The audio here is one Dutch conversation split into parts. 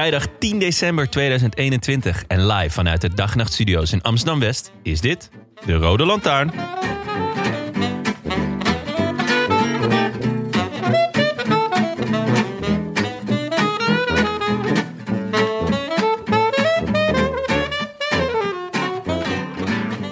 Vrijdag 10 december 2021 en live vanuit de Dagnacht Studio's in Amsterdam-West is dit de Rode Lantaarn.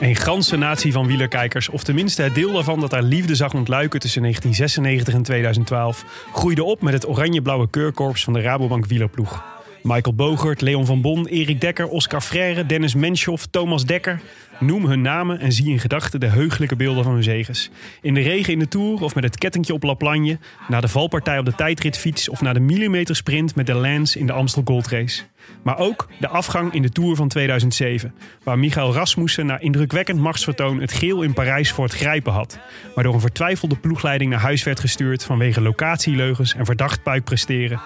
Een ganse natie van wielerkijkers, of tenminste het deel daarvan dat haar liefde zag ontluiken tussen 1996 en 2012, groeide op met het oranje-blauwe keurkorps van de Rabobank wielerploeg. Michael Bogert, Leon van Bon, Erik Dekker, Oscar Freire, Dennis Menschoff, Thomas Dekker. Noem hun namen en zie in gedachten de heugelijke beelden van hun zegens. In de regen in de Tour of met het kettingje op La Plagne. Na de valpartij op de tijdritfiets of na de millimetersprint met de Lance in de Amstel Gold Race. Maar ook de afgang in de Tour van 2007. Waar Michael Rasmussen na indrukwekkend machtsvertoon het geel in Parijs voor het grijpen had. Maar door een vertwijfelde ploegleiding naar huis werd gestuurd vanwege locatieleugens en verdacht puikpresteren.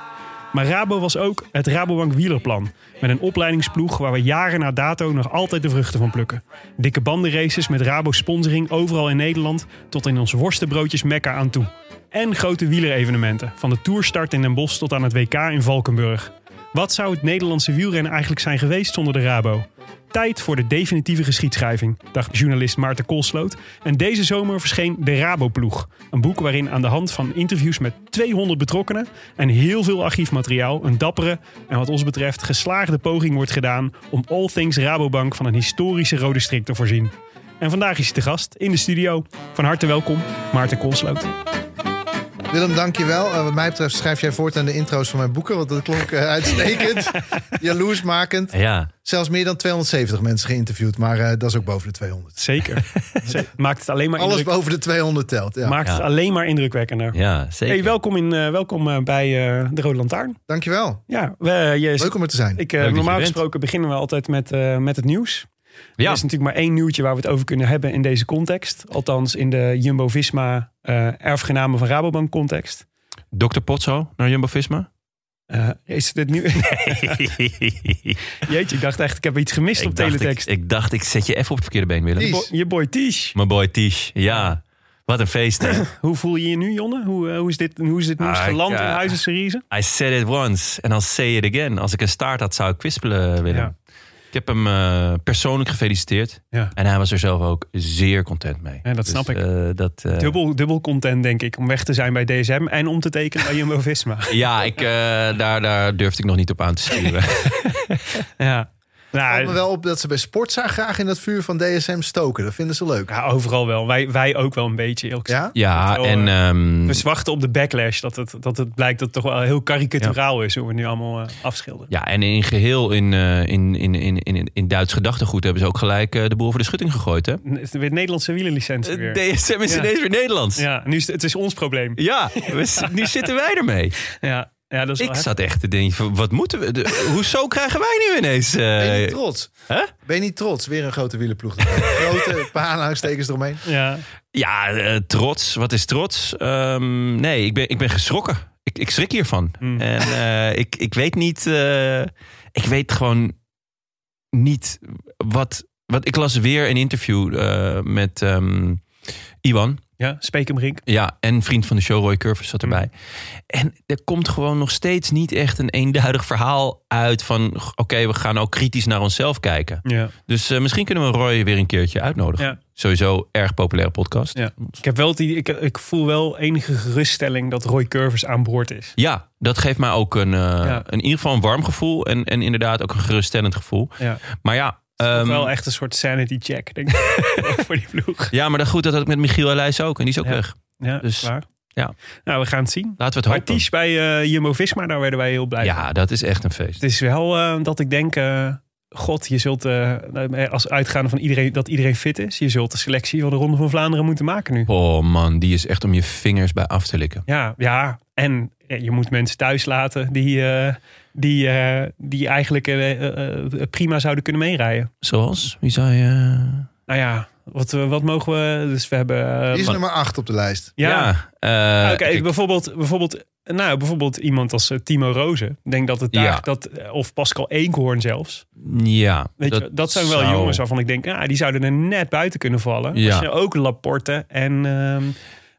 Maar Rabo was ook het Rabobank wielerplan. Met een opleidingsploeg waar we jaren na dato nog altijd de vruchten van plukken. Dikke bandenraces met Rabo sponsoring overal in Nederland tot in ons worstenbroodjes Mekka aan toe. En grote wielerevenementen, van de Tourstart in Den Bosch tot aan het WK in Valkenburg. Wat zou het Nederlandse wielrennen eigenlijk zijn geweest zonder de Rabo? Tijd voor de definitieve geschiedschrijving, dacht journalist Maarten Koolsloot. En deze zomer verscheen De Rabo-ploeg. Een boek waarin aan de hand van interviews met 200 betrokkenen en heel veel archiefmateriaal een dappere en wat ons betreft geslaagde poging wordt gedaan om All Things Rabobank van een historische rode strik te voorzien. En vandaag is hij te gast in de studio. Van harte welkom, Maarten Koolsloot. Willem, dankjewel. Uh, wat mij betreft schrijf jij voortaan de intro's van mijn boeken, want dat klonk uh, uitstekend. Jaloersmakend. Ja, Zelfs meer dan 270 mensen geïnterviewd, maar uh, dat is ook boven de 200. Zeker. Ze- Maakt het alleen maar, Alles indruk, boven de 200 telt. Ja. maakt het alleen maar indrukwekkender. ja zeker. Hey, welkom, in, eh, welkom eh, bij eh, de Rode Lantaarn. Dankjewel. Ja, we, je, Leuk om er te zijn. ik, eh, normaal bent. gesproken beginnen we altijd met, eh, met het nieuws. Ja. Er is natuurlijk maar één nieuwtje waar we het over kunnen hebben in deze context. Althans in de Jumbo-Visma eh erfgenamen van Rabobank context. Dr. Potso naar Jumbo-Visma? Eh, is dit nu? Jeetje, ik dacht echt, ik heb iets gemist op dacht, teletext. ik dacht, ik zet je even op het verkeerde been, Willem. Bo- je boy Tish. Mijn boy Tish, ja. Wat een feest, hè? Hoe voel je je nu, Jonne? Hoe, eh, hoe, is, dit, hoe is dit nieuws Ah, geland in eh, Huizen Cerise? I said it once and I'll say it again. Als ik een staart had, zou ik kwispelen, Willem. Ja. Ik heb hem eh, persoonlijk gefeliciteerd. Ja. En hij was er zelf ook zeer content mee. Ja, dat snap ik. eh, dat, eh, Dubbel, dubbel content, denk ik, om weg te zijn bij DSM en om te tekenen bij Jumbo-Visma. Ja, ik, daar, daar durfde ik nog niet op aan te sturen. ja. Valt Nou, me wel op dat ze bij Sportza graag in het vuur van DSM stoken. Dat vinden ze leuk. ja, overal wel. Wij, wij ook wel een beetje. eerlijk. Ja? ja, Wel, en eh, ehm, Dus wachten op de backlash. Dat het, dat het blijkt dat het toch wel heel karikaturaal is hoe we nu allemaal eh, afschilderen. ja, en in geheel in, eh, in, in, in, in, in Duits gedachtegoed hebben ze ook gelijk eh, de boel voor de schutting gegooid. Hè? Het is weer Nederlandse wielerlicentie weer. DSM is Ja. ineens weer Nederlands. Ja, Ja, nu is het, het is ons probleem. we z- nu zitten wij ermee. Ja, ja dat is Ik zat echt te denken, van, wat moeten we? De, hoezo krijgen wij nu ineens... eh, Ben je niet trots? hè? Ben je niet trots? Weer een grote wielerploeg. erbij. Grote paar aanhalingstekens eromheen. Ja, Ja, eh, trots. Wat is trots? Ehm, nee, ik ben, ik ben geschrokken. Ik, ik schrik hiervan. Mm. En eh, ik, ik weet niet... eh, ik weet gewoon niet wat... wat ik las weer een interview eh, met ehm, Iwan. Ja Spekenbrink. Ja, en vriend van de show, Roy Curvis, zat erbij. Mm. En er komt gewoon nog steeds niet echt een eenduidig verhaal uit van... oké, we gaan ook kritisch naar onszelf kijken. Ja. Dus eh, misschien kunnen we Roy weer een keertje uitnodigen. Ja. Sowieso erg populaire podcast. Ja. Ik, heb wel idee- ik, ik voel wel enige geruststelling dat Roy Curvers aan boord is. Ja, dat geeft mij ook een, eh, Ja. in ieder geval een warm gevoel. En, en inderdaad ook een geruststellend gevoel. Ja. Maar ja, Ehm, wel echt een soort sanity check, denk ik, voor die ploeg. ja maar dat, goed, dat had ik met Michiel Elijs ook. En die is ook Ja. weg. Ja, Dus, klaar. ja. Nou, we gaan het zien. Laten we het hopen. Ties bij eh, Jumbo-Visma, daar werden wij heel blij van. Ja, dat is echt een feest. Het is wel eh, dat ik denk, eh, god, je zult als uitgaande van iedereen dat iedereen fit is, je zult de selectie van de Ronde van Vlaanderen moeten maken nu. Oh man, die is echt om je vingers bij af te likken. Ja, ja. En je moet mensen thuis laten die, die, eh, die eigenlijk eh, eh, prima zouden kunnen meerijden. Zoals? Wie zou je... Nou ja, wat, wat mogen we? Dus we hebben. Die is nummer 8 op de lijst. ja, eh, Nou, ik- bijvoorbeeld, bijvoorbeeld, nou, bijvoorbeeld iemand als Timo Rozen. Ik denk dat het daar, Ja. dat, of Pascal Eenkhoorn zelfs. ja, Weet dat, je, dat zijn wel zou- jongens waarvan ik denk, ja, die zouden er net buiten kunnen vallen. Ja. Als je ook Laporte en, ehm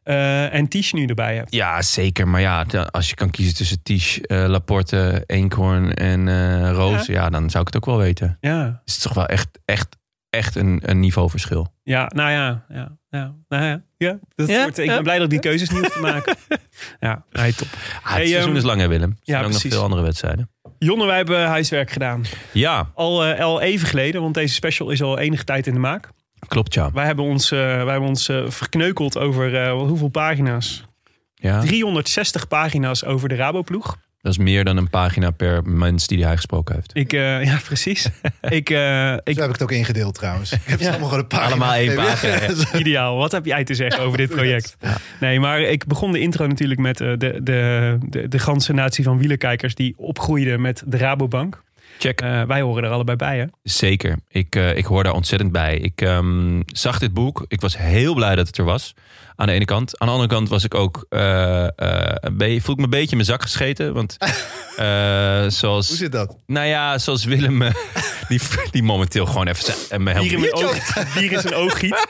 eh en Tisch nu erbij hebt. Ja, zeker. Maar ja, als je kan kiezen tussen Tisch, eh, Laporte, Eenkhoorn en eh Roos... Ja. dan zou ik het ook wel weten. Ja, Het is toch wel echt, echt, echt een, een niveauverschil. ja nou ja. ja, ja, nou ja, ja, dat Ja, wordt, ik ja. ben blij dat ik die keuzes niet hoef te maken. ja, nee, top. Ah, Hey, het seizoen ehm, is lang hè Willem? Er zijn ook nog veel andere wedstrijden. Jonne, wij hebben huiswerk gedaan. Ja, Al, eh, al even geleden, want deze special is al enige tijd in de maak. Klopt ja. Wij hebben ons, eh, wij hebben ons eh, verkneukeld over eh, hoeveel pagina's? ja. 360 pagina's over de Raboploeg. Dat is meer dan een pagina per mens die hij gesproken heeft. Ik, eh, ja, precies. ik, eh, ik, Zo heb ik het ook ingedeeld trouwens. Ik heb ze allemaal gewoon een pagina Allemaal één pagina, ideaal. Wat heb jij te zeggen over dit project? Nee, maar ik begon de intro natuurlijk met eh, de, de, de, de ganse natie van wielerkijkers die opgroeiden met de Rabobank. Check. Eh, wij horen er allebei bij, hè? Zeker. Ik, eh, ik hoor daar ontzettend bij. Ik ehm, zag dit boek. Ik was heel blij dat het er was. Aan de ene kant. Aan de andere kant was ik ook. eh, eh, voel ik me een beetje in mijn zak gescheten. Want eh, zoals. Hoe zit dat? Nou ja, zoals Willem. Eh, die, die momenteel gewoon even. zijn- en me helpt. Dier in, mijn oog, dier in zijn oog giet.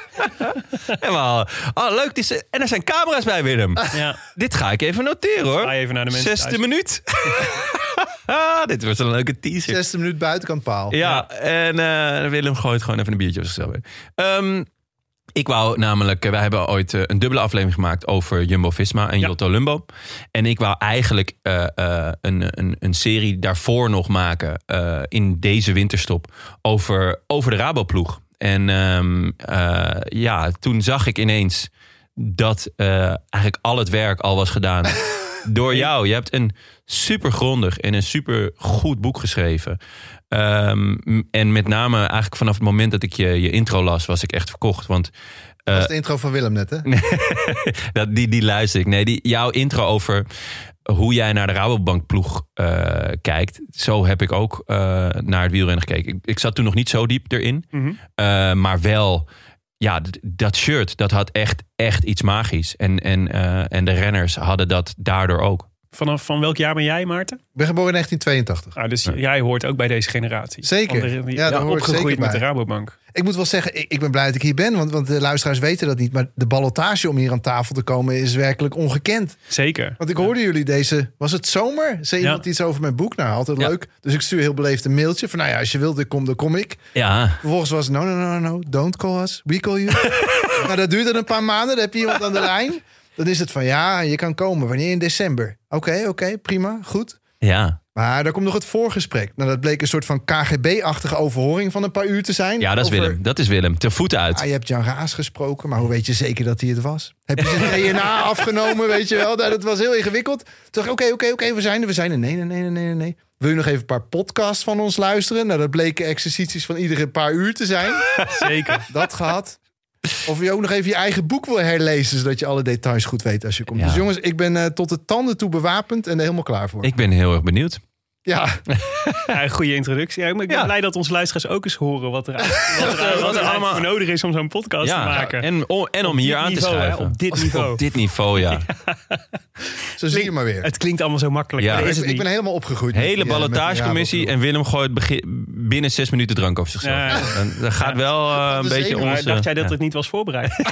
Helemaal. Oh, leuk. is- en er zijn camera's bij, Willem. Ja. Dit ga ik even noteren hoor. Ga even naar de mensen Zesde thuis. minuut. Ah, dit was een leuke teaser. Zesde minuut buitenkant paal. Ja, en eh, Willem gooit gewoon even een biertje op zichzelf. in. Ik wou namelijk, eh, wij hebben ooit eh, een dubbele aflevering gemaakt over Jumbo Visma en Ja. Jotto Lumbo. En ik wou eigenlijk eh, een, een, een serie daarvoor nog maken in deze winterstop over, over de Raboploeg. En ehm, eh, ja, toen zag ik ineens dat eigenlijk al het werk al was gedaan door jou. Je hebt een super grondig en een super goed boek geschreven. Ehm, en met name eigenlijk vanaf het moment dat ik je, je intro las, was ik echt verkocht. Want Dat is de intro van Willem net, hè? dat, die, die luister ik. Nee, die, jouw intro over hoe jij naar de Rabobank ploeg eh, kijkt. Zo heb ik ook eh, naar het wielrennen gekeken. Ik, ik zat toen nog niet zo diep erin. Mhm. Eh, maar wel, ja, dat shirt, dat had echt, echt iets magisch. En, en, eh, en de renners hadden dat daardoor ook. Vanaf van welk jaar ben jij, Maarten? Ik ben geboren in 1982. Ah, dus jij hoort ook bij deze generatie. Zeker. Van de- die- Ja, daar hoor ik opgegroeid zeker met de. Rabobank. Ik moet wel zeggen, ik, ik ben blij dat ik hier ben. Want, want de luisteraars weten dat niet. Maar de ballotage om hier aan tafel te komen is werkelijk ongekend. Zeker. Want ik hoorde jullie deze... Was het zomer? Zei Ja. iemand iets over mijn boek? Nou, altijd Ja. leuk. Dus ik stuur heel beleefd een mailtje. Van nou ja, als je wilt, dan kom, dan kom ik. Ja, Vervolgens was het, no, no, no, no, don't call us. We call you. nou, dat duurt dan een paar maanden. Dan heb je iemand aan de lijn. Dan is het van, ja, je kan komen. Wanneer? In december. Oké, oké, prima, goed. ja. Maar daar komt nog het voorgesprek. Nou, dat bleek een soort van KGB-achtige overhoring van een paar uur te zijn. ja dat is Willem. Dat is Willem. Ter voeten uit. Ah, je hebt Jan Raas gesproken, maar hoe weet je zeker dat hij het was? Heb je zijn DNA afgenomen, weet je wel? Nou, dat was heel ingewikkeld. Ik, oké, oké, oké, we zijn er, we zijn er. Nee, nee, nee, nee, nee, nee. Wil je nog even een paar podcasts van ons luisteren? Nou, dat bleken exercities van iedere paar uur te zijn. Zeker. Dat gehad. Of je ook nog even je eigen boek wil herlezen... zodat je alle details goed weet als je komt. Ja. Dus jongens, ik ben eh, tot de tanden toe bewapend... en er helemaal klaar voor. Ik ben heel erg benieuwd. Ja, Ja, een goede introductie. Ja, maar ik ben Ja. blij dat onze luisteraars ook eens horen wat er, wat er, wat er allemaal voor nodig is om zo'n podcast te maken. En, om- en om hier aan te hè, schuiven. op dit niveau. Op dit niveau, ja. zo zie je maar weer. Het klinkt allemaal zo makkelijk. Ja. is ik, het ik niet. ben helemaal opgegroeid. Hele eh, ballotagecommissie en Willem gooit begin, binnen zes minuten drank over zichzelf. En Dat gaat wel eh, een beetje onze... dacht jij dat het niet was voorbereid?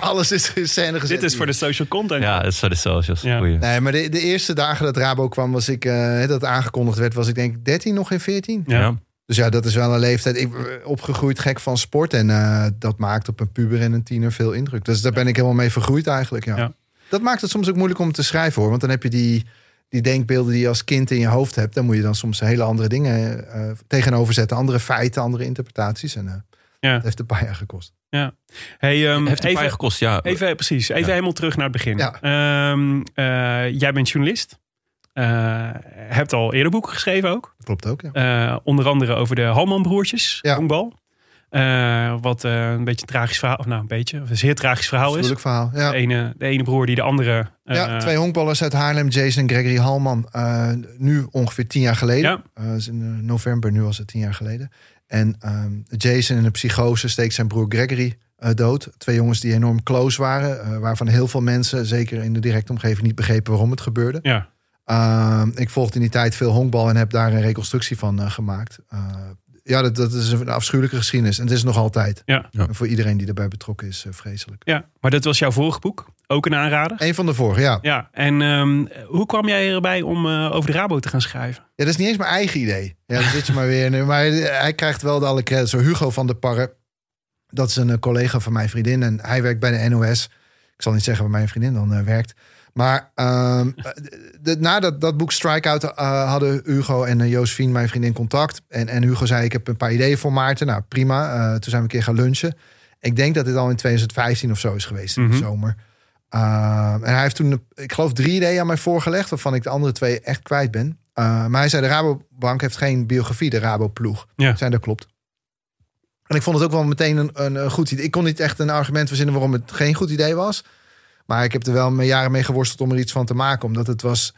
Alles is in scène gezet. Dit is voor de social content. Ja, dat is voor de socials. Nee, maar de, de eerste dagen dat Rabo kwam, was ik, eh, dat aangekondigd werd, was ik denk 13 nog geen 14. Ja. Dus ja, dat is wel een leeftijd. Ik ben opgegroeid gek van sport. En eh, dat maakt op een puber en een tiener veel indruk. Dus daar ben ik helemaal mee vergroeid eigenlijk. Ja. Ja. Dat maakt het soms ook moeilijk om te schrijven hoor. Want dan heb je die, die denkbeelden die je als kind in je hoofd hebt. Dan moet je dan soms hele andere dingen eh, tegenover zetten. Andere feiten, andere interpretaties. En eh Ja. dat heeft een paar jaar gekost. Ja. Hey, ehm, Heeft een even, paar jaar gekost, ja. Even, precies. Even Ja. helemaal terug naar het begin. Ja. Ehm, eh, jij bent journalist. Eh, hebt al eerder boeken geschreven ook. Klopt ook, ja. Eh, onder andere over de Halman-broertjes, Ja. honkbal. Eh, wat een beetje een tragisch verhaal, of nou een beetje, of een zeer tragisch verhaal is. Moeilijk verhaal. Ja. De ene, de ene broer die de andere... ja, twee honkballers uit Haarlem, Jason en Gregory Halman. nu ongeveer tien jaar geleden. Ja. In november, nu was het tien jaar geleden. En ehm, Jason in een psychose steekt zijn broer Gregory dood. Twee jongens die enorm close waren. waarvan heel veel mensen, zeker in de directe omgeving, niet begrepen waarom het gebeurde. Ja, Ehm, ik volgde in die tijd veel honkbal en heb daar een reconstructie van eh, gemaakt. Eh, ja, dat, dat is een afschuwelijke geschiedenis. En het is nog altijd. Ja. Voor iedereen die erbij betrokken is, eh, vreselijk. ja, maar dat was jouw vorige boek. Ook een aanrader. Een van de vorige, ja. Ja, en ehm, hoe kwam jij erbij om eh, over de Rabo te gaan schrijven? Ja, dat is niet eens mijn eigen idee. Ja, dan zit je maar weer. in. Maar hij krijgt wel de alle credits. Zo Hugo van der Parre. Dat is een collega van mijn vriendin. En hij werkt bij de NOS. Ik zal niet zeggen waar mijn vriendin dan werkt. Maar ehm, de, na dat, dat boek Strikeout eh, hadden Hugo en uh, Josephine, mijn vriendin, contact. En, en Hugo zei, ik heb een paar ideeën voor Maarten. Nou, prima. Eh, toen zijn we een keer gaan lunchen. Ik denk dat dit al in 2015 of zo is geweest, in de Mhm. zomer. Ehm, en hij heeft toen, ik geloof, drie ideeën aan mij voorgelegd... waarvan ik de andere twee echt kwijt ben. Uh, maar hij zei, de Rabobank heeft geen biografie, de Rabo-ploeg. Ja. Zijn dat klopt. En ik vond het ook wel meteen een, een, een, goed idee. Ik kon niet echt een argument verzinnen waarom het geen goed idee was. Maar ik heb er wel mijn jaren mee geworsteld om er iets van te maken. Omdat het was,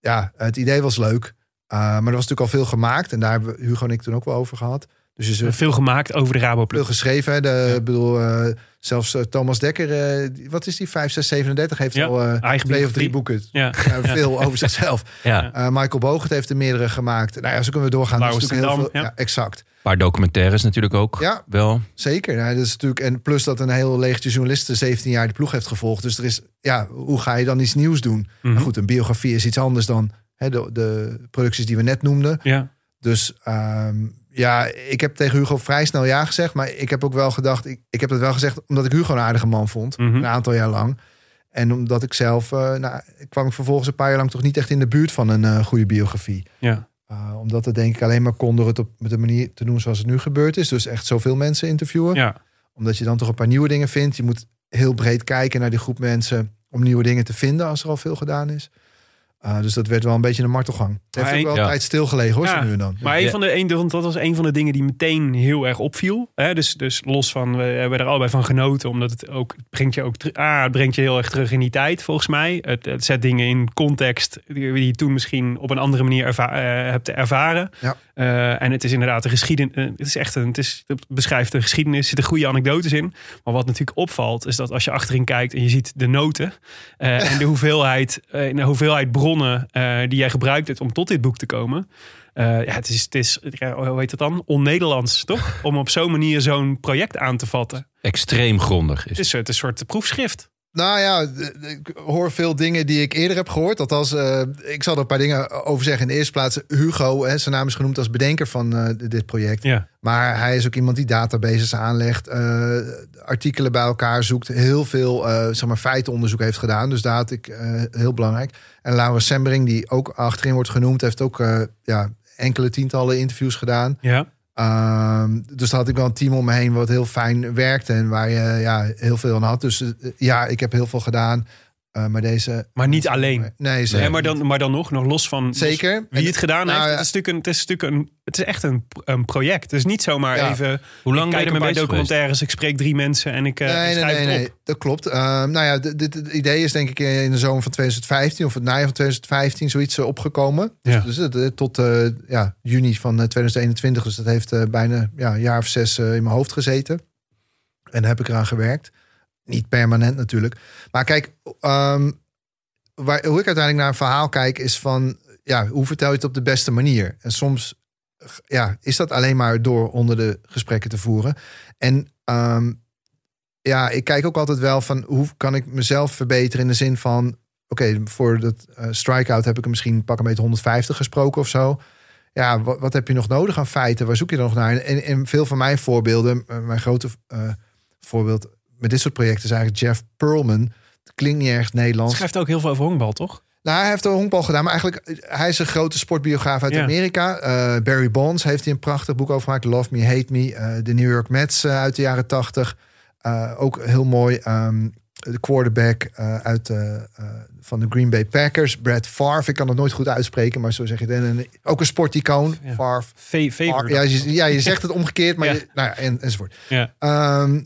ja, het idee was leuk. Uh, maar er was natuurlijk al veel gemaakt. En daar hebben Hugo en ik toen ook wel over gehad. Dus is er veel gemaakt over de Rabo Veel geschreven. Hè? De, ja. bedoel, uh, zelfs uh, Thomas Dekker, uh, wat is die? 5, 6, 37 heeft ja, al eigen twee of drie boeken. Ja. veel over zichzelf. Ja. Michael Bogert heeft er meerdere gemaakt. Nou ja, zo kunnen we doorgaan. Dat is heel veel, ja. ja. exact. Een paar documentaires natuurlijk ook. Ja, wel. Zeker. Ja, dat is natuurlijk, en plus dat een heel legertje journalisten 17 jaar de ploeg heeft gevolgd. Dus er is, ja, hoe ga je dan iets nieuws doen? Mm goed, een biografie is iets anders dan hè, de, de producties die we net noemden. Ja. Dus um, ja, ik heb tegen Hugo vrij snel ja gezegd. Maar ik heb ook wel gedacht, ik, ik heb dat wel gezegd omdat ik Hugo een aardige man vond. Mhm. Mm -hmm. Een aantal jaar lang. En omdat ik zelf, uh, nou, kwam ik vervolgens een paar jaar lang toch niet echt in de buurt van een uh, goede biografie. Ja. Uh, omdat het denk ik alleen maar kon door het op met de manier te doen zoals het nu gebeurd is. Dus echt zoveel mensen interviewen. Ja. Omdat je dan toch een paar nieuwe dingen vindt. Je moet heel breed kijken naar die groep mensen om nieuwe dingen te vinden als er al veel gedaan is. Uh, dus dat werd wel een beetje een martelgang. Het heeft Maar ook wel ja. tijd stilgelegen hoor, Ja, zo nu en dan. Maar een Ja. van de, een, want dat was een van de dingen die meteen heel erg opviel. Hè? Dus, dus los van, we hebben er allebei van genoten. Omdat het ook, het brengt je ook ah, het brengt je heel erg terug in die tijd, volgens mij. Het, het zet dingen in context die die je toen misschien op een andere manier erva- eh, hebt ervaren. Ja. Eh, en het is inderdaad een geschiedenis. Het is echt een, het, is, het beschrijft de geschiedenis, er zitten goede anekdotes in. Maar wat natuurlijk opvalt, is dat als je achterin kijkt en je ziet de noten eh, en de hoeveelheid, eh, de hoeveelheid bronnen eh, die jij gebruikt hebt om tot dit boek te komen. Ja, het is, het is, ja, hoe heet het dan? On-Nederlands, toch? Om op zo'n manier zo'n project aan te vatten. Extreem grondig is Het is het een soort proefschrift. Nou ja, ik hoor veel dingen die ik eerder heb gehoord. Althans, uh, ik zal er een paar dingen over zeggen. In de eerste plaats, Hugo, hè, zijn naam is genoemd als bedenker van uh, dit project. Ja. Maar hij is ook iemand die databases aanlegt, uh, artikelen bij elkaar zoekt, heel veel zeg maar feitenonderzoek heeft gedaan. Dus daar had ik heel belangrijk. En Laura Sembering, die ook achterin wordt genoemd, heeft ook ja, enkele tientallen interviews gedaan. Ja. Uh, dus daar had ik wel een team om me heen wat heel fijn werkte en waar je ja, heel veel aan had. Dus uh, ja, ik heb heel veel gedaan. Uh, maar deze. Maar niet alleen. Nee, nee maar, dan, maar dan nog, nog los van. Zeker. Los wie het gedaan nou, heeft. Het is natuurlijk, een, het is natuurlijk een, het is echt een, een project. Het is niet zomaar ja. even. Hoe lang ben je bij bezig documentaires, geweest? ik spreek drie mensen en ik. Uh, nee, schrijf nee, nee, het op. nee, dat klopt. Uh, nou ja, dit, dit het idee is denk ik in de zomer van 2015 of het najaar van 2015 zoiets uh, opgekomen. Ja. Dus, dus tot uh, ja, juni van 2021. Dus dat heeft uh, bijna ja, een jaar of zes uh, in mijn hoofd gezeten. En daar heb ik eraan gewerkt. Niet permanent natuurlijk. Maar kijk, um, waar, hoe ik uiteindelijk naar een verhaal kijk, is van ja, hoe vertel je het op de beste manier? En soms ja, is dat alleen maar door onder de gesprekken te voeren. En um, ja, ik kijk ook altijd wel van hoe kan ik mezelf verbeteren in de zin van. Oké, voor dat uh, strikeout heb ik er misschien pak een beetje 150 gesproken of zo. ja, wat, wat heb je nog nodig aan feiten? Waar zoek je dan nog naar? En, en veel van mijn voorbeelden, eh, mijn grote eh, voorbeeld met dit soort projecten is eigenlijk Jeff Pearlman. Het klinkt niet erg Nederlands. Schrijft ook heel veel over honkbal, toch? Nou, hij heeft de honkbal gedaan, maar eigenlijk eh, hij is een grote sportbiograaf uit Ja. Amerika. Eh, Barry Bonds heeft hij een prachtig boek over gemaakt. Love Me, Hate Me. Eh, de New York Mets eh, uit de jaren tachtig. Eh, ook heel mooi. ehm, de quarterback eh, uit eh, eh, van de Green Bay Packers, Brad Favre. Ik kan het nooit goed uitspreken, maar zo zeg je het. En ook een sporticoon, Ja. Favre. Favre. Ja, je, ja, je zegt het omgekeerd, maar Ja. je, nou ja, en, enzovoort. Ja. Ehm,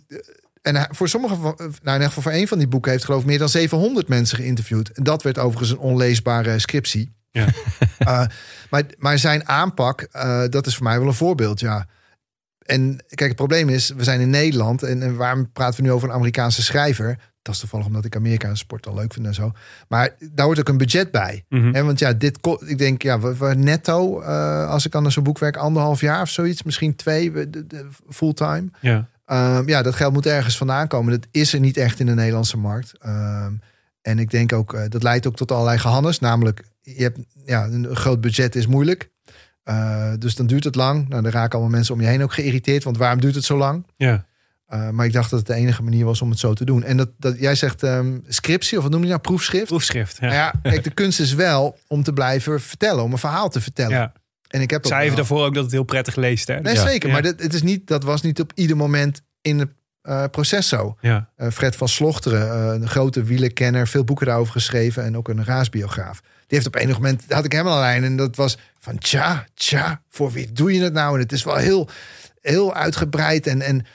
en voor sommige van, nou in ieder geval voor een van die boeken heeft geloof ik meer dan 700 mensen geïnterviewd. En dat werd overigens een onleesbare scriptie. Ja. Eh, maar, maar zijn aanpak, eh, dat is voor mij wel een voorbeeld, ja. En kijk, het probleem is, we zijn in Nederland en, en waarom praten we nu over een Amerikaanse schrijver? Dat is toevallig omdat ik Amerikaanse sport al leuk vind en zo. Maar daar hoort ook een budget bij. Hè, want ja, dit, ik denk, ja, we, we netto, eh, als ik aan zo'n boek werk, anderhalf jaar of zoiets, misschien twee, we- de- de- fulltime. Ja. Ehm, ja, dat geld moet ergens vandaan komen. Dat is er niet echt in de Nederlandse markt. Ehm, en ik denk ook, eh, dat leidt ook tot allerlei gehannes. Namelijk, je hebt, ja, een groot budget is moeilijk. Eh, dus dan duurt het lang. Nou, dan raken allemaal mensen om je heen ook geïrriteerd. Want waarom duurt het zo lang? Ja. Eh, maar ik dacht dat het de enige manier was om het zo te doen. En dat, dat jij zegt ehm, scriptie, of wat noem je nou, proefschrift? Proefschrift. Ja. Nou ja, kijk, de kunst is wel om te blijven vertellen, om een verhaal te vertellen. Ja. En ik heb Zij even wel. daarvoor ook dat het heel prettig leest. Hè? Nee, Ja. zeker. Ja. Maar dat, het is niet, dat was niet op ieder moment in het eh, proces zo. Ja. Eh, Fred van Slochteren, eh, een grote wielerkenner, veel boeken daarover geschreven en ook een raasbiograaf. Die heeft op enig moment, had ik hem al een lijn en dat was van tja, tja, voor wie doe je het nou? En het is wel heel, heel uitgebreid en, en,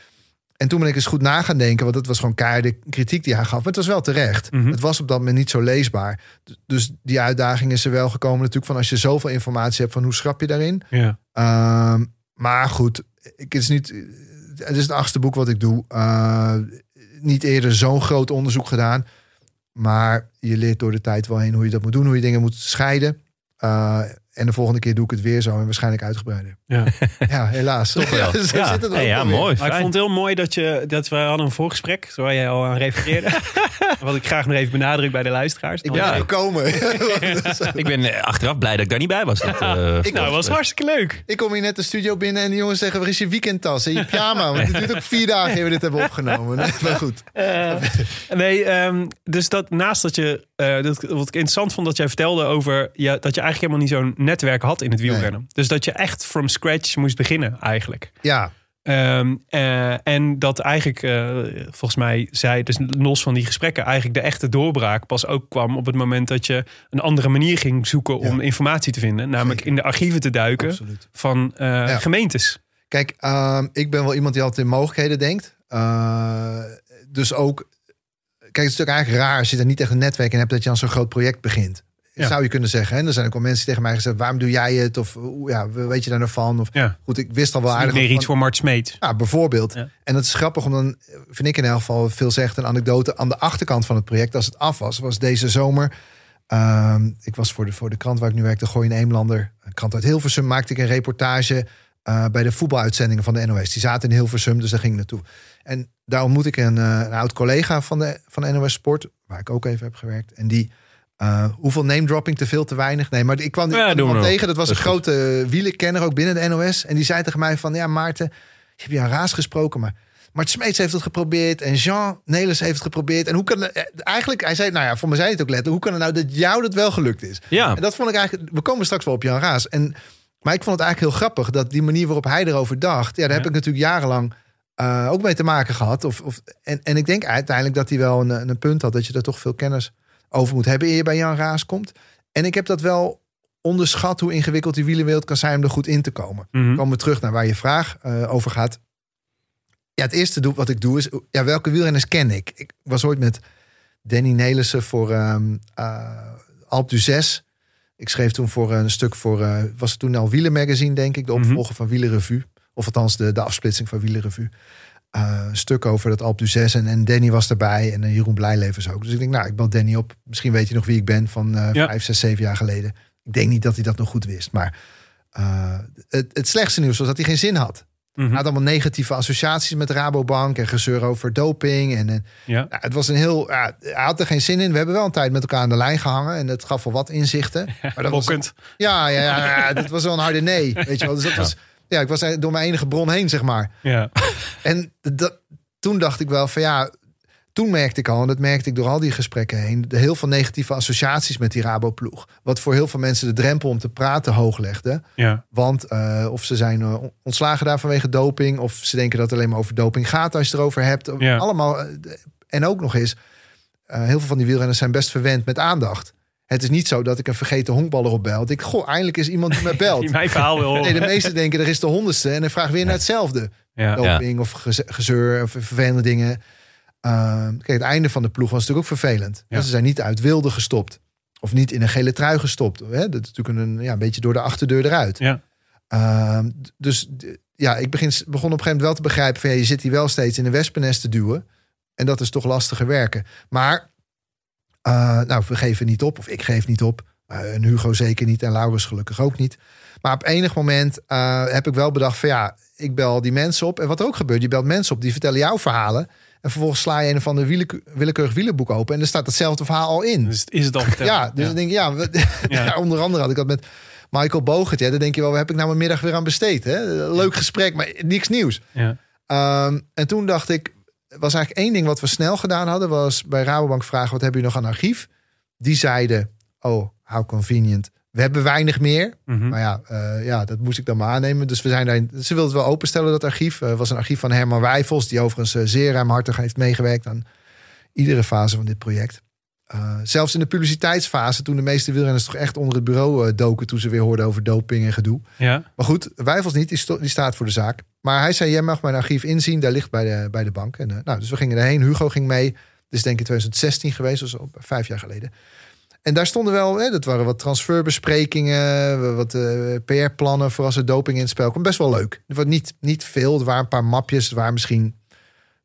en toen ben ik eens goed na gaan denken, want het was gewoon keiharde kritiek die hij gaf. Maar het was wel terecht. Mhm. Het was op dat moment niet zo leesbaar. Dus die uitdaging is er wel gekomen natuurlijk van als je zoveel informatie hebt van hoe schrap je daarin. Ja. Ehm, maar goed, ik het is niet. Het is het achtste boek wat ik doe. Eh, niet eerder zo'n groot onderzoek gedaan. Maar je leert door de tijd wel heen hoe je dat moet doen, hoe je dingen moet scheiden. Eh, en de volgende keer doe ik het weer zo en waarschijnlijk uitgebreider. Ja. Ja, helaas. Toch wel. Zo ja, zit het ook Hey, ja wel mooi. Maar ik vond het heel mooi dat, je, dat we hadden een voorgesprek, waar jij al aan refereerde. Wat ik graag nog even benadruk bij de luisteraars. Ik ben Ja. gekomen. Ik ben eh, achteraf blij dat ik daar niet bij was. Dat, eh, Ik nou, dat was hartstikke leuk. Ik kom hier net de studio binnen en die jongens zeggen: waar is je weekendtas en je pyjama? Want het duurt ook vier dagen eer we dit hebben opgenomen. Maar goed. Eh, nee, ehm, dus dat naast dat je, eh, dat, wat ik interessant vond dat jij vertelde over ja, dat je eigenlijk helemaal niet zo'n netwerk had in het wielrennen. Dus dat je echt from scratch moest beginnen eigenlijk. Ja, Ehm, eh, en dat eigenlijk, eh, volgens mij zei, dus los van die gesprekken, eigenlijk de echte doorbraak pas ook kwam op het moment dat je een andere manier ging zoeken om Ja. informatie te vinden. Namelijk Zeker. in de archieven te duiken absoluut. van eh, gemeentes. Kijk, ehm, ik ben wel iemand die altijd in mogelijkheden denkt. Dus ook, kijk, het is natuurlijk eigenlijk raar als je er niet echt een netwerk in hebt dat je aan zo'n groot project begint. Ja. Zou je kunnen zeggen. En er zijn ook wel mensen tegen mij gezegd: waarom doe jij het? Of ja, weet je daar nog van? Of Ja. goed, ik wist al wel aardig. van- iets voor Mart Smeet. Ja, bijvoorbeeld. Ja. En dat is grappig, om dan vind ik in elk geval veel zegt een anekdote aan de achterkant van het project. Als het af was, was deze zomer. ehm, ik was voor de, voor de krant waar ik nu werk, de Gooi in Eemlander, een krant uit Hilversum, maakte ik een reportage eh, bij de voetbaluitzendingen van de NOS. Die zaten in Hilversum, dus daar ging ik naartoe. En daar ontmoet ik een, eh, een oud collega van de, van de NOS Sport, waar ik ook even heb gewerkt. En die, eh, hoeveel name dropping te veel, te weinig? Nee, maar ik kwam Ja, iemand tegen. Dat was Dat een goed. grote wielerkenner ook binnen de NOS. En die zei tegen mij van, ja Maarten, je hebt je aan Raas gesproken, maar Mart Smeets heeft het geprobeerd en Jean Nelis heeft het geprobeerd. En hoe kan eh, eigenlijk, hij zei, nou ja, voor mij zei hij het ook letterlijk, hoe kan het nou dat jou dat wel gelukt is? ja. En dat vond ik eigenlijk, we komen straks wel op Jan Raas. En, maar ik vond het eigenlijk heel grappig dat die manier waarop hij erover dacht, ja, daar heb Ja. ik natuurlijk jarenlang eh, ook mee te maken gehad. Of, of, en, en ik denk uiteindelijk dat hij wel een, een punt had dat je er toch veel kennis over moet hebben eer je bij Jan Raas komt. En ik heb dat wel onderschat hoe ingewikkeld die wielenwereld kan zijn om er goed in te komen Mhm. komen we terug naar waar je vraag eh, over gaat. Ja, het eerste doe, wat ik doe is, ja, welke wielrenners ken ik? Ik was ooit met Danny Nelissen voor ehm uh, Alp du 6. Ik schreef toen voor een stuk voor, eh, was het toen al Wielermagazine, denk ik, de Mhm. opvolger van Wielerrevue. Of althans de, de afsplitsing van Wielerrevue. Eh, een stuk over dat Alp du 6 en, en Danny was erbij en eh, Jeroen Blijlevens ook. Dus ik denk, nou, ik bel Danny op. Misschien weet hij nog wie ik ben van eh Ja. vijf, zes, zeven jaar geleden. Ik denk niet dat hij dat nog goed wist, maar het, het slechtste nieuws was dat hij geen zin had. Mhm. Hij had allemaal negatieve associaties met Rabobank en gezeur over doping. En, en Ja. ja, het was een heel. Ja, hij had er geen zin in. We hebben wel een tijd met elkaar aan de lijn gehangen. En het gaf wel wat inzichten. Maar dat was, ja, ja, ja, ja, dat was wel een harde nee. Weet je wel. Dus dat was. Ja, ik was door mijn enige bron heen, zeg maar. Ja. En dat, toen dacht ik wel van ja. Toen merkte ik al, en dat merkte ik door al die gesprekken heen, de heel veel negatieve associaties met die Rabo-ploeg. Wat voor heel veel mensen de drempel om te praten hoog legde. Ja. Want eh, of ze zijn eh, ontslagen daar vanwege doping, of ze denken dat het alleen maar over doping gaat als je het erover hebt. Ja. Allemaal. eh, En ook nog eens, heel veel van die wielrenners zijn best verwend met aandacht. Het is niet zo dat ik een vergeten honkballer opbel. Ik, goh, eindelijk is iemand die me belt. Die mijn verhaal wil horen. Nee, de meesten denken er is de honderdste en dan vraag weer naar hetzelfde. Ja. Doping of geze- gezeur of vervelende dingen. Ehm, kijk, het einde van de ploeg was natuurlijk ook vervelend. Ja. Ze zijn niet uit wilde gestopt. Of niet in een gele trui gestopt. Hè? Dat is natuurlijk een, ja, een beetje door de achterdeur eruit. Ja. Ehm, dus ja, ik begin, begon op een gegeven moment wel te begrijpen... van ja, je zit hier wel steeds in een wespennest te duwen. En dat is toch lastiger werken. Maar, eh, nou, we geven niet op. Of ik geef niet op. Eh, en Hugo zeker niet. En Laurens gelukkig ook niet. Maar op enig moment eh, heb ik wel bedacht van ja, ik bel die mensen op. En wat ook gebeurt, je belt mensen op die vertellen jouw verhalen. En vervolgens sla je een ander willeke- willekeurig wielenboek open. En er staat hetzelfde verhaal al in. Dus is het al verteld? ja, dus dan denk ik, ja, we- Ja. ja, onder andere had ik dat met Michael Bogert. Ja, dan denk je wel, waar heb ik nou mijn middag weer aan besteed? Hè? Leuk gesprek, maar niks nieuws. Ja. Ehm, en toen dacht ik, was eigenlijk één ding wat we snel gedaan hadden, was bij Rabobank vragen, wat hebben jullie nog aan archief? Die zeiden, oh, how convenient. We hebben weinig meer. Mhm. Maar ja, eh, ja, dat moest ik dan maar aannemen. Dus we zijn daar, ze wilden het wel openstellen, dat archief. Het was een archief van Herman Wijfels, die overigens eh, zeer ruimhartig heeft meegewerkt aan iedere fase van dit project. Eh, zelfs in de publiciteitsfase, toen de meeste wielrenners toch echt onder het bureau eh, doken, toen ze weer hoorden over doping en gedoe. ja. Maar goed, Wijfels niet, die, sto- die staat voor de zaak. Maar hij zei, jij mag mijn archief inzien, daar ligt bij de, bij de bank. En, eh, nou, dus we gingen erheen, Hugo ging mee. Dit is denk ik in 2016 geweest, dus al vijf jaar geleden. En daar stonden wel, hè, dat waren wat transferbesprekingen, wat PR-plannen voor als er doping in het spel kwam. Best wel leuk. Het was niet, niet veel, het waren een paar mapjes, het waren misschien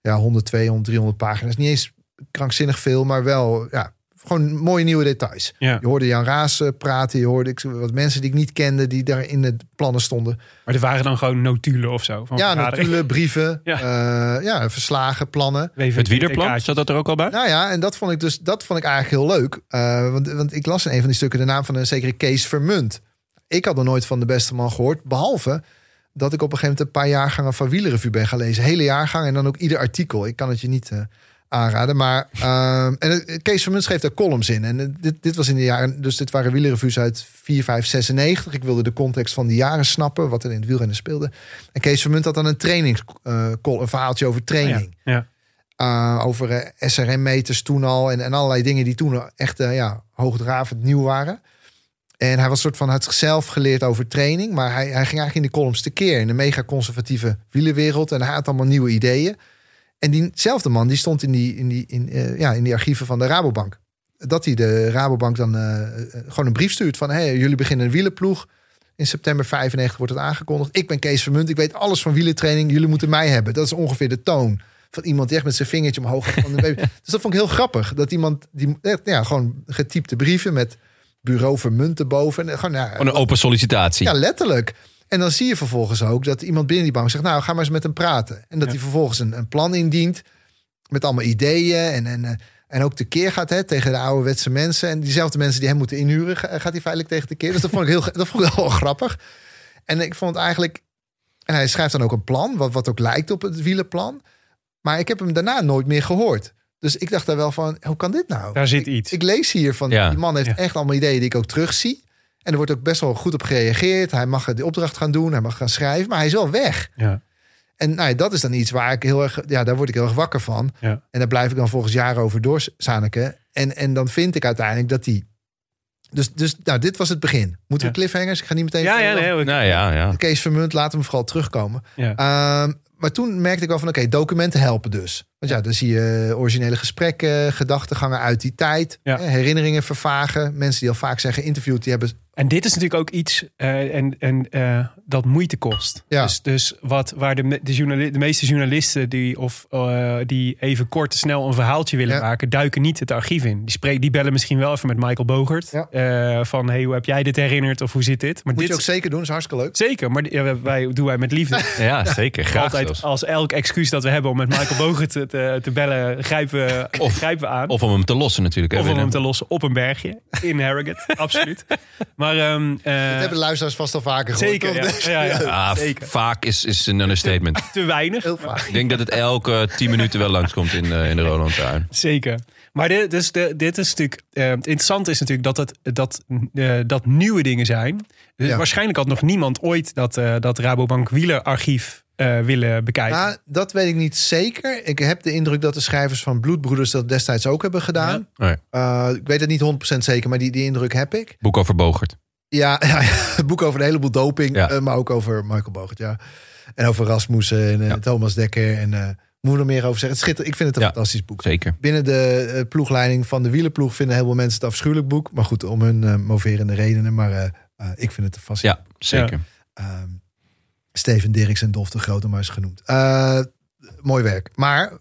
ja, 100, 200, 300 pagina's. Niet eens krankzinnig veel, maar wel ja, gewoon mooie nieuwe details. Ja. Je hoorde Jan Raas eh, praten, je hoorde ik, wat mensen die ik niet kende, die daar in de plannen stonden. Maar er waren dan gewoon notulen of zo? Van Ja, vergadering. natuurlijk, brieven, Ja. ja. ja, verslagen, plannen. WVT Het wielerplan, zat dat er ook al bij? Nou ja, en dat vond ik dus dat vond ik eigenlijk heel leuk. Eh, want, want ik las in een van die stukken de naam van een zekere Kees Vermunt. Ik had nog nooit van de beste man gehoord, behalve dat ik op een gegeven moment een paar jaargangen van Wielerrevue ben gaan lezen. Hele jaargang en dan ook ieder artikel. Ik kan het je niet eh, aanraden. Maar ehm, en eh, Kees Vermunt schreef daar columns in. En eh, dit, dit was in de jaren, dus dit waren Wielerrevues uit 4, 5, 96. Ik wilde de context van die jaren snappen, wat er in het wielrennen speelde. En Kees Vermunt had dan een trainings, eh, een verhaaltje over training. Ja. Uh, over SRM-meters toen al. En, en allerlei dingen die toen echt ja, hoogdravend nieuw waren. En hij was een soort van had zichzelf geleerd over training. Maar hij, hij ging eigenlijk in de columns tekeer. In de mega conservatieve wielenwereld. En hij had allemaal nieuwe ideeën. En diezelfde man die stond in die, in die, in, eh, ja, in die archieven van de Rabobank. Dat hij de Rabobank dan eh, eh, gewoon een brief stuurt van... Hey, jullie beginnen een wielenploeg. In september 95 wordt het aangekondigd. Ik ben Kees Vermunt. Ik weet alles van wielentraining. Jullie moeten mij hebben. Dat is ongeveer de toon van iemand die echt met zijn vingertje omhoog gaat. Van de baby. dus dat vond ik heel grappig. Dat iemand die ja, gewoon getypte brieven met bureau Vermunt erboven. En gewoon, ja, een open sollicitatie. ja, letterlijk. En dan zie je vervolgens ook dat iemand binnen die bank zegt... nou, ga maar eens met hem praten. En dat Ja. hij vervolgens een, een plan indient... met allemaal ideeën en, en, eh, en ook tekeer gaat hè, tegen de ouderwetse mensen. En diezelfde mensen die hem moeten inhuren... ga- gaat hij feitelijk tegen tekeer. Dus dat vond ik, heel, dat vond ik wel grappig. En ik vond het eigenlijk... En hij schrijft dan ook een plan, wat, wat ook lijkt op het wielenplan. Maar ik heb hem daarna nooit meer gehoord. Dus ik dacht daar wel van, hoe kan dit nou? Daar zit Ik- iets. Ik lees hier van, Ja. die man heeft Ja. echt allemaal ideeën die ik ook terugzie. En er wordt ook best wel goed op gereageerd. Hij mag de opdracht gaan doen, hij mag gaan schrijven, maar hij is wel weg. Ja. En nou ja, dat is dan iets waar ik heel erg, ja, daar word ik heel erg wakker van. Ja. En daar blijf ik dan volgens jaren over doorzaniken. En, en dan vind ik uiteindelijk dat die. Dus, dus nou, dit was het begin. Moeten we cliffhangers? Ik ga niet meteen. Ja, ja, nee. ik- Nou ja, ja. Kees Vermunt, laat hem vooral terugkomen. Ja. Ehm, maar toen merkte ik wel van, oké, documenten helpen dus. Want ja, dan zie je originele gesprekken, gedachtegangen uit die tijd. Ja. herinneringen vervagen. Mensen die al vaak zijn geïnterviewd, die hebben... En dit is natuurlijk ook iets eh, en, en, eh, dat moeite kost. Ja. Dus, dus wat, waar de, de, journali- de meeste journalisten die, of, eh, die even kort snel een verhaaltje willen Ja. maken, duiken niet het archief in. Die, spreken, die bellen misschien wel even met Michael Bogert. Ja. eh, van hey, hoe heb jij dit herinnerd of hoe zit dit? Maar Moet dit je ook zeker doen, is hartstikke leuk. Zeker, maar wij doen wij met liefde. Ja, zeker. Graag Altijd zelfs. als elk excuus dat we hebben om met Michael Bogert te, te, te bellen, grijpen, we- Of- grijpen we aan. Of om hem te lossen natuurlijk. hè, Of om hem te lossen op een bergje in Harrogate, absoluut. Maar ehm, eh, Dat hebben luisteraars vast al vaker gehoord. zeker, ja, ja, ja. Ah, zeker. vaak is, is een understatement. te weinig. Heel vaak. Ik denk dat het elke tien minuten wel langskomt in, eh, in de Roland Tuin. Zeker. Maar dit, dus de, dit is natuurlijk. eh, het interessante is natuurlijk dat, het, dat, eh, dat nieuwe dingen zijn. Dus Ja. Waarschijnlijk had nog niemand ooit dat, eh, dat Rabobank wielerarchief eh willen bekijken. Nou, dat weet ik niet zeker. Ik heb de indruk dat de schrijvers van Bloedbroeders dat destijds ook hebben gedaan. Oh ja. Uh, ik weet het niet 100% zeker, maar die, die indruk heb ik. Boek over Bogert. Ja, ja, het boek over een heleboel doping, Ja. eh, maar ook over Michael Bogert, ja. En over Rasmussen en eh, Ja. Thomas Dekker. En eh moet er nog meer over zeggen. Het schitter, ik vind het een Ja. fantastisch boek. Zeker. Binnen de eh, ploegleiding van de wielerploeg vinden heel veel mensen het afschuwelijk boek. Maar goed, om hun eh, moverende redenen. Maar eh, eh, ik vind het een fascinerend. Ja, zeker. Ehm, Steven Dirks en Dolf de Grote maar eens genoemd. Eh, mooi werk. Maar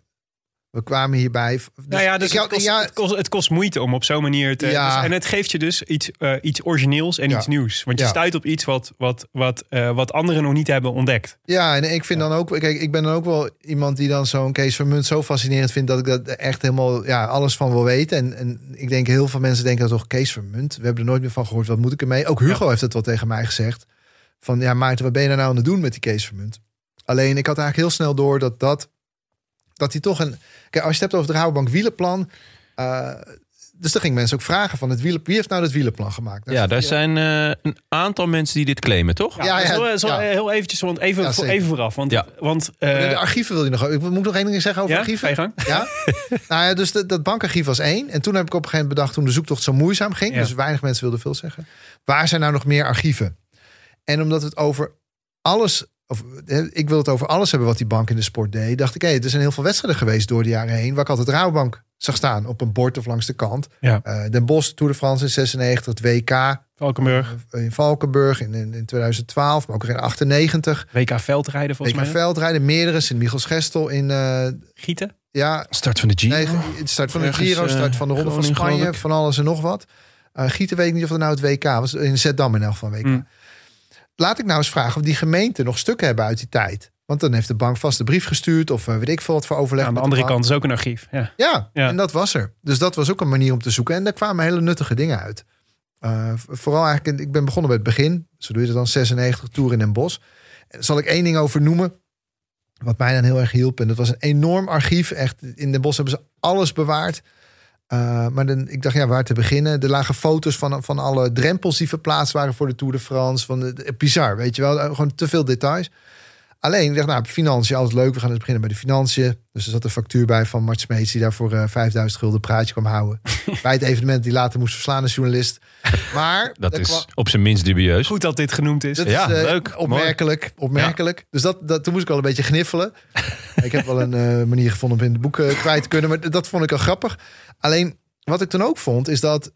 we kwamen hierbij. Dus nou ja, dus het, kost, ja, het, kost, het kost moeite om op zo'n manier te. Ja. dus- en het geeft je dus iets, eh, iets origineels en Ja. iets nieuws. Want je stuit op iets wat, wat, wat, eh, wat anderen nog niet hebben ontdekt. Ja, en ik vind dan ook, kijk, ik ben dan ook wel iemand die dan zo'n Kees Vermunt zo fascinerend vindt dat ik dat echt helemaal, ja, alles van wil weten. En, en ik denk heel veel mensen denken toch Kees Vermunt, we hebben er nooit meer van gehoord, wat moet ik ermee? Ook Hugo heeft het wel tegen mij gezegd. Van ja, Maarten, wat ben je nou aan het doen met die Kees Vermunt? Alleen ik had eigenlijk heel snel door dat dat, dat hij toch een, kijk, als je het hebt over het Rabobank wielenplan, eh, dus dan gingen mensen ook vragen van het wielen, wie heeft nou dat wielenplan gemaakt? Nou, Ja, daar zijn eh, een aantal mensen die dit claimen, toch? Ja, ja, zo, zo ja. heel eventjes, want even, Ja, voor- even vooraf. Want, Ja. want eh, de archieven wil je nog. Ik moet nog één ding zeggen over ja, archieven. gang. Ja? nou ja, dus dat, dat bankarchief was één. En toen heb ik op een gegeven moment bedacht, toen de zoektocht zo moeizaam ging, Ja. dus weinig mensen wilden veel zeggen. Waar zijn nou nog meer archieven? En omdat het over alles, of eh, ik wil het over alles hebben wat die bank in de sport deed, dacht ik, hé, er zijn heel veel wedstrijden geweest door de jaren heen, waar ik altijd Rabobank zag staan op een bord of langs de kant. Ja. Eh, Den Bosch, Tour de France in 96, het WK Valkenburg, in Valkenburg in, in, in 2012, maar ook in 98. WK veldrijden volgens WK mij. veldrijden, meerdere, Sint-Michels Gestel in, eh, Gieten. ja, Start van de Giro. Nee, het start van de Giro, eh, start van de Ronde van Spanje, van alles en nog wat. Eh, Gieten weet ik niet of het nou het WK was. In Zeddam in elk geval WK. Hmm. Laat ik nou eens vragen of die gemeenten nog stukken hebben uit die tijd. Want dan heeft de bank vast de brief gestuurd of eh, weet ik veel wat voor overleg. aan de andere kant is ook een archief. Ja. Ja, Ja. en dat was er. Dus dat was ook een manier om te zoeken. En daar kwamen hele nuttige dingen uit. Eh, vooral eigenlijk, ik ben begonnen bij het begin. Zo doe je het dan 96 Tour in Den Bosch. En zal ik één ding over noemen. Wat mij dan heel erg hielp. En dat was een enorm archief. Echt, in Den Bosch hebben ze alles bewaard. Eh, maar dan, ik dacht, ja, waar te beginnen? Er lagen foto's van, van alle drempels die verplaatst waren voor de Tour de France. Van bizar, weet je wel. Eh, Gewoon te veel details. Alleen, ik dacht, nou, financiën, altijd leuk. We gaan eens beginnen bij de financiën. Dus er zat een factuur bij van Mart Smeets... die daar voor eh 5000 gulden praatje kwam houden. bij het evenement die later moest verslaan als journalist. Maar... Dat is kwam- op zijn minst dubieus. Goed dat dit genoemd is. dat Ja, is, eh, leuk. Opmerkelijk, opmerkelijk. Dus dat, dat, toen moest ik wel een beetje gniffelen. ik heb wel een eh, manier gevonden om in het boek kwijt te kunnen. Maar dat vond ik al grappig. Alleen, wat ik toen ook vond, is dat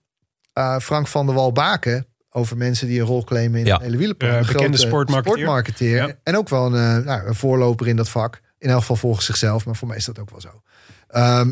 eh, Frank van der Wal Baken... over mensen die een rol claimen in Ja. de hele wielenplan. Een bekende sportmarketeer. sportmarketeer. Ja. En ook wel een, eh, nou, een voorloper in dat vak. In elk geval volgens zichzelf, maar voor mij is dat ook wel zo. Ehm,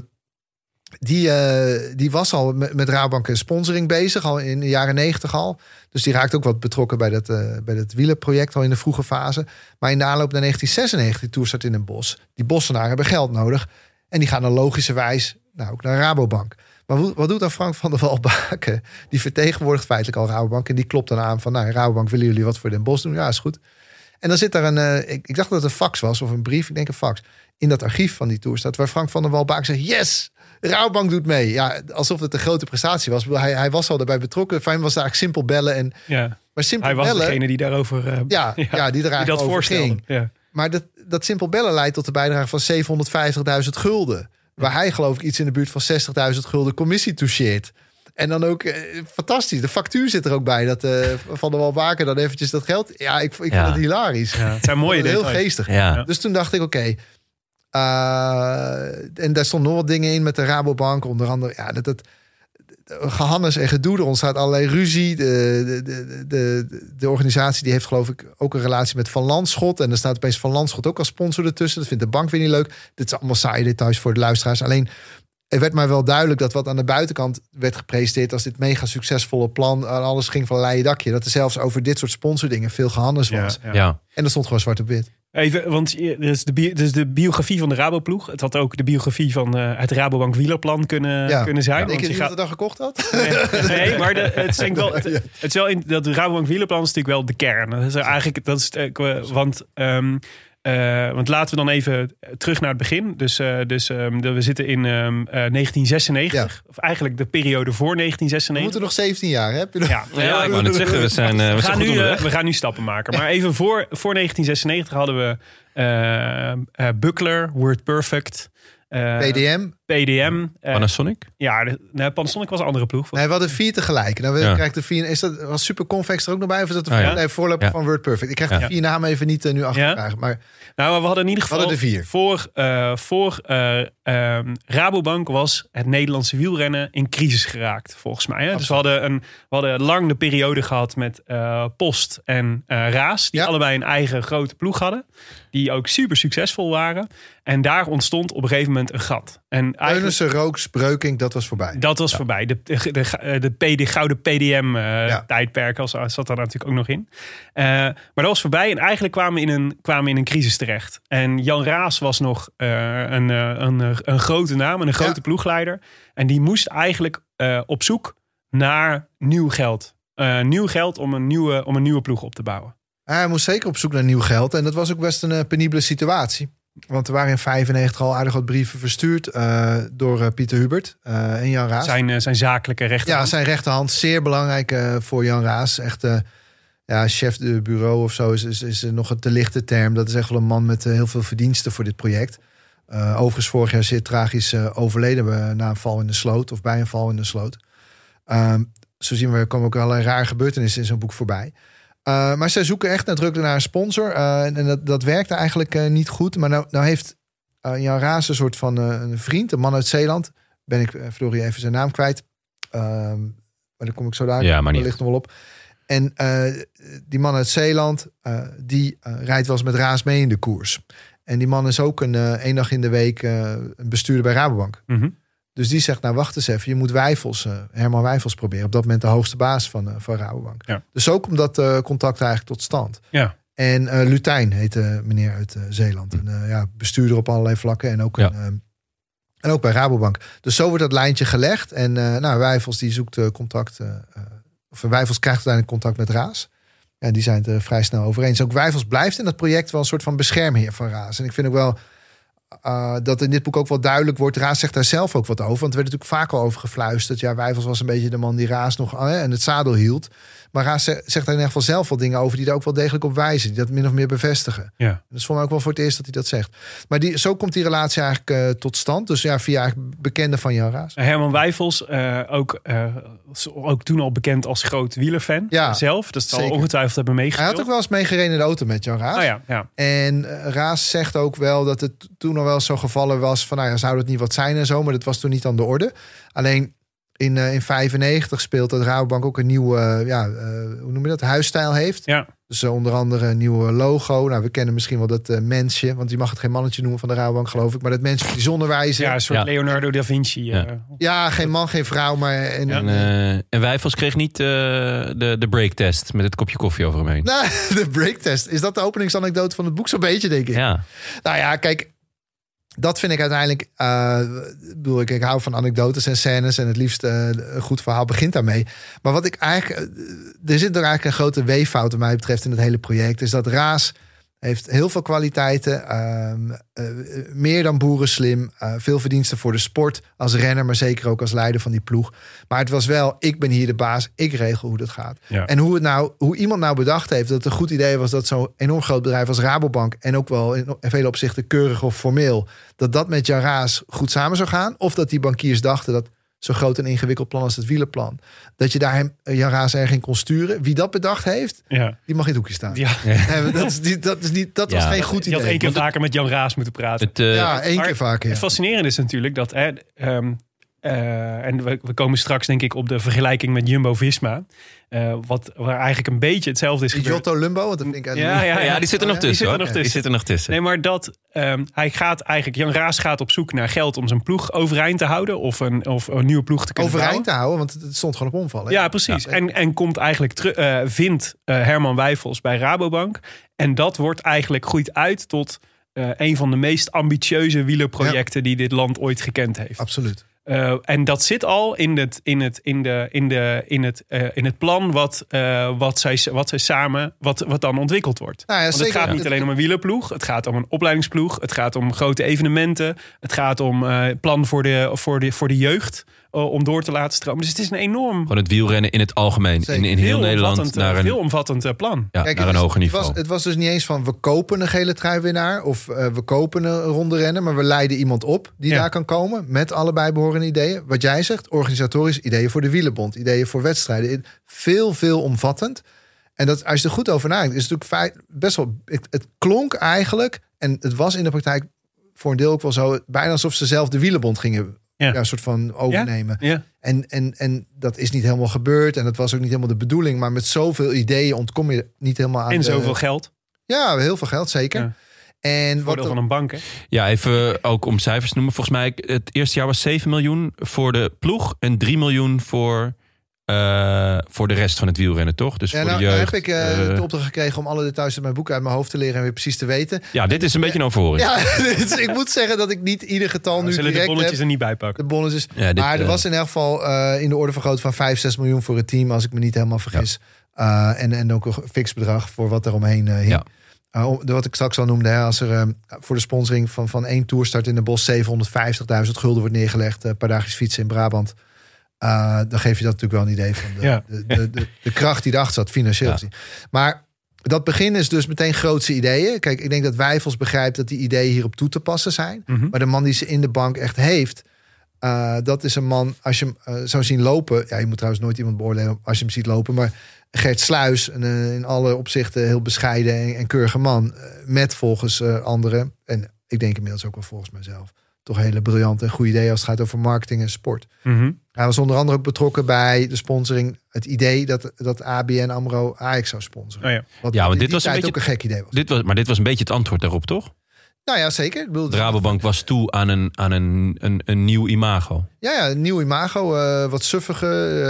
die, eh, die was al met, met Rabobank en sponsoring bezig, al in de jaren negentig al. Dus die raakt ook wat betrokken bij dat, eh bij dat wielenproject al in de vroege fase. Maar in de aanloop naar 1996, die tour start in een bos. Die bossenaren hebben geld nodig. En die gaan dan logischerwijs nou, ook naar Rabobank. Maar wat doet dan Frank van der Walbaken? Die vertegenwoordigt feitelijk al Rabobank. En die klopt dan aan van, nou, Rabobank, willen jullie wat voor Den Bos doen? Ja, is goed. En dan zit daar een, eh, ik, ik dacht dat het een fax was of een brief, ik denk een fax. In dat archief van die tour staat waar Frank van der Walbaken zegt, yes, Rabobank doet mee. Ja, alsof het een grote prestatie was. Hij, hij was al daarbij betrokken. Fijn was eigenlijk simpel bellen. En, Ja. maar simpel Hij was bellen, degene die daarover eh, ja, ja, die die dat over voorstelde. ging. Ja. Maar dat, dat simpel bellen leidt tot de bijdrage van 750.000 gulden. Waar hij geloof ik iets in de buurt van 60.000 gulden commissie toucheert. En dan ook, eh, fantastisch, de factuur zit er ook bij. Dat eh, Van der Walbaken dan eventjes dat geld... Ja, ik, ik Ja. vond het hilarisch. Ja, het zijn mooie Heel details. geestig. Ja. Dus toen dacht ik, oké, Uh, en daar stonden nog wat dingen in met de Rabobank. Onder andere, ja, dat, dat gehannes en gedoe. Er ontstaat allerlei ruzie. De, de, de, de, de organisatie die heeft geloof ik ook een relatie met Van Landschot. En er staat opeens Van Landschot ook als sponsor ertussen. Dat vindt de bank weer niet leuk. Dit is allemaal saaie details voor de luisteraars. Alleen het werd maar wel duidelijk dat wat aan de buitenkant werd gepresenteerd als dit mega succesvolle plan en alles ging van een leien dakje. Dat er zelfs over dit soort sponsordingen veel gehannes was. Ja. En dat stond gewoon zwart op wit. Even, want er is, de, dus de biografie van de Raboploeg. Het had ook de biografie van eh, het Rabobank wielerplan kunnen, Ja. kunnen zijn. Ik want weet je niet gaat- dat dat gekocht had. Nee, nee, maar de, het is ik wel. Het, het is wel in, dat Rabobank wielerplan is natuurlijk wel de kern. Dat is eigenlijk. Dat is het, eh, want. ehm, eh, want laten we dan even terug naar het begin. Dus, eh, dus ehm, de- we zitten in ehm, eh, 1996. Of eigenlijk de periode voor We 1996. moeten nog 17 jaar, hè? Heb je nog- Ja, Ja, ik wou net zeggen, we zijn, we we, zijn gaan goed nu, we gaan nu stappen maken. Maar even voor, voor 1996 hadden we Buckler, Word Eh, PDM. PDM. eh, Panasonic? ja, de, nee, Panasonic was een andere ploeg. Nee, we hadden vier tegelijk. Nou, we Ja. krijgen de vier. Is dat was Super Convex er ook nog bij? Of is dat de Ah, ja. nee, voorloper Ja. van Word Perfect? Ik krijg Ja. de vier namen even niet eh, nu achter. Maar Nou, maar we hadden in ieder geval... hadden er vier. Voor, eh, voor eh, ehm, Rabobank was het Nederlandse wielrennen in crisis geraakt, volgens mij. Hè? Dus we hadden, een, we hadden lang de periode gehad met eh, Post en eh, Raas. Die Ja. allebei een eigen grote ploeg hadden. Die ook super succesvol waren. En daar ontstond op een gegeven moment een gat. En eigenlijk, Teunissen, Rooks, Breuking, dat was voorbij. dat was voorbij. De, de, de, de, PD, gouden PDM-tijdperk als zat daar natuurlijk ook nog in. Eh, maar dat was voorbij. En eigenlijk kwamen we in een, kwamen we in een crisis terecht. En Jan Raas was nog eh, een, eh, een, eh, een grote naam en een grote Ja. ploegleider. En die moest eigenlijk eh, op zoek naar nieuw geld. Eh, nieuw geld om een nieuwe, om een nieuwe ploeg op te bouwen. Hij moest zeker op zoek naar nieuw geld. En dat was ook best een eh, penibele situatie. Want er waren in 95 al aardig wat brieven verstuurd eh, door eh, Pieter Hubert en Jan Raas. Zijn, zijn zakelijke rechten. Ja, zijn rechterhand. Zeer belangrijk voor Jan Raas. Echt ja, chef de bureau of zo is, is, is nog een te lichte term. Dat is echt wel een man met heel veel verdiensten voor dit project. Overigens vorig jaar zeer tragisch overleden na een val in de sloot. Of bij een val in de sloot. Ehm, zo zien we, er komen ook allerlei raar gebeurtenissen in zo'n boek voorbij. Eh, maar zij zoeken echt nadrukkelijk naar een sponsor. eh, en en dat, dat werkte eigenlijk eh, niet goed. Maar nou, nou heeft Jan Raas een soort van een vriend, een man uit Zeeland. Ben ik, verdorie, even zijn naam kwijt. Ehm, maar daar kom ik zo daar Ja, maar niet. wellicht nog wel op. En die man uit Zeeland, die rijdt wel eens met Raas mee in de koers. En die man is ook een één dag in de week een bestuurder bij Rabobank. Mhm. Dus die zegt, nou wacht eens even, je moet Wijfels, eh, Herman Wijfels proberen. Op dat moment de hoogste baas van, eh, van Rabobank. Ja. Dus zo komt dat eh, contact eigenlijk tot stand. Ja. En Lutijn heette meneer uit Zeeland. Een eh, ja, bestuurder op allerlei vlakken en ook, Ja. een, eh, en ook bij Rabobank. Dus zo wordt dat lijntje gelegd. En nou, Wijfels die zoekt contact, of Wijfels krijgt uiteindelijk contact met Raas. Ja, die zijn het er vrij snel over eens. Ook Wijfels blijft in dat project wel een soort van beschermheer van Raas. En ik vind ook wel uh, dat in dit boek ook wel duidelijk wordt. Raas zegt daar zelf ook wat over. Want er werd natuurlijk vaak al over gefluisterd. Ja, Wijfels was een beetje de man die Raas nog uh, en het zadel hield. Maar Raas zegt daar in ieder geval zelf wel dingen over... die daar ook wel degelijk op wijzen. Die dat min of meer bevestigen. Ja. Dat is voor mij ook wel voor het eerst dat hij dat zegt. Maar die, zo komt die relatie eigenlijk uh, tot stand. Dus ja, via bekenden van Jan Raas. Herman Wijfels, uh, ook, ook toen al bekend als groot wielerfan ja, zelf. Dat zal ongetwijfeld hebben meegespeeld. Hij had ook wel eens meegereden in de auto met Jan Raas. Oh ja, ja. En Raas zegt ook wel dat het toen al wel zo gevallen was... van nou ja, zou dat niet wat zijn en zo. Maar dat was toen niet aan de orde. Alleen in 1995 uh, speelt dat Rabobank ook een nieuwe, uh, ja, uh, hoe noem je dat, huisstijl heeft. Ja. Dus onder andere een nieuwe logo. Nou, we kennen misschien wel dat mensje, want je mag het geen mannetje noemen van de Rabobank, geloof ik. Maar dat mensje die zonnewijzer. Ja, een soort ja. Leonardo da Vinci. Ja. ja. geen man, geen vrouw, maar... En, en, en Wijfels kreeg niet uh, de, de breaktest met het kopje koffie over hem heen. Nou, de breaktest. Is dat de openingsanekdote van het boek zo'n beetje, denk ik? Ja. Nou ja, kijk, dat vind ik uiteindelijk. Uh, bedoel ik, ik hou van anekdotes en scènes en het liefst uh, een goed verhaal begint daarmee. Maar wat ik eigenlijk. Uh, er zit er eigenlijk een grote weeffout, wat mij betreft, in het hele project. Is dat Raas heeft heel veel kwaliteiten. Uh, meer dan boerenslim. veel verdiensten voor de sport als renner, maar zeker ook als leider van die ploeg. Maar het was wel, ik ben hier de baas, ik regel hoe dat gaat. Ja. En hoe, het nou, hoe iemand nou bedacht heeft dat het een goed idee was dat zo'n enorm groot bedrijf als Rabobank en ook wel in vele opzichten keurig of formeel, dat dat met Jan Raas goed samen zou gaan. Of dat die bankiers dachten dat Zo groot en ingewikkeld plan als het wielerplan. Dat je daar hem, eh, Jan Raas erg in kon sturen. Wie dat bedacht heeft, Ja. die mag in het hoekje staan. Ja. Dat, is niet, dat, is niet, dat was geen goed Je had idee. één keer vaker met Jan Raas moeten praten. Het, eh, ja, één keer vaker. Ja. Het fascinerende is natuurlijk dat... Hè, ehm, eh, en we, we komen straks denk ik op de vergelijking met Jumbo-Visma. eh, wat, waar eigenlijk een beetje hetzelfde is Die gebeurd. Jotto Lumbo, want dat vind ik Ja, ja, ja, die zit er nog Oh, tussen. die zit er nog tussen. Die zit er nog tussen. Nee, maar dat ehm, hij gaat eigenlijk, Jan Raas gaat op zoek naar geld om zijn ploeg overeind te houden. Of een, of een nieuwe ploeg te kunnen Overeind bouwen. te houden, want het stond gewoon op omvallen. Ja, precies. En, en komt eigenlijk teru- eh, vindt eh, Herman Wijfels bij Rabobank. En dat wordt eigenlijk groeit uit tot eh, een van de meest ambitieuze wielerprojecten die dit land ooit gekend heeft. Absoluut. Eh, en dat zit al in het, in het, in de, in de, in het, eh, in het plan wat, eh, wat, zij, wat zij samen, wat, wat dan ontwikkeld wordt. Nou ja, Want het gaat niet alleen om een wielerploeg, het gaat om een opleidingsploeg, het gaat om grote evenementen, het gaat om plan voor de, voor de, voor de jeugd om door te laten stromen. Dus het is een enorm, Gewoon het wielrennen in het algemeen. In, Zeker. in heel Nederland naar eh, een, veel omvattend eh, plan. ja, Kijk, naar het een was- hoger niveau. Het was, het was dus niet eens van we kopen een gele truiwinnaar of eh, we kopen een ronde rennen, maar we leiden iemand op die Ja. daar kan komen met allebei behorende ideeën. Wat jij zegt, organisatorisch ideeën voor de wielenbond, ideeën voor wedstrijden, veel veel omvattend. En dat als je er goed over nadenkt, is het natuurlijk feit, best wel. Het, het klonk eigenlijk en het was in de praktijk voor een deel ook wel zo, bijna alsof ze zelf de wielenbond gingen. Ja. Ja. een soort van overnemen. Ja, En, en, en dat is niet helemaal gebeurd. En dat was ook niet helemaal de bedoeling. Maar met zoveel ideeën ontkom je niet helemaal aan en de- zoveel geld. Ja, heel veel geld, zeker. Ja. En wat Voordeel van een bank, hè? Ja, even ook om cijfers te noemen. Volgens mij het eerste jaar was 7 miljoen voor de ploeg en 3 miljoen voor, eh, voor de rest van het wielrennen, toch? Dus ja, voor nou, de nou jeugd. heb ik eh, eh, de opdracht gekregen om alle details uit mijn boek uit mijn hoofd te leren en weer precies te weten. ja, dit is een beetje een overhoring. Ja, dus ik moet zeggen dat ik niet ieder getal nu zullen de direct bonnetjes heb. er niet bij pakken. De bonnetjes. Ja, dit, maar er was in elk geval eh, in de orde van grootte van 5, 6 miljoen voor het team, als ik me niet helemaal vergis. Eh, en, en ook een fix bedrag voor wat er omheen eh hing. Eh, wat ik straks al noemde, hè, als er voor de sponsoring van, van één toerstart in de bos 750.000 gulden wordt neergelegd, eh, een paar dagjes fietsen in Brabant. Eh, dan geef je dat natuurlijk wel een idee van de, Ja. de, de, de, de kracht die erachter zat, financieel Ja. gezien. Maar dat begin is dus meteen grootse ideeën. Kijk, ik denk dat Wijfels begrijpt dat die ideeën hierop toe te passen zijn. Mhm. Maar de man die ze in de bank echt heeft, eh, dat is een man, als je hem eh, zou zien lopen. Ja, je moet trouwens nooit iemand beoordelen als je hem ziet lopen. Maar Gert Sluis, een, in alle opzichten heel bescheiden en, en keurige man. met volgens anderen, en ik denk inmiddels ook wel volgens mezelf, toch hele briljante en goede ideeën als het gaat over marketing en sport. Mhm. Hij was onder andere ook betrokken bij de sponsoring. Het idee dat, dat ABN AMRO Ajax zou sponsoren. Oh ja. Wat Ja, dit was een beetje- ook een gek idee was. Dit was, maar dit was een beetje het antwoord daarop, toch? Nou ja, zeker. Ik bedoel, De Rabobank was toe aan een, aan een, een, een nieuw imago. Ja, ja, een nieuw imago, eh, wat suffige.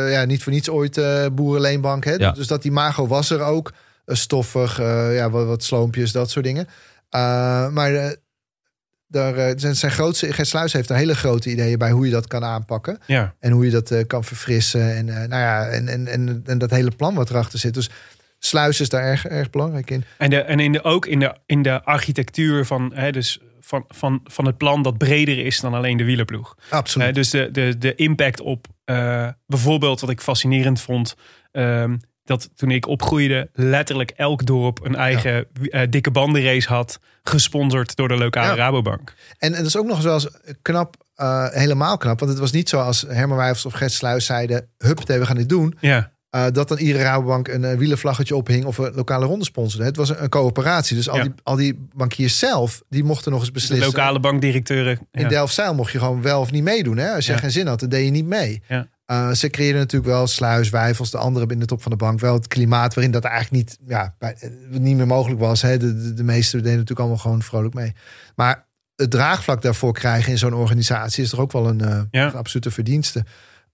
eh, ja, niet voor niets ooit eh boerenleenbank. Hè? Ja. Dus dat imago was er ook. Stoffig, eh, ja, wat, wat sloompjes, dat soort dingen. Uh, maar daar, uh, zijn, zijn grootste, Gert Sluis heeft een hele grote ideeën bij hoe je dat kan aanpakken. Ja. En hoe je dat uh, kan verfrissen. En, nou ja, en, en, en, en dat hele plan wat erachter zit. Dus Sluis is daar erg, erg belangrijk in. En, de, en in de, ook in de, in de architectuur van, hè, dus van, van, van het plan dat breder is dan alleen de wielerploeg. Absoluut. Uh, dus de, de, de impact op bijvoorbeeld wat ik fascinerend vond. Um, dat toen ik opgroeide, letterlijk elk dorp een eigen ja. uh, dikke bandenrace had. Gesponsord door de lokale ja. Rabobank. En, en dat is ook nog eens wel eens knap, uh, helemaal knap. Want het was niet zoals Herman Wijfels of Gert Sluis zeiden... huppatee, we gaan dit doen. Ja. Uh, dat dan iedere Rabobank een wielervlaggetje ophing of een lokale ronde sponsorde. Het was een, een coöperatie. Dus al, ja. die, al die bankiers zelf, die mochten nog eens beslissen. De lokale bankdirecteuren. Ja. In Delfzijl mocht je gewoon wel of niet meedoen. Hè? Als je ja. geen zin had, dan deed je niet mee. Uh, ze creëerden natuurlijk wel Sluis, Wijfels, de anderen in de top van de bank. Wel het klimaat waarin dat eigenlijk niet, ja, niet meer mogelijk was. Hè? De, de, de meesten deden natuurlijk allemaal gewoon vrolijk mee. Maar het draagvlak daarvoor krijgen in zo'n organisatie is toch ook wel een, uh, een absolute verdienste.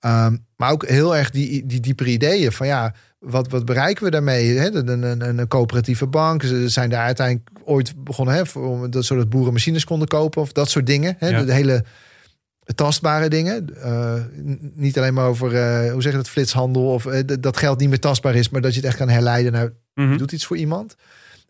Um, maar ook heel erg die, die diepere ideeën van ja, wat, wat bereiken we daarmee? Hè? Een, een, een coöperatieve bank. Ze zijn daar uiteindelijk ooit begonnen hè, voor, dat, zodat boeren machines konden kopen of dat soort dingen. Hè? Ja. De, de, hele tastbare dingen. Uh, niet alleen maar over, uh, hoe zeg je dat, flitshandel of uh, dat geld niet meer tastbaar is, maar dat je het echt kan herleiden naar, mm Mhm. -hmm. doet iets voor iemand.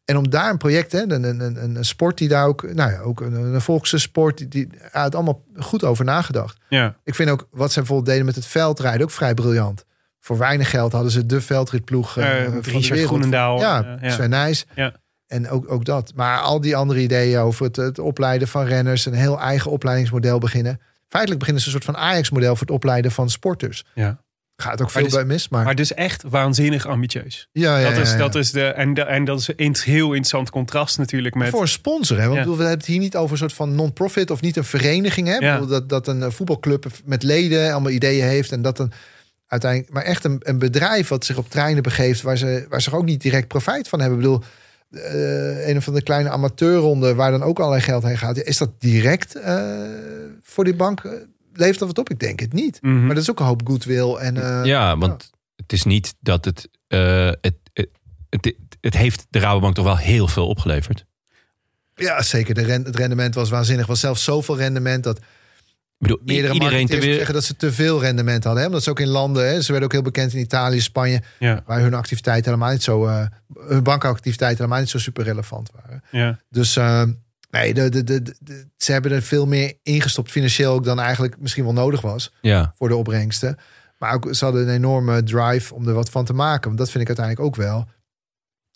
En om daar een project, hè, een, een, een, een sport die daar ook, nou ja, ook een, een volkse sport, die, die het allemaal goed over nagedacht. Ja. Ik vind ook wat ze bijvoorbeeld deden met het veldrijden ook vrij briljant. Voor weinig geld hadden ze de veldritploeg uh, uh, van Richard de wereld. Groenendaal. Ja, ja. Sven Nijs. Ja. En ook, ook dat. Maar al die andere ideeën over het, het opleiden van renners, een heel eigen opleidingsmodel beginnen, feitelijk beginnen ze een soort van Ajax-model voor het opleiden van sporters. Ja. Gaat ook veel dus- bij mis, maar... Maar dus echt waanzinnig ambitieus. ja, ja, dat, is, ja, ja. dat is de, en, de, en dat is een heel interessant contrast natuurlijk met... Voor een sponsor, hè? Want Ja. ik bedoel, we hebben het hier niet over een soort van non-profit of niet een vereniging. Hè? Dat, dat een eh, voetbalclub met leden allemaal ideeën heeft en dat een uiteindelijk, maar echt een, een bedrijf wat zich op treinen begeeft waar ze, waar ze ook niet direct profijt van hebben. Ik bedoel, eh, een van de kleine amateurronden waar dan ook allerlei geld heen gaat. Is dat direct eh, voor die bank? eh, Levert dat wat op? Ik denk het niet. Mhm. Maar dat is ook een hoop goodwill. En, ja, want het is niet dat het, het, het, het. Het heeft de Rabobank toch wel heel veel opgeleverd. ja, zeker. De het rendement was waanzinnig. was zelfs zoveel rendement dat bedoel, meerdere iedereen marketeers wereld. zeggen dat ze te veel rendement hadden. Hè? Omdat ze ook in landen, hè? ze werden ook heel bekend in Italië, Spanje, Ja, waar hun activiteiten helemaal niet zo, eh, hun bankactiviteiten helemaal niet zo super relevant waren. ja. Dus eh, nee, de, de, de, de- ze hebben er veel meer ingestopt financieel ook dan eigenlijk misschien wel nodig was Ja, voor de opbrengsten. Maar ook, ze hadden een enorme drive om er wat van te maken. Want dat vind ik uiteindelijk ook wel.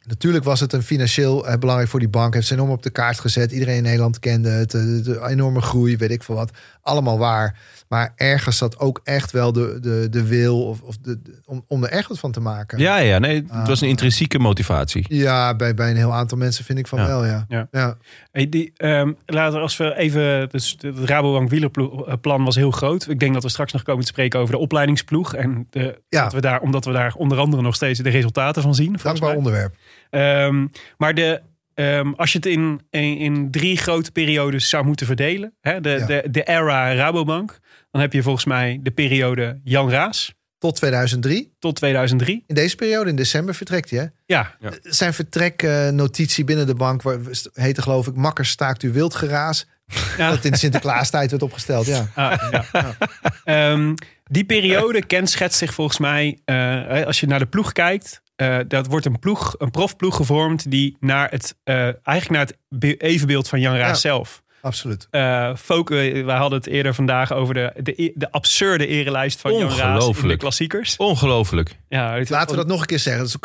Natuurlijk was het een financieel eh, belangrijk voor die bank. Heeft ze enorm op de kaart gezet. Iedereen in Nederland kende het. eh, De, de enorme groei, weet ik veel wat. Allemaal waar. Maar ergens zat ook echt wel de, de, de wil of, of de, de- om, om er echt wat van te maken. ja, ja nee, het was een Ah. intrinsieke motivatie. Ja, bij, bij een heel aantal mensen vind ik van Ja. wel, ja. Ja. ja. Hey, die, ehm, laten we als we even. Dus het Rabobank wielerplan was heel groot. Ik denk dat we straks nog komen te spreken over de opleidingsploeg. En de, Ja. dat we daar, omdat we daar onder andere nog steeds de resultaten van zien. Dankbaar mij. onderwerp. Ehm, maar de, ehm, als je het in, in, in drie grote periodes zou moeten verdelen. Hè, de, Ja. de, de era Rabobank. Dan heb je volgens mij de periode Jan Raas Tot 2003. tot 2003. In deze periode, in december, vertrekt hij. hè? Ja, Zijn vertreknotitie binnen de bank waar- heette geloof ik... Makkers staakt u wild geraas. Ja. Dat in de Sinterklaastijd werd opgesteld, ja. Ah, ja. Ehm, die periode kenschetst zich volgens mij, eh, als je naar de ploeg kijkt, eh, dat wordt een ploeg, een profploeg gevormd die naar het, eh, eigenlijk naar het be- evenbeeld van Jan Raas Ja. zelf. Absoluut. Eh folk, eh, wij hadden het eerder vandaag over de, de, de absurde erelijst van Jan Raas in de klassiekers. Ongelooflijk. Ja, het- Laten we dat nog een keer zeggen.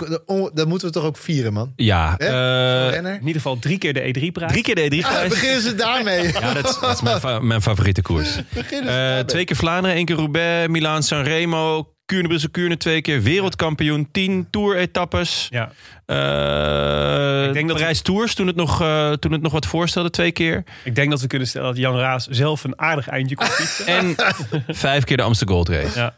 Dat, moeten we toch ook vieren, man. Ja, eh. In ieder geval drie keer de E3-prijs. drie keer de E3 Ah, beginnen ze daarmee. Ja, dat, is- dat is mijn, fa- mijn favoriete koers. Beginnen ze Eh, daarmee. twee keer Vlaanderen, één keer Roubaix, Milaan, Sanremo, Kuurne, Brussel, Kuurne twee keer, wereldkampioen, tien tour-etappes. Ja. Eh Ik denk dat- Parijs Tours, toen het, nog, eh, toen het nog wat voorstelde, twee keer. Ik denk dat we kunnen stellen dat Jan Raas zelf een aardig eindje kon fietsen. En vijf keer de Amsterdam Gold Race. Ja,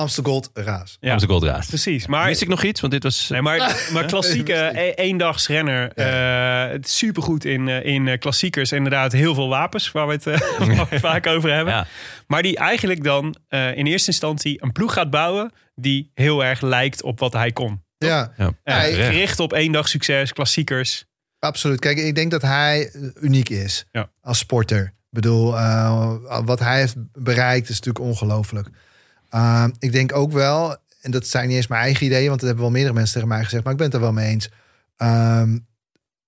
Amstel Gold Raas. ja. Amsterdam Gold Race. precies. Maar Mis ik nog iets? Want dit was... Nee, maar, maar klassieke e- eendagsrenner. eh supergoed in, eh, in eh, klassiekers. Inderdaad, heel veel wapens waar we het, eh, waar we het vaak over hebben. Ja. Maar die eigenlijk dan eh, in eerste instantie een ploeg gaat bouwen. die heel erg lijkt op wat hij kon. Ja, Ja. Eh, Ja, gericht op eendagssucces, klassiekers. absoluut. Kijk, ik denk dat hij eh, uniek is Ja. als sporter. Ik bedoel, eh, wat hij heeft bereikt is natuurlijk ongelooflijk. Uh, ik denk ook wel, en dat zijn niet eens mijn eigen ideeën, want dat hebben wel meerdere mensen tegen mij gezegd, maar ik ben het er wel mee eens. ehm,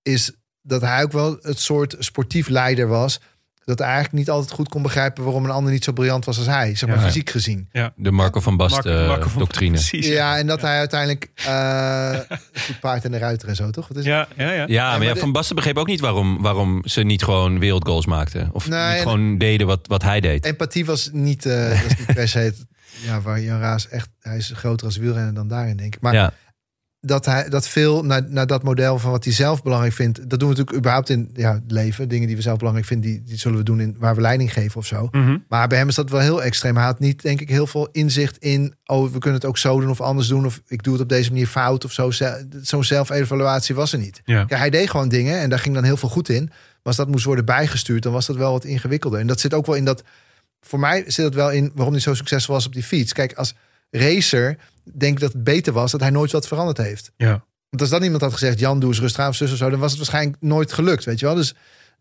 is dat hij ook wel het soort sportief leider was. Dat hij eigenlijk niet altijd goed kon begrijpen waarom een ander niet zo briljant was als hij, zeg maar Ja. fysiek gezien. De Marco van Basten Marco- Marco van- doctrine. Precies. Ja, en dat hij uiteindelijk eh goed paard en de ruiter en zo, toch? Wat is? Ja, ja, ja. Ja, maar, maar ja, de- Van Basten begreep ook niet waarom, waarom ze niet gewoon wereldgoals maakten. Of Nee, niet gewoon deden wat, wat hij deed. Empathie was niet, eh dat is niet per se het, ja, waar Jan Raas echt, hij is groter als wielrenner dan daarin, denk ik. Maar ja. dat hij dat veel naar, naar dat model van wat hij zelf belangrijk vindt, dat doen we natuurlijk überhaupt in ja, het leven. Dingen die we zelf belangrijk vinden, die, die zullen we doen in waar we leiding geven of zo. Mhm. Maar bij hem is dat wel heel extreem. Hij had niet, denk ik, heel veel inzicht in. Oh, we kunnen het ook zo doen of anders doen. Of ik doe het op deze manier fout of zo. Zo'n zelfevaluatie was er niet. Ja. Ja, hij deed gewoon dingen en daar ging dan heel veel goed in. Maar als dat moest worden bijgestuurd, dan was dat wel wat ingewikkelder. En dat zit ook wel in dat. Voor mij zit dat wel in waarom hij zo succesvol was op die fiets. Kijk, als racer denk ik dat het beter was dat hij nooit wat veranderd heeft. Ja. Want als dan iemand had gezegd, Jan, doe eens rustig aan of zus of zo, dan was het waarschijnlijk nooit gelukt, weet je wel. Dus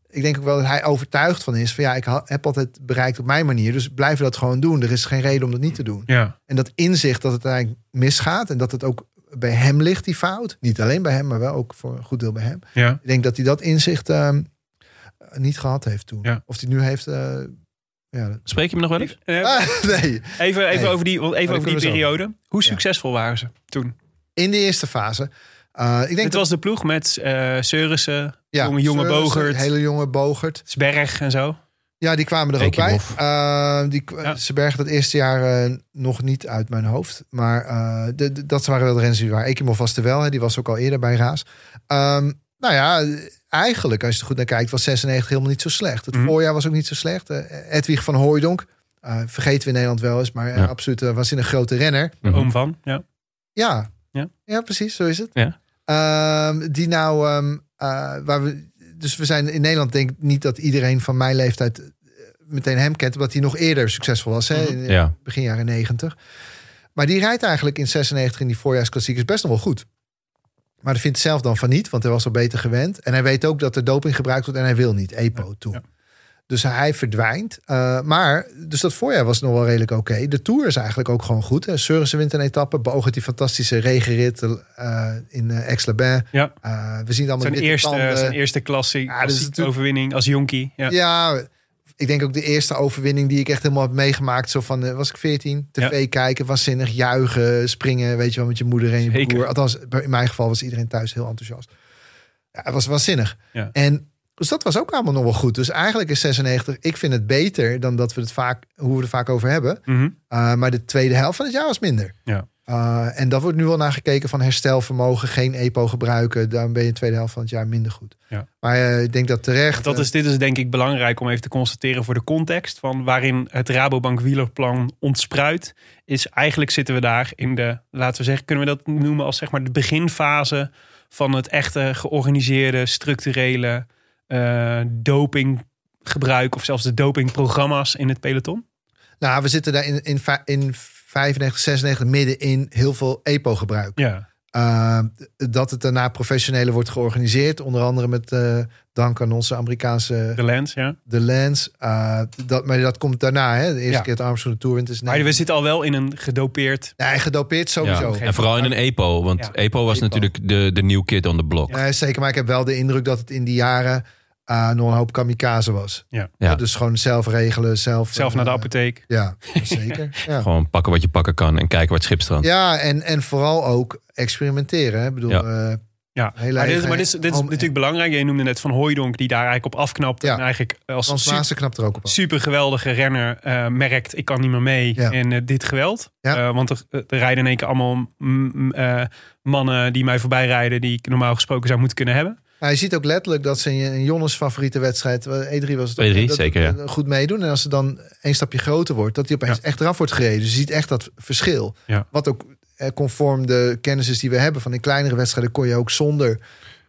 ik denk ook wel dat hij overtuigd van is van ja, ik heb altijd bereikt op mijn manier, dus blijven we dat gewoon doen. Er is geen reden om dat niet te doen. Ja. En dat inzicht dat het eigenlijk misgaat en dat het ook bij hem ligt, die fout. Niet alleen bij hem, maar wel ook voor een goed deel bij hem. Ja. Ik denk dat hij dat inzicht ehm, niet gehad heeft toen. Ja. Of hij nu heeft. eh, ja. Spreek je me nog wel eens? Eh, Ah, nee. Even, even Nee. over die, even over die zo. periode. Hoe Ja. succesvol waren ze toen? In de eerste fase. Eh, ik denk Het dat, was de ploeg met eh Seurissen, ja, jonge, jonge Seurissen, Bogert, Hele jonge Bogert. Sberg en zo. Ja, die kwamen er ook bij. Uh, die, Ja. Dat eerste jaar nog niet uit mijn hoofd. Maar eh, de, de- dat waren wel de renners die waren. Ekimov was er wel, hè, die was ook al eerder bij Raas. Ehm, nou ja, eigenlijk, als je er goed naar kijkt, was 96 helemaal niet zo slecht. Het Mhm. voorjaar was ook niet zo slecht. Eh, Edwig van Hooijdonk, eh, vergeten we in Nederland wel eens, maar eh, Ja. absoluut uh, was in een grote renner. Mhm. Oom van, ja. Ja. Ja. ja, precies, zo is het. Ja. Ehm, die nou, ehm, eh, waar we, dus we zijn in Nederland denk ik niet dat iedereen van mijn leeftijd meteen hem kent, omdat hij nog eerder succesvol was, hè, in Ja. begin jaren 90. Maar die rijdt eigenlijk in 96 in die voorjaarsklassiekers best nog wel goed. Maar dat vindt zelf dan van niet, want hij was al beter gewend. En hij weet ook dat er doping gebruikt wordt en hij wil niet, EPO toen. ja. Dus hij verdwijnt. Uh, maar, dus dat voorjaar was nog wel redelijk oké. De Tour is eigenlijk ook gewoon goed. Hè. Seurissen wint een etappe. Beoogt die fantastische regenrit uh, in uh, Aix-les-Bains. Ja. We zien allemaal Zijn eerste, tanden. zijn eerste klassie, Ja, dus overwinning als jonkie. Ja. Ja, ik denk ook de eerste overwinning die ik echt helemaal heb meegemaakt. Zo van, eh, was ik 14? TV kijken, waanzinnig, juichen, springen, weet je wel, met je moeder en je Zeker. broer. Althans, in mijn geval was iedereen thuis heel enthousiast. Ja, het was waanzinnig. Ja. En dus dat was ook allemaal nog wel goed. Dus eigenlijk is 96, ik vind het beter dan dat we het vaak, hoe we er vaak over hebben. Mhm. Uh, maar de tweede helft van het jaar was minder. Ja. Uh, en dat wordt nu wel naar gekeken van herstelvermogen, geen EPO gebruiken. Dan ben je de tweede helft van het jaar minder goed. Ja. Maar uh, ik denk dat terecht. Dat is, dit is denk ik belangrijk om even te constateren voor de context van waarin het Rabobank wielerplan ontspruit. Is eigenlijk zitten we daar in de, laten we zeggen, kunnen we dat noemen als zeg maar de beginfase van het echte georganiseerde, structurele uh, dopinggebruik of zelfs de dopingprogramma's in het peloton? Nou, we zitten daar in, in, in 95, 96 midden in heel veel EPO-gebruik. Ja. Uh, dat het daarna professioneler wordt georganiseerd. Onder andere met uh, dank aan onze Amerikaanse... De Lens, ja. De Lens. Uh, dat, maar dat komt daarna. Hè? De eerste Ja. keer het Armstrong de Tour wint. Is Maar we zitten al wel in een gedopeerd... Ja, gedopeerd sowieso. Ja. En vooral in een EPO. Want Ja. EPO was EPO. natuurlijk de, de new kid on the block. Ja, zeker. Maar ik heb wel de indruk dat het in die jaren uh, nog een hoop kamikaze was. Ja. Ja. Dus gewoon zelf regelen, zelf... Zelf naar de uh, apotheek. Ja, zeker. Ja. Gewoon pakken wat je pakken kan en kijken waar het schip strandt. Ja, en, en vooral ook experimenteren. Hè? Ik bedoel, Ja. eh, Ja, Hele maar dit, is- maar dit, is, dit is home- natuurlijk belangrijk. Je noemde net van Hooijdonk die daar eigenlijk op afknapt. Ja. En eigenlijk als Frans super, knapt er ook op. af. super geweldige renner eh, merkt... ik kan niet meer mee Ja. en eh, dit geweld. Ja. Eh, want er, er rijden in één keer allemaal mm, mm, eh, mannen die mij voorbij rijden... die ik normaal gesproken zou moeten kunnen hebben. Nou, je ziet ook letterlijk dat ze in in Jonnes favoriete wedstrijd, eh, E3 was het ook, E3, dat- zeker, ja. dat- goed meedoen. En als ze dan een stapje groter wordt, dat hij opeens Ja. echt eraf wordt gereden. Dus je ziet echt dat verschil. Ja. Wat ook eh, conform de kennis is die we hebben van in kleinere wedstrijden, kon je ook zonder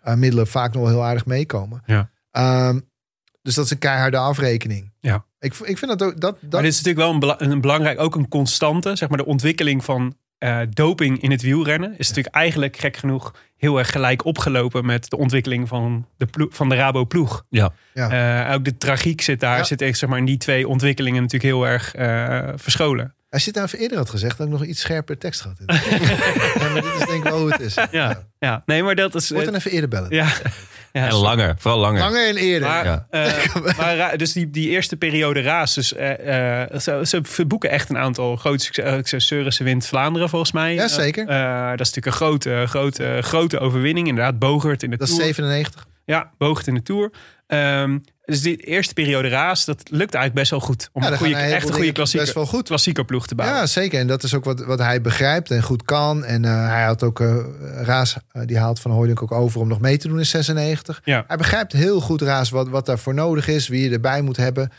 eh, middelen vaak nog wel heel aardig meekomen. Ja. Ehm, dus dat is een keiharde afrekening. Ja. Ik, ik vind dat ook. Dat, dat, Maar dit is natuurlijk wel een, bela- een belangrijk, ook een constante. Zeg maar de ontwikkeling van eh, doping in het wielrennen is natuurlijk eigenlijk gek genoeg heel erg gelijk opgelopen met de ontwikkeling van de, ploeg, van de Rabo ploeg. Ja. Ja. Eh, ook de tragiek zit daar, Ja. zit echt zeg maar in die twee ontwikkelingen natuurlijk heel erg eh, verscholen. als je het nou even eerder had gezegd, had ik nog een iets scherper tekst gehad. ja, maar dit is denk ik wel hoe het is. Ja, ja. nee, maar dat is. Word dan even eerder bellen. ja, ja, En langer, vooral langer. Langer en eerder. Maar, Ja. eh, maar dus die, die eerste periode raas. Dus, eh, eh, ze, ze boeken echt een aantal grote succes. Seurissen wint Vlaanderen volgens mij. Ja, zeker. Eh, dat is natuurlijk een grote, grote, grote overwinning. Inderdaad, Bogert in de dat is Tour. 97. Ja, Bogert in de Tour. Ehm, dus die eerste periode raas, dat lukt eigenlijk best wel goed. Om Ja, een goede, echt een goede klassieker, best wel goed. klassieker ploeg te bouwen. Ja, zeker. En dat is ook wat, wat hij begrijpt en goed kan. En eh, hij had ook eh, Raas, eh, die haalt van Hooydonk ook over om nog mee te doen in 96. Ja. Hij begrijpt heel goed, Raas, wat, wat daarvoor nodig is, wie je erbij moet hebben.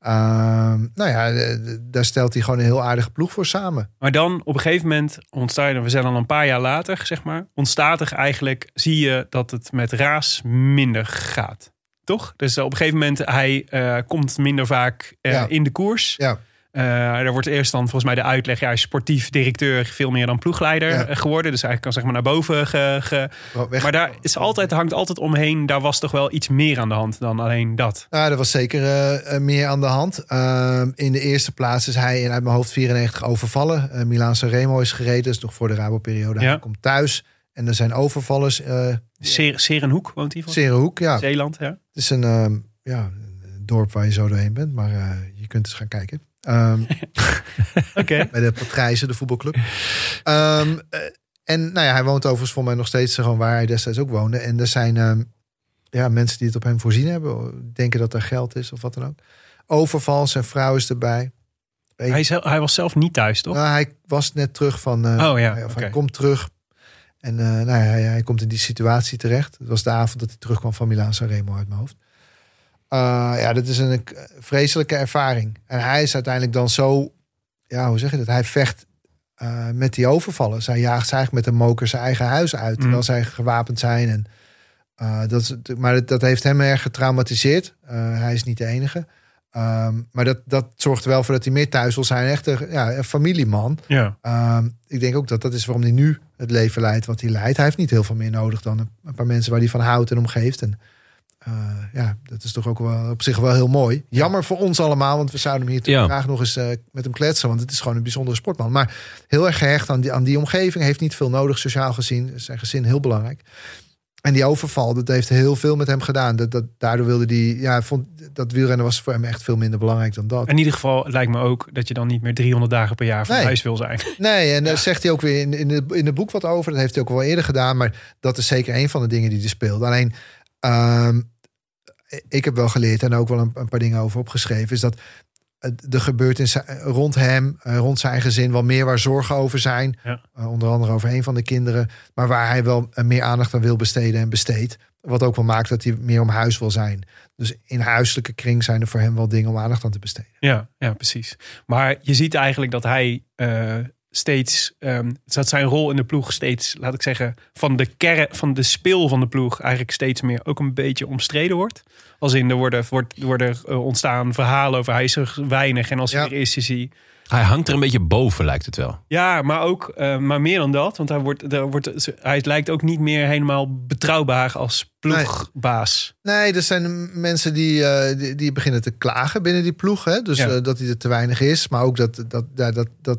Ehm, nou ja, daar stelt hij gewoon een heel aardige ploeg voor samen. Maar dan op een gegeven moment ontstaat er, we zijn al een paar jaar later, zeg maar, ontstaat er eigenlijk, zie je dat het met Raas minder gaat. Toch? Dus op een gegeven moment, hij eh, komt minder vaak eh, Ja. in de koers. Ja, Eh, er wordt eerst dan volgens mij de uitleg, ja, hij is sportief directeur veel meer dan ploegleider Ja. eh, geworden. Dus hij kan zeg maar naar boven ge. Maar daar is altijd, hangt altijd omheen, daar was toch wel iets meer aan de hand dan alleen dat. Ja, er was zeker eh, eh, meer aan de hand. Ehm, in de eerste plaats is hij in uit mijn hoofd 94 overvallen. Uh, Milaan Sanremo is gereden, dus nog voor de Rabo-periode. Ja. Hij komt thuis en er zijn overvallers. eh Ser, Serenhoek woont hij van? Serenhoek, ja. Zeeland, ja. Het is een, ehm, ja, een dorp waar je zo doorheen bent, maar eh, je kunt eens gaan kijken. Ehm, bij de Patrijzen, de voetbalclub. Ehm, eh, en nou ja, hij woont overigens voor mij nog steeds gewoon waar hij destijds ook woonde. En er zijn, ja, mensen die het op hem voorzien hebben, denken dat er geld is of wat dan ook. Overval, zijn vrouw is erbij. Hij, is, hij was zelf niet thuis, toch? Nou, hij was net terug van. eh, Oh ja, of hij komt terug. En eh, nou ja, hij, hij komt in die situatie terecht. Het was de avond dat hij terugkwam van Milaan Sanremo uit mijn hoofd. Eh, ja, dat is een eh, vreselijke ervaring. En hij is uiteindelijk dan zo. Ja, hoe zeg je dat? Hij vecht met die overvallen. Zij jaagt ze eigenlijk met een moker zijn eigen huis uit. Terwijl Mm. zij gewapend zijn. En, dat, is- maar dat, dat heeft hem erg getraumatiseerd. Hij is niet de enige. Ehm, maar dat, dat zorgt er wel voor dat hij meer thuis wil zijn. Echt een, ja, een familieman. Ja. Ehm, ik denk ook dat dat is waarom hij nu het leven leidt wat hij leidt. Hij heeft niet heel veel meer nodig dan een, een paar mensen waar hij van houdt en omgeeft. En eh, ja, dat is toch ook wel op zich wel heel mooi. Jammer voor ons allemaal, want we zouden hem hier Ja. graag nog eens eh, met hem kletsen. Want het is gewoon een bijzondere sportman. Maar heel erg gehecht aan die, aan die omgeving. Heeft niet veel nodig sociaal gezien. Zijn gezin heel belangrijk. En die overval, dat heeft heel veel met hem gedaan. Dat, dat, daardoor wilde hij, ja, vond dat wielrennen was voor hem echt veel minder belangrijk dan dat. In ieder geval lijkt me ook dat je dan niet meer 300 dagen per jaar van Nee. huis wil zijn. Nee, en daar zegt hij ook weer in, in, de, in het boek wat over. Dat heeft hij ook wel eerder gedaan. Maar dat is zeker een van de dingen die hij speelt. Alleen, ehm, ik heb wel geleerd en ook wel een, een paar dingen over opgeschreven. Is dat er gebeurt in zijn- rond hem, eh, rond zijn gezin, wel meer waar zorgen over zijn. Ja. Eh, onder andere over een van de kinderen. Maar waar hij wel eh, meer aandacht aan wil besteden en besteedt. Wat ook wel maakt dat hij meer om huis wil zijn. Dus in huiselijke kring zijn er voor hem wel dingen om aandacht aan te besteden. Ja, ja, precies. Maar je ziet eigenlijk dat hij eh, steeds, ehm, dat zijn rol in de ploeg steeds, laat ik zeggen, van de kern, van de speel van de ploeg eigenlijk steeds meer ook een beetje omstreden wordt. Als in er worden, wordt, er worden eh, ontstaan verhalen over hij is er weinig en als hij Ja. er is, is hij. Hij hangt er een beetje boven, lijkt het wel. Ja, maar ook, eh, maar meer dan dat, want hij wordt, er wordt, hij lijkt ook niet meer helemaal betrouwbaar als ploegbaas. Nee, er zijn mensen die, eh, die, die beginnen te klagen binnen die ploeg. Hè? Dus Ja. dat hij er te weinig is. Maar ook dat, dat, dat, dat,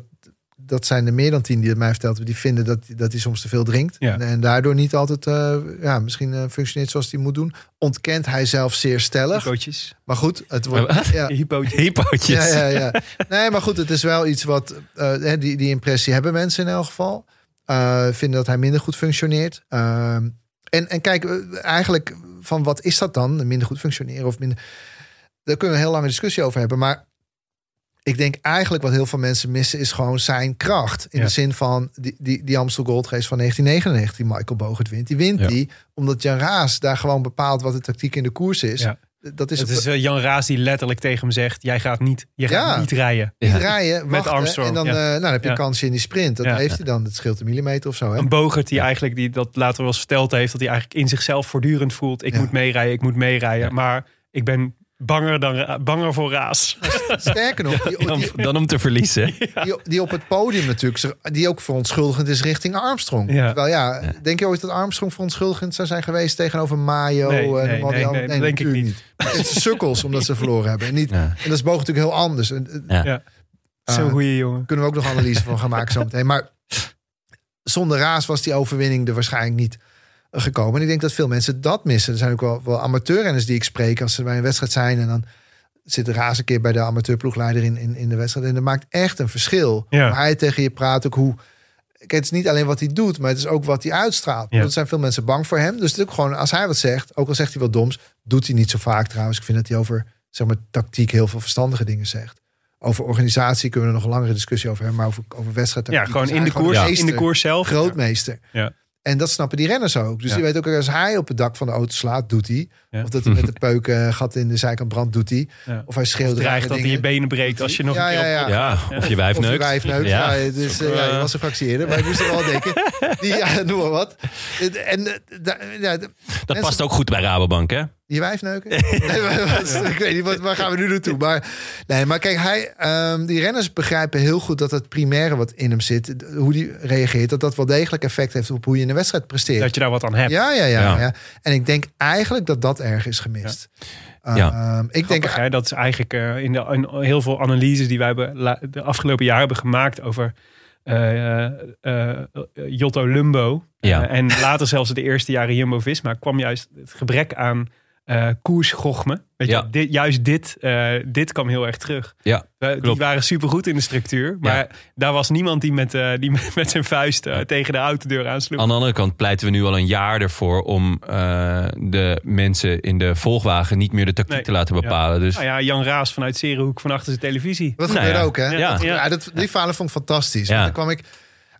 dat, zijn er meer dan tien die het mij verteld Die vinden dat, dat hij soms te veel drinkt. Ja. En, en daardoor niet altijd eh, ja, misschien eh, functioneert zoals hij moet doen. Ontkent hij zelf zeer stellig. Hypootjes. Maar goed, het wordt... Ja, Hypootjes. Hypootjes. ja, ja, ja. Nee, maar goed, het is wel iets wat... eh, hè, die, die impressie hebben mensen in elk geval. Eh, vinden dat hij minder goed functioneert. Ehm, en, en kijk, eigenlijk van wat is dat dan? Minder goed functioneren of minder... Daar kunnen we een heel lange discussie over hebben. Maar ik denk eigenlijk wat heel veel mensen missen... is gewoon zijn kracht. In Ja. de zin van die, die, die Amstel Gold Race van 1999... die Michael Bogert wint. Die wint Ja. die omdat Jan Raas daar gewoon bepaalt... wat de tactiek in de koers is. Ja. Dat is, Het is eh, Jan Raas die letterlijk tegen hem zegt: Jij gaat niet, jij gaat niet rijden. Niet rijden, wachten, Armstrong, En dan, eh, nou, dan heb je een kansje in die sprint. Dat heeft hij dan. Dat scheelt een millimeter of zo. Hè? Een Bogert die eigenlijk, die dat later wel eens verteld heeft, dat hij eigenlijk in zichzelf voortdurend voelt: Ik moet meerijden, ik moet meerijden. Maar ik ben banger, dan, banger voor Raas. Sterker nog, die, Dan, die, dan om te verliezen. die, die op het podium natuurlijk, die ook verontschuldigend is richting Armstrong. Ja. Terwijl ja, denk je ooit dat Armstrong verontschuldigend zou zijn geweest tegenover Mayo? Nee, en nee, al die nee, andere- nee, dat denk ik natuurlijk niet. Het is sukkels omdat ze verloren hebben. En, niet, Ja. en dat is Boog natuurlijk heel anders. Eh, Ja. Ja. Ah. Zo'n goede jongen. kunnen we ook nog analyse van gaan maken zometeen. Maar zonder Raas was die overwinning er waarschijnlijk niet gekomen. En ik denk dat veel mensen dat missen. Er zijn ook wel, wel amateurrenners die ik spreek als ze bij een wedstrijd zijn. En dan zit Raas een keer bij de amateurploegleider in, in, in de wedstrijd. En dat maakt echt een verschil. Ja. Hoe hij tegen je praat, ook hoe... Kijk, het is niet alleen wat hij doet, maar het is ook wat hij uitstraalt. Ja. Er zijn veel mensen bang voor hem. Dus het is ook gewoon, als hij wat zegt, ook al zegt hij wat doms, doet hij niet zo vaak trouwens. Ik vind dat hij over, zeg maar, tactiek heel veel verstandige dingen zegt. Over organisatie kunnen we er nog een langere discussie over hebben, maar over, over wedstrijd. Ja, gewoon in de koers, in de koers zelf. Grootmeester. Ja. En dat snappen die renners ook. Dus Ja. die weet ook, als hij op het dak van de auto slaat, doet hij. Ja. Of dat hij met de peuk eh, gat in de zijkant brandt, doet hij. Ja. Of hij schreeuwt. Dreigt rare dat hij je benen breekt als je nog Ja, een keer ja, op... ja. Ja, of je wijf Of je neukt. wijf neukt. Ja. Ja. dus, ja, eh, je was een fractie eerder, maar ik moest er wel denken. Die, ja, noem maar wat. En eh, da- ja, de- Dat past ook goed bij Rabobank, hè? Je wijf neuken? Nee, maar wat- ik weet niet, wat, waar gaan we nu naartoe? Maar, nee, maar kijk, hij, ehm, die renners begrijpen heel goed dat het primaire wat in hem zit, hoe die reageert, dat dat wel degelijk effect heeft op hoe je in de wedstrijd presteert. Dat je daar wat aan hebt. Ja, ja, ja, Ja. ja. En ik denk eigenlijk dat dat erg is gemist. Ja. Ehm, ik denk, hè? Dat is eigenlijk eh, in, de, in heel veel analyses die wij hebben la- de afgelopen jaar hebben gemaakt over eh, eh, Jotto Lumbo. Ja. En later zelfs de eerste jaren Jumbo-Visma kwam juist het gebrek aan eh koersgochme. Weet je, dit, juist dit, eh, dit kwam heel erg terug. Ja, We- die klopt. waren supergoed in de structuur. Maar Ja. daar was niemand die met, eh, die met, met zijn vuist eh, tegen de autodeur aansloeg. Aan de andere kant pleiten we nu al een jaar ervoor om eh, de mensen in de volgwagen niet meer de tactiek Nee. te laten bepalen. Dus Nou ja, Jan Raas vanuit Serenhoek van achter zijn televisie. Dat Nou gebeurde ja. ook, hè? Ja. Dat, Ja. ja, dat, die verhalen vond ik fantastisch. Ja. Want dan kwam ik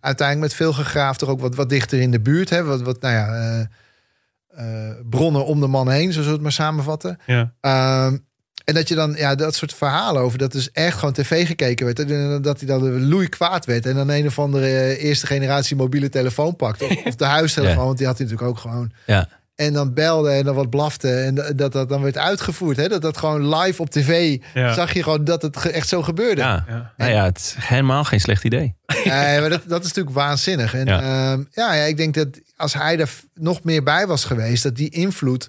uiteindelijk met veel gegraafd er ook wat, wat dichter in de buurt. Hè? Wat, wat, nou ja, eh, eh, bronnen om de man heen, zo zullen we het maar samenvatten. Ja. Ehm, en dat je dan, ja, dat soort verhalen over dat dus echt gewoon tv gekeken werd. En dat hij dan loei kwaad werd. En dan een of andere eh, eerste generatie mobiele telefoon pakte. Of, of de huistelefoon, Ja. want die had hij natuurlijk ook gewoon. ja, En dan belde en dan wat blafte. En dat dat, dan werd uitgevoerd. Hè? Dat dat gewoon live op tv Ja. zag je gewoon dat het echt zo gebeurde. ja. Ja. Nou ja, het is helemaal geen slecht idee. Nee, maar dat, dat is natuurlijk waanzinnig. En Ja. ja. ja, ja, ik denk dat als hij er nog meer bij was geweest, dat die invloed.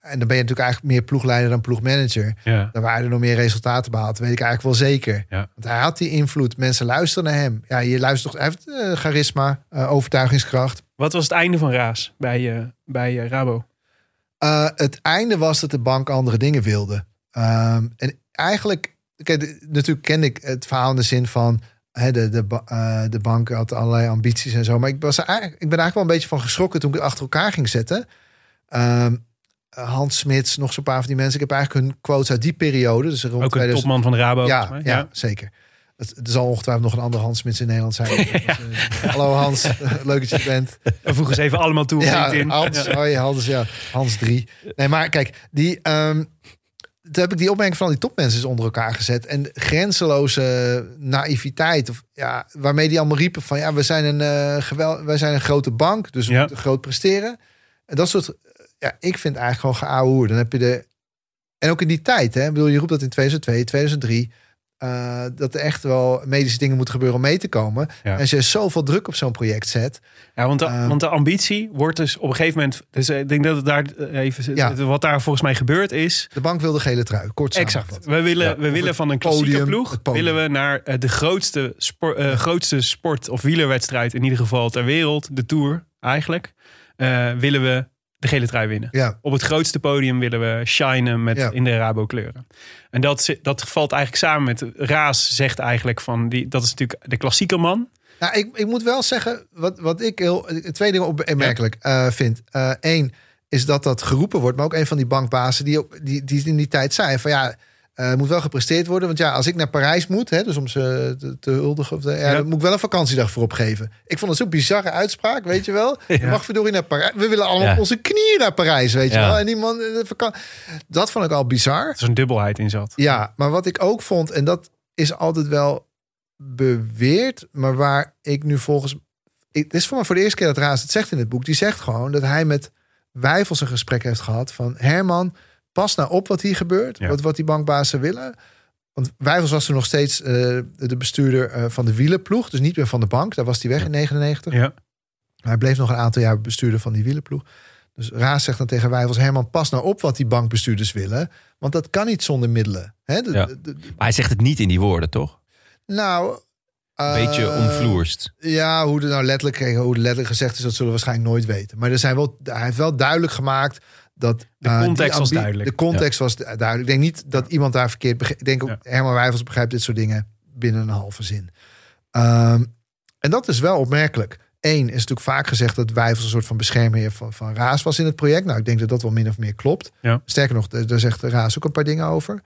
En dan ben je natuurlijk eigenlijk meer ploegleider dan ploegmanager. Ja. Dan waren er nog meer resultaten behaald, weet ik eigenlijk wel zeker. Ja. Want hij had die invloed. Mensen luisteren naar hem. Ja, je luistert toch. Hij heeft eh, charisma, eh, overtuigingskracht. Wat was het einde van Raas bij, eh, bij eh, Rabo? Eh, het einde was dat de bank andere dingen wilde. Ehm, en eigenlijk, kijk, natuurlijk kende ik het verhaal in de zin van. De, de, eh, de bank had allerlei ambities en zo. Maar ik, was er eigenlijk, ik ben eigenlijk wel een beetje van geschrokken toen ik het achter elkaar ging zetten. Ehm, Hans Smits, nog zo'n paar van die mensen. Ik heb eigenlijk hun quotes uit die periode. Dus rond Ook een 2000 topman van de Rabo. ja, zeker. Het, er zal ongetwijfeld nog een andere Hans Smits in Nederland zijn. Eh, hallo Hans, leuk dat je bent. We voegen ze even allemaal toe Ja, LinkedIn. Hans, hoi, Hans, ja. Hans 3. Nee, maar kijk, die, ehm, toen heb ik die opmerking van al die topmensen eens onder elkaar gezet. En grenzeloze naïviteit, of, ja, waarmee die allemaal riepen van... ja, we zijn een, eh, gewel, wij zijn een grote bank, dus we Ja. moeten groot presteren. En dat soort, ja, ik vind eigenlijk gewoon geouwe Dan heb je de... En ook in die tijd, hè. Ik bedoel, je roept dat in 2002, 2003... eh, dat er echt wel medische dingen moeten gebeuren om mee te komen. Ja. En je zoveel druk op zo'n project zet... Ja, want de, Ehm. want de ambitie wordt dus op een gegeven moment... Dus eh, ik denk dat het daar eh, even... Ja. Wat daar volgens mij gebeurd is... De bank wil de gele trui, kort Exact. We willen, Ja. we willen van een klassieke podium, ploeg... willen we naar de grootste, spor, eh, grootste sport- of wielerwedstrijd... in ieder geval ter wereld, de Tour eigenlijk... willen we de gele trui winnen. Ja, Op het grootste podium willen we shinen met Ja. in de Rabo kleuren. En dat, dat valt eigenlijk samen met Raas zegt eigenlijk van die dat is natuurlijk de klassieke man. nou, ik, ik moet wel zeggen, wat, wat ik heel, twee dingen opmerkelijk eh, vind. Eén is dat dat geroepen wordt, maar ook een van die bankbazen die, die, die in die tijd zei van ja, eh, het moet wel gepresteerd worden. Want ja, als ik naar Parijs moet, hè, dus om ze te, te huldigen, of de, ja, moet ik wel een vakantiedag voor opgeven. Ik vond het zo'n bizarre uitspraak, weet je wel. Je mag verdorie naar Parijs. We willen allemaal Ja. op onze knieën naar Parijs, weet je wel. En die man, de vakan- dat vond ik al bizar. Er is een dubbelheid in zat. Ja, maar wat ik ook vond, en dat is altijd wel beweerd, maar waar ik nu volgens. Ik, het is voor mij voor de eerste keer dat Raas het zegt in het boek. Die zegt gewoon dat hij met Wijfels een gesprek heeft gehad van Herman, pas nou op wat hier gebeurt, Ja. wat, wat die bankbazen willen. Want Wijfels was toen nog steeds eh, de bestuurder eh, van de wielenploeg, dus niet meer van de bank. Daar was hij weg in 99. Ja. Hij bleef nog een aantal jaar bestuurder van die wielenploeg. Dus Raas zegt dan tegen Wijfels: Herman, pas nou op wat die bankbestuurders willen. Want dat kan niet zonder middelen. Hè? De- Ja. de- de- Maar hij zegt het niet in die woorden, toch? nou. Een beetje eh, omvloerst. Ja, hoe het nou letterlijk, hoe letterlijk gezegd is, dat zullen we waarschijnlijk nooit weten. Maar er zijn wel, hij heeft wel duidelijk gemaakt dat. De eh, context was duidelijk. De context was du- duidelijk. Ik denk niet dat iemand daar verkeerd begreep. Ik denk ook. Herman Wijfels begrijpt dit soort dingen binnen een halve zin. Ehm, en dat is wel opmerkelijk. Eén is natuurlijk vaak gezegd dat Wijfels een soort van beschermheer van, van Raas was in het project. Nou, ik denk dat dat wel min of meer klopt. Ja. Sterker nog, daar daar zegt Raas ook een paar dingen over.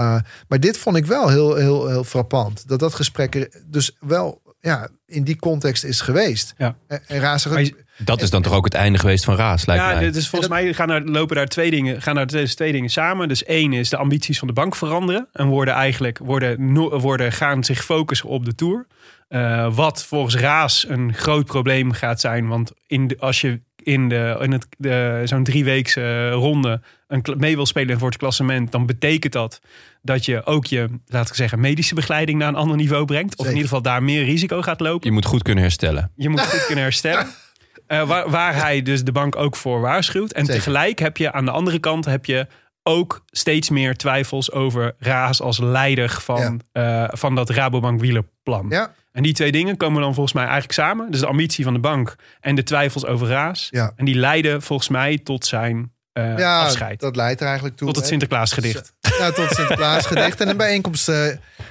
Uh, maar dit vond ik wel heel, heel, heel frappant. Dat dat gesprek er dus wel ja, in die context is geweest. Ja. En, en Raas zegt, Maar je- Dat is dan toch ook het einde geweest van Raas, lijkt Ja, mij. dit is volgens mij gaan er, lopen daar twee dingen, gaan daar dus twee dingen samen. Dus één is de ambities van de bank veranderen. En worden eigenlijk worden, worden, gaan zich focussen op de Tour. Eh, wat volgens Raas een groot probleem gaat zijn. Want in de, als je in, de, in het, de, zo'n drieweekse ronde een, mee wil spelen voor het klassement... dan betekent dat dat je ook je, laat ik zeggen, medische begeleiding naar een ander niveau brengt. Of in ieder geval daar meer risico gaat lopen. Je moet goed kunnen herstellen. Je moet goed kunnen herstellen. Eh, waar, waar hij dus de bank ook voor waarschuwt. En Zeker. tegelijk heb je aan de andere kant heb je ook steeds meer twijfels over Raas als leider van, eh, van dat Rabobank wielerplan. ja, En die twee dingen komen dan volgens mij eigenlijk samen. Dus de ambitie van de bank en de twijfels over Raas. ja, En die leiden volgens mij tot zijn, eh, ja, afscheid. dat leidt er eigenlijk toe. Tot het. Sinterklaasgedicht. Ja, tot het Sinterklaasgedicht. En een bijeenkomst eh,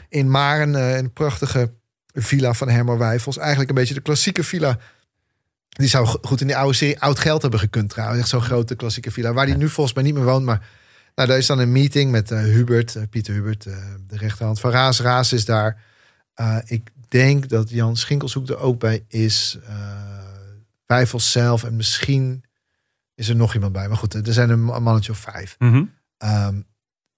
in Maren, eh, een prachtige villa van Herman Wijfels. Eigenlijk een beetje de klassieke villa. Die zou go- goed in die oude serie Oud Geld hebben gekund trouwens. Echt zo'n grote klassieke villa. Waar die nu volgens mij niet meer woont. Maar nou, daar is dan een meeting met Hubert, Pieter Hubert, de rechterhand van Raas. Raas is daar. Ik denk dat Jan Schinkelshoek er ook bij is. Wijfels zelf en misschien is er nog iemand bij. Maar goed, er zijn een mannetje of vijf. Mhm. Ehm,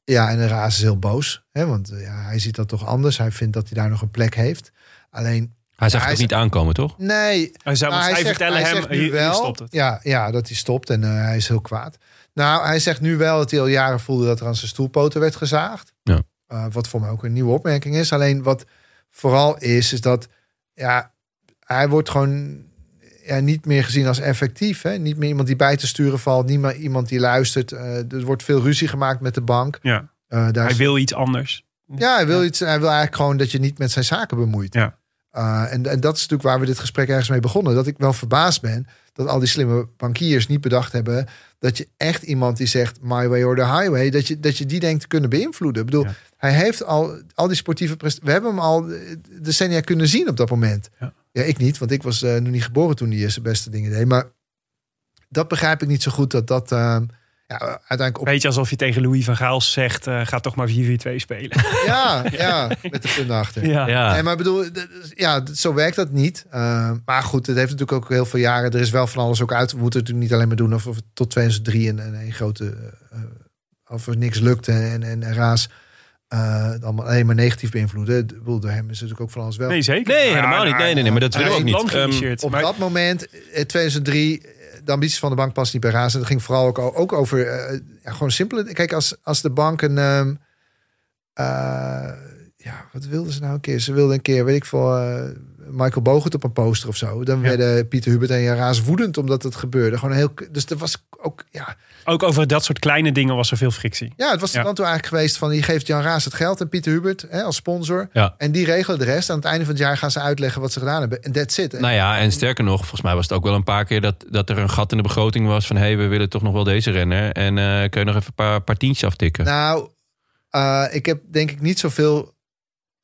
ja, en Raas is heel boos. Hè, want eh, ja, hij ziet dat toch anders. Hij vindt dat hij daar nog een plek heeft. Alleen, Hij zag hij het niet aankomen, toch? nee. Hij zou, maar zegt- vertellen hij hem, zegt nu hier, wel, stopt het. Ja, ja, dat hij stopt en eh, hij is heel kwaad. Nou, hij zegt nu wel dat hij al jaren voelde dat er aan zijn stoelpoten werd gezaagd. Ja. Eh, wat voor mij ook een nieuwe opmerking is. Alleen wat vooral is, is dat ja, hij wordt gewoon ja, niet meer gezien als effectief. Hè? Niet meer iemand die bij te sturen valt. Niet meer iemand die luistert. Eh, er wordt veel ruzie gemaakt met de bank. Ja. Eh, daar Hij is- wil iets anders. ja, hij wil, iets, hij wil eigenlijk gewoon dat je niet met zijn zaken bemoeit. Ja. Uh, en, en dat is natuurlijk waar we dit gesprek ergens mee begonnen. Dat ik wel verbaasd ben dat al die slimme bankiers niet bedacht hebben... dat je echt iemand die zegt my way or the highway... dat je, dat je die denkt te kunnen beïnvloeden. Ik bedoel, Ja. hij heeft al, al die sportieve prestaties... We hebben hem al eh, decennia kunnen zien op dat moment. Ja. Ja, ik niet, want ik was eh, nog niet geboren toen hij zijn beste dingen deed. Maar dat begrijp ik niet zo goed dat dat... ehm, ja, uiteindelijk op Beetje alsof je tegen Louis van Gaal zegt, eh, ga toch maar 4-4-2 spelen. Ja, ja, met de punt achter. ja. Ja. Nee, maar ik bedoel, ja, zo werkt dat niet. Uh, maar goed, het heeft natuurlijk ook heel veel jaren. Er is wel van alles ook uit. We moeten het natuurlijk niet alleen maar doen of, tot 2003 een, een, een grote. Uh, of er niks lukte en, en, en Raas uh, het allemaal alleen maar negatief beïnvloeden. Ik bedoel, door hem is natuurlijk ook van alles wel. Nee, zeker. Nee, helemaal ja, niet. Nee, nee, nee, maar dat willen we is ook niet Ehm, geïnitieerd, Op maar- dat moment, in 2003, de ambities van de bank past niet bij Raas. En dat ging vooral ook, ook over uh, ja, gewoon simpele. Kijk, als, als de bank een. Um, uh, ja, wat wilden ze nou een keer? Ze wilden een keer, weet ik veel, uh, Michael Bogert op een poster of zo. Dan ja. werden Pieter Hubert en Raas woedend omdat het gebeurde. Gewoon heel, dus er was ook, ja. Ook over dat soort kleine dingen was er veel frictie. Ja, het was ja. dan toen eigenlijk geweest van, je geeft Jan Raas het geld en Pieter Hubert hè, als sponsor. Ja. En die regelen de rest. Aan het einde van het jaar gaan ze uitleggen wat ze gedaan hebben. En that's it. Hè. Nou ja, en sterker nog, volgens mij was het ook wel een paar keer dat, dat er een gat in de begroting was van, hé, hey, we willen toch nog wel deze renner. En uh, kun je nog even een paar, paar tientjes aftikken? Nou, uh, ik heb denk ik niet zoveel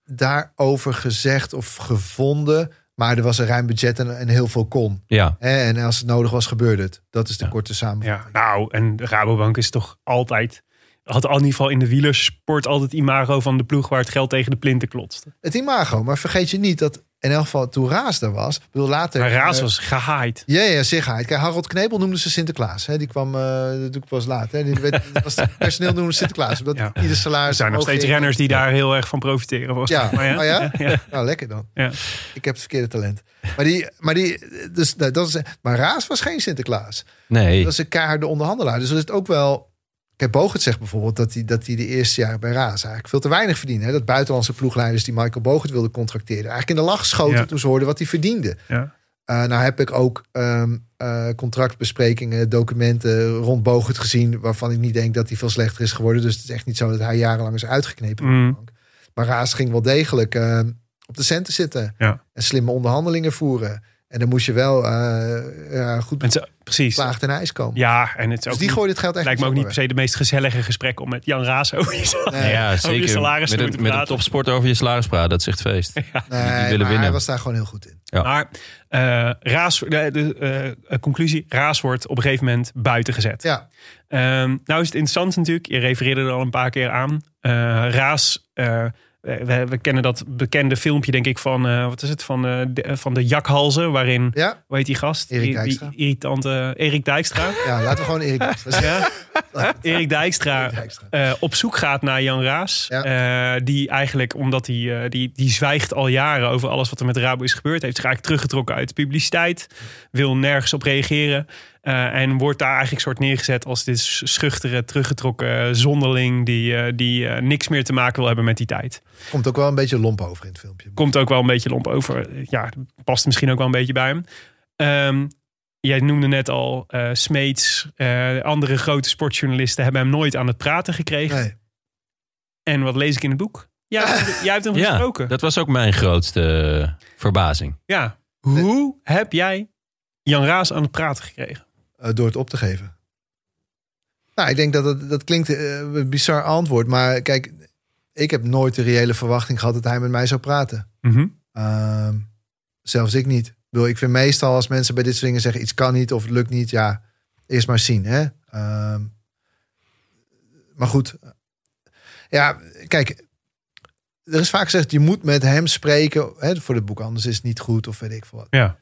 daarover gezegd of gevonden. Maar er was een ruim budget en, en heel veel kon. Ja. En als het nodig was, gebeurde het. Dat is de ja. korte samenvatting. Ja, nou, en de Rabobank is toch altijd... Had in ieder geval in de wielersport altijd imago van de ploeg waar het geld tegen de plinten klotste. Het imago, maar vergeet je niet dat in elk geval toen Raas er was. bedoel, later, maar Raas uh, was gehaaid. Ja, ja, zich Kijk, Harold Knebel noemde ze Sinterklaas. Hè. Die kwam natuurlijk uh, pas laat. Hè. Die werd, was personeel noemde Sinterklaas. Omdat ja. ieder salaris. Er zijn nog steeds renners die daar heel erg van profiteren. Was ja. Maar ja? Oh ja? ja? Nou, lekker dan. Ja. Ik heb het verkeerde talent. Maar die, maar die, dus dat is. Maar Raas was geen Sinterklaas. Nee. Dat was een keiharde onderhandelaar. Dus dat is het ook wel. Kijk, Bogert zegt bijvoorbeeld dat hij, dat hij de eerste jaren bij Raas eigenlijk veel te weinig verdiende. Hè? Dat buitenlandse ploegleiders die Michael Bogert wilden contracteren. Eigenlijk in de lach schoten ja. toen ze hoorden wat hij verdiende. Ja. Uh, nou heb ik ook um, uh, contractbesprekingen, documenten rond Bogert gezien... waarvan ik niet denk dat hij veel slechter is geworden. Dus het is echt niet zo dat hij jarenlang is uitgeknepen. Mm. Maar Raas ging wel degelijk uh, op de centen zitten. Ja. En slimme onderhandelingen voeren. En dan moest je wel uh, goed Mensen, precies. plaagd en ijs komen. Ja, en het is dus ook die niet, gooit het geld echt lijkt me ook niet per se de meest gezellige gesprek om met Jan Raas over je, nee. ja, over zeker. je salaris met, te een, met een topsport over je salaris praten, dat is echt feest. Ja. Nee, die, die willen winnen. hij was daar gewoon heel goed in. Ja. Maar uh, Raas, de, de uh, conclusie, Raas wordt op een gegeven moment buiten gezet. Ja. Um, nou is het interessant natuurlijk, je refereerde er al een paar keer aan. Uh, Raas we, we, kennen dat bekende filmpje, denk ik, van uh, wat is het? Van, uh, de, van de jakhalzen, waarin ja. hoe heet die gast? Erik Dijkstra. Die, die irritante Erik Dijkstra. ja, laten we gewoon Erik Dijkstra. ja. Erik Dijkstra. Uh, op zoek gaat naar Jan Raas. Ja. die eigenlijk, omdat hij die, die zwijgt al jaren over alles wat er met Rabo is gebeurd, heeft zich eigenlijk teruggetrokken uit de publiciteit, wil nergens op reageren. En wordt daar eigenlijk soort neergezet als dit schuchtere, teruggetrokken zonderling die, die niks meer te maken wil hebben met die tijd. Komt ook wel een beetje lomp over in het filmpje. Komt ook wel een beetje lomp over. Ja, past misschien ook wel een beetje bij hem. Um, jij noemde net al uh, Smeets, andere grote sportjournalisten hebben hem nooit aan het praten gekregen. Nee. En wat lees ik in het boek? Ja, jij hebt hem ja, gesproken. Dat was ook mijn grootste verbazing. Ja. Hoe heb jij Jan Raas aan het praten gekregen? Uh, door het op te geven. Nou, ik denk dat het, dat klinkt eh, een bizar antwoord. Maar kijk, ik heb nooit de reële verwachting gehad dat hij met mij zou praten. Mhm. Ehm, zelfs ik niet. Ik, bedoel, ik vind meestal als mensen bij dit soort dingen zeggen iets kan niet of het lukt niet, ja, eerst maar zien. Hè? Ehm, maar goed, ja, kijk, er is vaak gezegd je moet met hem spreken hè, voor het boek, anders is het niet goed of weet ik veel wat. Ja.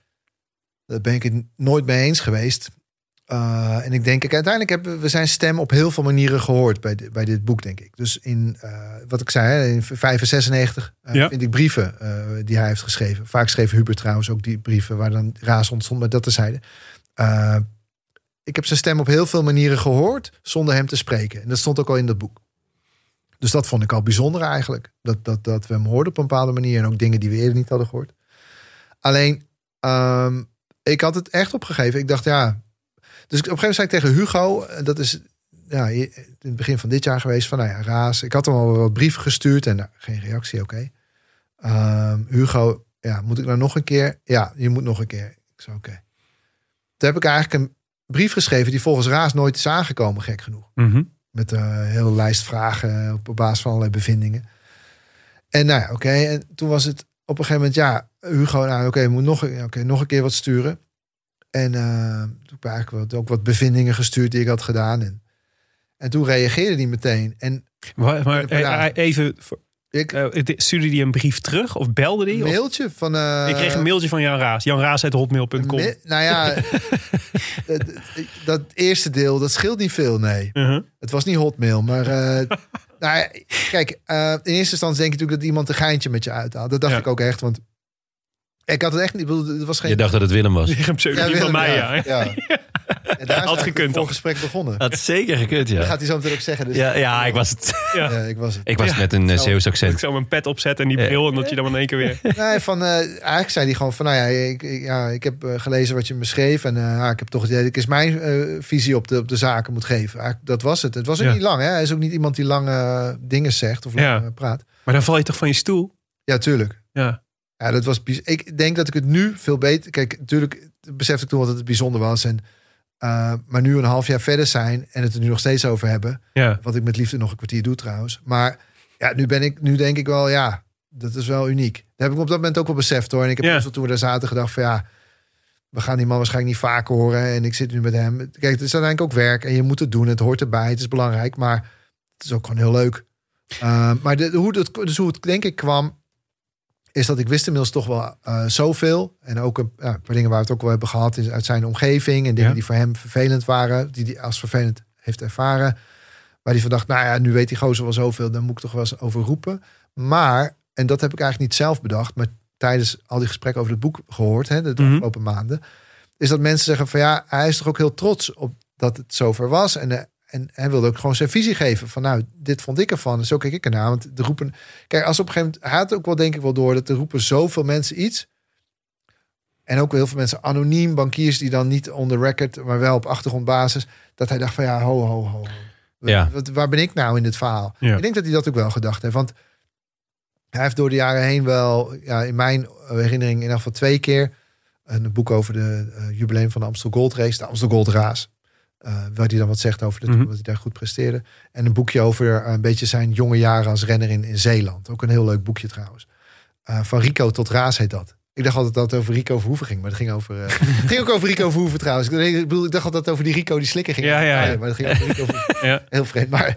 Daar ben ik het nooit mee eens geweest. Uh, en ik denk, kijk, uiteindelijk hebben we zijn stem op heel veel manieren gehoord bij, de, bij dit boek, denk ik. Dus in, uh, wat ik zei, in 95 uh, Ja. vind ik brieven die hij heeft geschreven. Vaak schreef Hubert trouwens ook die brieven waar dan raas ontstond, maar dat terzijde. Uh, ik heb zijn stem op heel veel manieren gehoord zonder hem te spreken. En dat stond ook al in dat boek. Dus dat vond ik al bijzonder eigenlijk. Dat, dat, dat we hem hoorden op een bepaalde manier. En ook dingen die we eerder niet hadden gehoord. Alleen, um, ik had het echt opgegeven. Ik dacht, ja... Dus op een gegeven moment zei ik tegen Hugo... Dat is ja, in het begin van dit jaar geweest. Van nou ja, Raas. Ik had hem al wat brieven gestuurd. En nou, geen reactie, oké. Okay. Um, Hugo, ja, moet ik nou nog een keer? Ja, je moet nog een keer. Ik zei, oké. Okay. Toen heb ik eigenlijk een brief geschreven... die volgens Raas nooit is aangekomen, gek genoeg. Mm -hmm. Met een uh, hele lijst vragen op, basis van allerlei bevindingen. En nou ja, oké. Okay. En toen was het op een gegeven moment, ja, Hugo, nou oké, okay, moet nog, okay, nog een keer wat sturen. En uh, toen heb ik eigenlijk wat, ook wat bevindingen gestuurd die ik had gedaan. En, en toen reageerde hij meteen. En, maar, maar ja, even, ik, uh, stuurde hij een brief terug of belde die? Een mailtje van... Uh, ik kreeg een mailtje van Jan Raas. janraas.hotmail.com Nou ja, dat, dat, eerste deel, dat scheelt niet veel, nee. Uh -huh. Het was niet hotmail, maar... Nou kijk, in eerste instantie denk je natuurlijk dat iemand een geintje met je uithaalt. Dat dacht ja. ik ook echt, want... Ik had het echt niet... Het was geen... Je dacht dat het Willem was. Een pseudoniem ja, van mij, ja. ja. ja. En daar is Had gekund, het gesprek begonnen. Had zeker gekund, ja. Dat gaat hij zo meteen ook zeggen. Dus ja, ja, ik was het. Ja. ja ik was het. Ik was het met een uh, Zeeuws accent. Ik zou mijn pet opzetten en die bril en dat je dan in één keer weer... Nee, van, uh, eigenlijk zei hij gewoon van, nou ja, ik, ja, ik heb uh, gelezen wat je me schreef en uh, ik heb toch het idee dat ik eens mijn visie op de, op de zaken moet geven. Eigenlijk, dat was het. Het was ook ja. niet lang, hè. Hij is ook niet iemand die lange dingen zegt of lang ja. praat. Maar dan val je toch van je stoel? Ja, tuurlijk. Ja. Ja, dat was. Ik denk dat ik het nu veel beter. Kijk, natuurlijk besefte ik toen wat het bijzonder was. En, uh, maar nu een half jaar verder zijn en het er nu nog steeds over hebben. Ja. Wat ik met liefde nog een kwartier doe trouwens. Maar ja, nu ben ik, nu denk ik wel, ja, dat is wel uniek. Dat heb ik op dat moment ook wel beseft hoor. En ik heb ja. toen we daar zaten gedacht van ja, we gaan die man waarschijnlijk niet vaker horen. En ik zit nu met hem. Kijk, het is uiteindelijk ook werk en je moet het doen. Het hoort erbij. Het is belangrijk, maar het is ook gewoon heel leuk. Uh, maar de, hoe, het, dus hoe het denk ik kwam, is dat ik wist inmiddels toch wel uh, zoveel. En ook een ja, paar dingen waar we het ook wel hebben gehad in, uit zijn omgeving. En dingen ja. die voor hem vervelend waren. Die hij als vervelend heeft ervaren. Waar hij van dacht, nou ja, nu weet die gozer wel zoveel. Dan moet ik toch wel eens over roepen. Maar, en dat heb ik eigenlijk niet zelf bedacht. Maar tijdens al die gesprekken over het boek gehoord. Hè, de afgelopen mm -hmm. maanden. Is dat mensen zeggen van ja, hij is toch ook heel trots op dat het zover was. En, uh, en hij wilde ook gewoon zijn visie geven. Van nou, dit vond ik ervan. En zo kijk ik ernaar. Want de roepen... Kijk, als op een gegeven moment... Had ook wel denk ik wel door... dat er roepen zoveel mensen iets. En ook heel veel mensen anoniem. Bankiers die dan niet on the record... maar wel op achtergrondbasis. Dat hij dacht van ja, ho, ho, ho. Ja. Wat, waar ben ik nou in dit verhaal? Ja. Ik denk dat hij dat ook wel gedacht heeft. Want hij heeft door de jaren heen wel... Ja, in mijn herinnering in ieder geval twee keer... een boek over de uh, jubileum van de Amstel Gold Race. De Amstel Gold Race. Uh, waar hij dan wat zegt over de, Mhm. mm -hmm. wat hij daar goed presteerde. En een boekje over uh, een beetje zijn jonge jaren als renner in, in Zeeland. Ook een heel leuk boekje trouwens. Uh, van Rico tot Raas heet dat. Ik dacht altijd dat het over Rico Verhoeven ging. Maar het ging, over, ging ook over Rico Verhoeven trouwens. Ik, bedoel, ik dacht altijd dat het over die Rico die slikker ging. Ja, ja, ja. Nee, maar het ging over Rico ja. Heel vreemd. Maar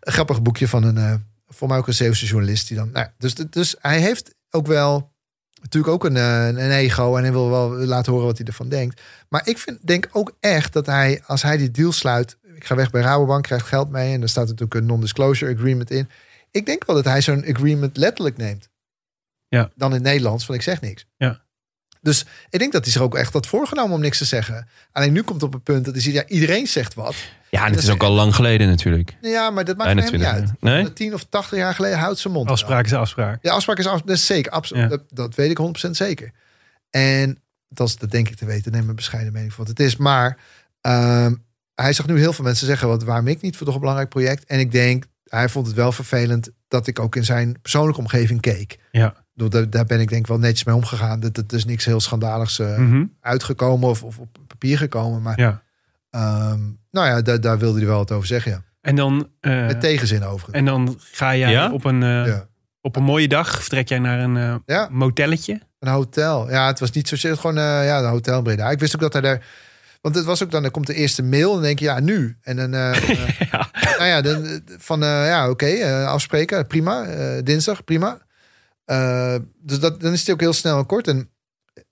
een grappig boekje van een... voor mij ook een Zeeuwse journalist. Die dan, nou, dus, dus hij heeft ook wel natuurlijk ook een, een, ego en hij wil wel laten horen wat hij ervan denkt. Maar ik vind, denk ook echt dat hij, als hij die deal sluit, ik ga weg bij Rabobank, krijgt geld mee en er staat natuurlijk een non-disclosure agreement in. Ik denk wel dat hij zo'n agreement letterlijk neemt. Ja. Dan in het Nederlands, van ik zeg niks. Ja. Dus ik denk dat hij zich ook echt had voorgenomen om niks te zeggen. Alleen nu komt op het punt dat hij ziet, ja, iedereen zegt wat. Ja, en het is ook al lang geleden natuurlijk. Ja, maar dat maakt hem niet uit. Nee? 10 of 80 jaar geleden houdt zijn mond. Afspraak is afspraak. Ja, afspraak is afspraak. Dat is zeker. Absoluut. Ja. Dat, dat, weet ik 100% zeker. En dat, is, dat denk ik te weten. Neem een bescheiden mening voor wat het is. Maar um, hij zag nu heel veel mensen zeggen... Wat, waarom ik niet voor toch een belangrijk project. En ik denk, hij vond het wel vervelend... dat ik ook in zijn persoonlijke omgeving keek. Ja. Daar, daar ben ik denk ik wel netjes mee omgegaan. Dat het is niks heel schandaligs uh, mm -hmm. uitgekomen of, of, op papier gekomen. Maar ja. Ehm, nou ja, daar, daar wilde hij wel wat over zeggen, ja. En dan, eh, Met tegenzin overigens. en dan ga jij Ja? op, een, eh, Ja. op een mooie dag, vertrek jij naar een eh, Ja. motelletje. Een hotel. Ja, het was niet zozeer gewoon eh, ja, een hotel in Breda. Ik wist ook dat hij daar... Want het was ook dan, dan komt de eerste mail en dan denk je, ja, nu. En dan, eh, eh, Ja. nou ja, dan, eh, van, eh, ja, oké, eh, afspreken, prima. Eh, dinsdag, prima. Eh, dus dat, dan is het ook heel snel en kort. En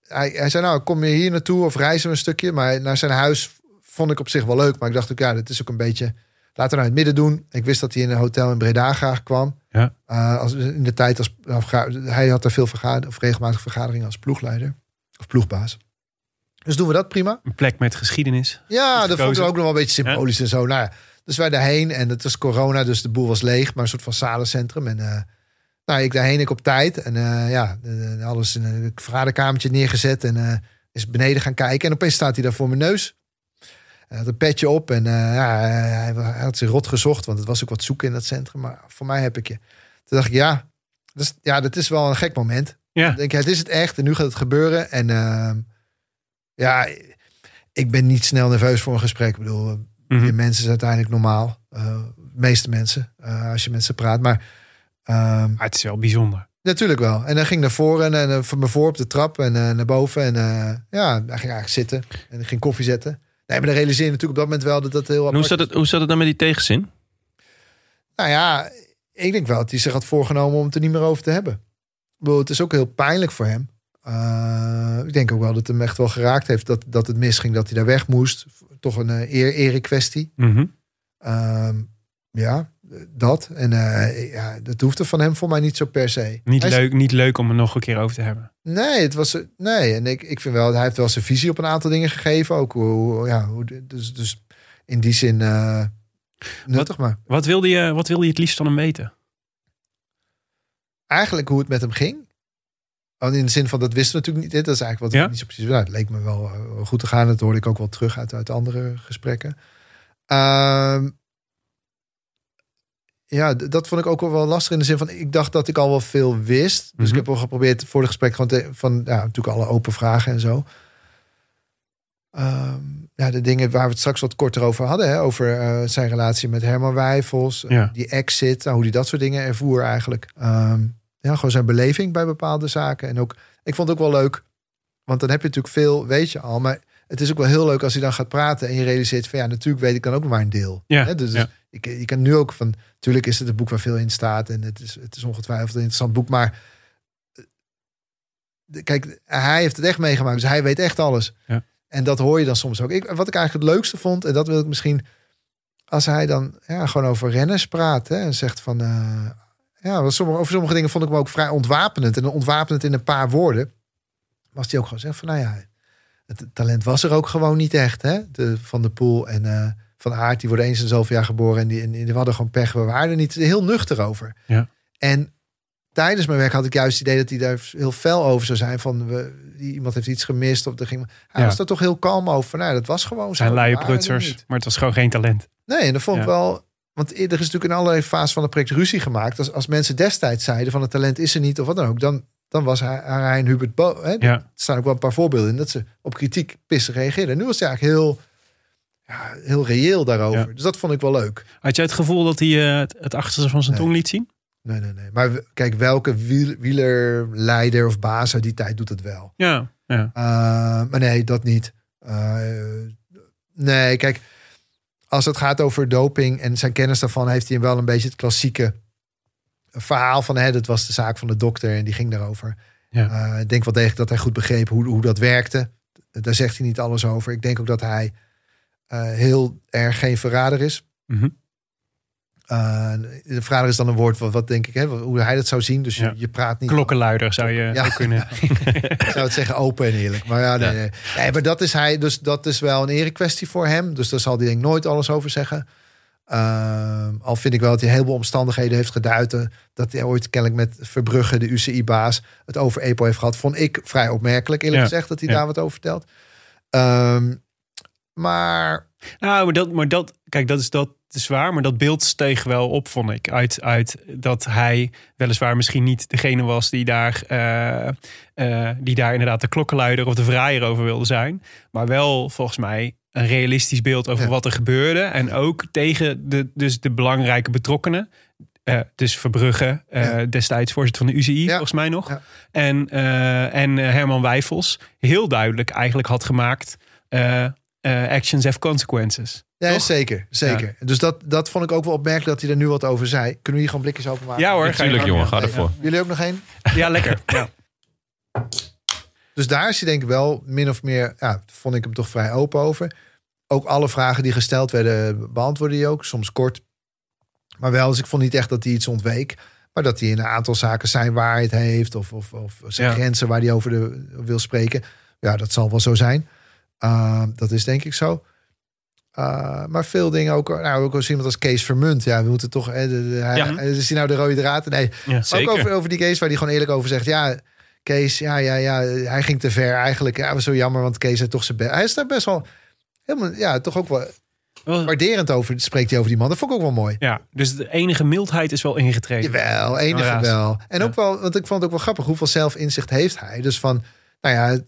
hij, hij zei, nou, kom je hier naartoe of reizen we een stukje? Maar naar zijn huis vond ik op zich wel leuk. Maar ik dacht ook, ja, dat is ook een beetje... Laten we nou in het midden doen. Ik wist dat hij in een hotel in Breda graag kwam. Ja. Eh, als, in de tijd als nou, hij had daar veel vergaderen of regelmatig vergaderingen als ploegleider of ploegbaas. Dus doen we dat prima. Een plek met geschiedenis. Ja, dat vond ik ook nog wel een beetje symbolisch en zo. Nou ja, dus wij daarheen en het was corona, dus de boel was leeg, maar een soort van zalencentrum. En eh, nou, ik daarheen, ik op tijd. En eh, ja, eh, alles in een vergaderkamertje neergezet en eh, is beneden gaan kijken. En opeens staat hij daar voor mijn neus. Hij had een petje op en ja, hij, hij had zich rot gezocht, want het was ook wat zoeken in dat centrum. Maar voor mij heb ik je. Toen dacht ik, ja, dus, ja dat is wel een gek moment. Ja. Dan denk ik, het is het echt en nu gaat het gebeuren. En ehm, ja, ik ben niet snel nerveus voor een gesprek. Ik bedoel, Mhm. je mensen zijn uiteindelijk normaal. De meeste mensen, als je met ze praat. Maar ehm, Maar het is wel bijzonder. natuurlijk wel. En dan ging naar voren en uh, van me voor op de trap en eh, naar boven. En eh, ja, hij ging eigenlijk zitten. En ging koffie zetten. Nee, maar dan realiseer je natuurlijk op dat moment wel dat dat heel En hoe, zat het, hoe zat het dan met die tegenzin? Nou ja, ik denk wel dat hij zich had voorgenomen om het er niet meer over te hebben. Bedoel, het is ook heel pijnlijk voor hem. Uh, ik denk ook wel dat het hem echt wel geraakt heeft dat, dat het misging, dat hij daar weg moest. Toch een uh, eer, ere kwestie. Mhm. Uh, ja, dat. En uh, ja, dat hoefde van hem voor mij niet zo per se. Niet, Hij leuk, niet leuk om er nog een keer over te hebben. Nee, het was. Nee, en ik, ik vind wel, hij heeft wel zijn visie op een aantal dingen gegeven. Ook hoe, ja, hoe, dus, dus in die zin uh, nuttig maar. Wat wilde, je, wat wilde je het liefst van hem weten? Eigenlijk hoe het met hem ging. Oh, in de zin van, dat wisten we natuurlijk niet. Dat is eigenlijk wat ja? ik niet zo precies... Nou, het leek me wel uh, goed te gaan. Dat hoorde ik ook wel terug uit, uit andere gesprekken. Uh, ja, dat vond ik ook wel lastig in de zin van... Ik dacht dat ik al wel veel wist. Dus Mhm. ik heb wel geprobeerd voor de gesprek... Gewoon te, van ja, natuurlijk alle open vragen en zo. Um, ja, de dingen waar we het straks wat korter over hadden. Hè, over uh, zijn relatie met Herman Wijfels. Ja. Die exit. Nou, hoe die dat soort dingen ervoer eigenlijk. Um, ja, gewoon zijn beleving bij bepaalde zaken. En ook, ik vond het ook wel leuk. Want dan heb je natuurlijk veel, weet je al. Maar het is ook wel heel leuk als hij dan gaat praten. En je realiseert van ja, natuurlijk weet ik dan ook maar een deel. Ja, Hè, dus ja. Ik, je kan nu ook van. Natuurlijk is het een boek waar veel in staat. En het is, het is ongetwijfeld een interessant boek. Maar eh, kijk, hij heeft het echt meegemaakt. Dus hij weet echt alles. Ja. En dat hoor je dan soms ook. Ik, wat ik eigenlijk het leukste vond, en dat wil ik misschien. Als hij dan ja, gewoon over renners praat. Hè, en zegt van. Uh, ja, sommige, over sommige dingen vond ik me ook vrij ontwapenend. En ontwapenend in een paar woorden. Was hij ook gewoon zeggen van. Nou ja, het talent was er ook gewoon niet echt. Hè? De, van de Poel en uh, Van Aert, die worden eens in zoveel jaar geboren. En die, en die hadden gewoon pech. We waren er niet heel nuchter over. Ja. En tijdens mijn werk had ik juist het idee dat hij daar heel fel over zou zijn. Van we, iemand heeft iets gemist. Of er ging, hij Ja. was er toch heel kalm over. Nou, dat was gewoon zo. Zijn We luie er prutsers, maar het was gewoon geen talent. Nee, en dat vond ik Ja. wel. Want er is natuurlijk in allerlei fases van het project ruzie gemaakt. Als, als mensen destijds zeiden van het talent is er niet of wat dan ook, dan, dan was hij, hij en Hubert Bo. Hè? Ja. Er staan ook wel een paar voorbeelden in dat ze op kritiek pissig reageerden. En nu was hij eigenlijk heel, ja, heel reëel daarover. Ja. Dus dat vond ik wel leuk. Had jij het gevoel dat hij eh, het, achterste van zijn Nee. tong liet zien? Nee, nee, nee. Maar kijk, welke wiel, wielerleider of baas uit die tijd doet het wel? Ja, ja. Uh, maar nee, dat niet. Uh, nee, kijk, als het gaat over doping en zijn kennis daarvan, heeft hij wel een beetje het klassieke verhaal van, hè, dat was de zaak van de dokter en die ging daarover. Ja. Ik denk wel degelijk dat hij goed begreep hoe, hoe dat werkte. Daar zegt hij niet alles over. Ik denk ook dat hij heel erg geen verrader is. Mhm. Uh, de verrader is dan een woord wat, wat denk ik, hè, hoe hij dat zou zien. Dus Ja. je, je praat niet. Klokkenluider zou je Ja. kunnen. Ik zou het zeggen open en eerlijk. Maar ja, nee, nee. nee, maar dat is hij. Dus dat is wel een erekwestie voor hem. Dus daar zal hij denk ik nooit alles over zeggen. Uh, al vind ik wel dat hij heel veel omstandigheden heeft geduid. Dat hij ooit kennelijk met Verbrugge, de UCI-baas, het over EPO heeft gehad. Vond ik vrij opmerkelijk, eerlijk gezegd, dat hij daar wat over vertelt. Um, maar Nou, maar dat, maar dat, kijk, dat is, dat is waar. Maar dat beeld steeg wel op, vond ik. Uit, uit dat hij weliswaar misschien niet degene was die daar, eh, eh, die daar inderdaad de klokkenluider of de vraaier over wilde zijn. Maar wel volgens mij een realistisch beeld over Ja. wat er gebeurde. En ook tegen de, dus de belangrijke betrokkenen. Eh, dus Verbrugge, Ja. destijds voorzitter van de UCI, Ja. volgens mij nog. Ja. En, en Herman Wijfels heel duidelijk eigenlijk had gemaakt... eh, actions have consequences. Ja, Toch? zeker. zeker. Dus dat, dat vond ik ook wel opmerkelijk dat hij er nu wat over zei. Kunnen we hier gewoon blikjes openmaken? Ja hoor, Natuurlijk, jongen, ga ervoor. Jullie ook nog één? Ja, lekker. Ja. Dus daar is hij denk ik wel min of meer, ja, vond ik hem toch vrij open over. Ook alle vragen die gesteld werden, beantwoordde hij ook. Soms kort, maar wel. Dus ik vond niet echt dat hij iets ontweek. Maar dat hij in een aantal zaken zijn waarheid heeft. Of, of, of zijn Ja. grenzen waar hij over de, wil spreken. Ja, dat zal wel zo zijn. Uh, dat is denk ik zo. Uh, maar veel dingen ook. Nou, ook als iemand als Kees Vermunt. Ja, we moeten toch. Eh, de, de, hij, Ja. Is hij nou de rode draad? Nee. Ja. Ook over, over die Kees waar hij gewoon eerlijk over zegt. Ja, Kees, ja, ja, ja, hij ging te ver eigenlijk. Ja, was zo jammer, want Kees heeft toch zijn best. Hij is daar best wel helemaal, ja, toch ook wel Wel- waarderend over. Spreekt hij over die man. Dat vond ik ook wel mooi. Ja, dus de enige mildheid is wel ingetreden. Jawel, enige Raas. wel. En Ja. ook wel, want ik vond het ook wel grappig. Hoeveel zelfinzicht heeft hij? Dus van, nou ja,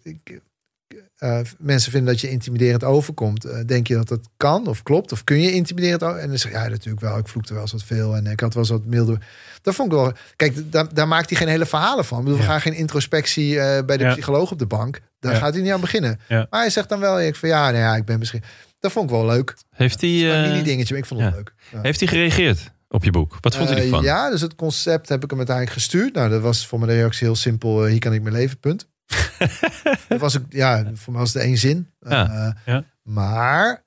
eh, mensen vinden dat je intimiderend overkomt. Eh, denk je dat dat kan of klopt? Of kun je intimiderend over? En dan zeg je, ja, natuurlijk wel. Ik vloekte wel eens wat veel en ik had wel eens wat milder. Dat vond ik wel. Kijk, daar, daar maakt hij geen hele verhalen van. Ik bedoel, we gaan geen introspectie eh, bij de Ja. psycholoog op de bank. Daar Ja. gaat hij niet aan beginnen. Maar hij zegt dan wel, ik van ja, nou ja, ik ben misschien. Dat vond ik wel leuk. Heeft hij, een mini dingetje, maar ik vond het leuk. Heeft hij gereageerd op je boek? Wat vond Eh, ervan? ja, dus het concept heb ik hem uiteindelijk gestuurd. Nou, dat was voor mijn reactie heel simpel. hier kan ik mijn leven, punt. Dat was ook, ja, voor mij was het één zin. Ja. Eh, Ja. Maar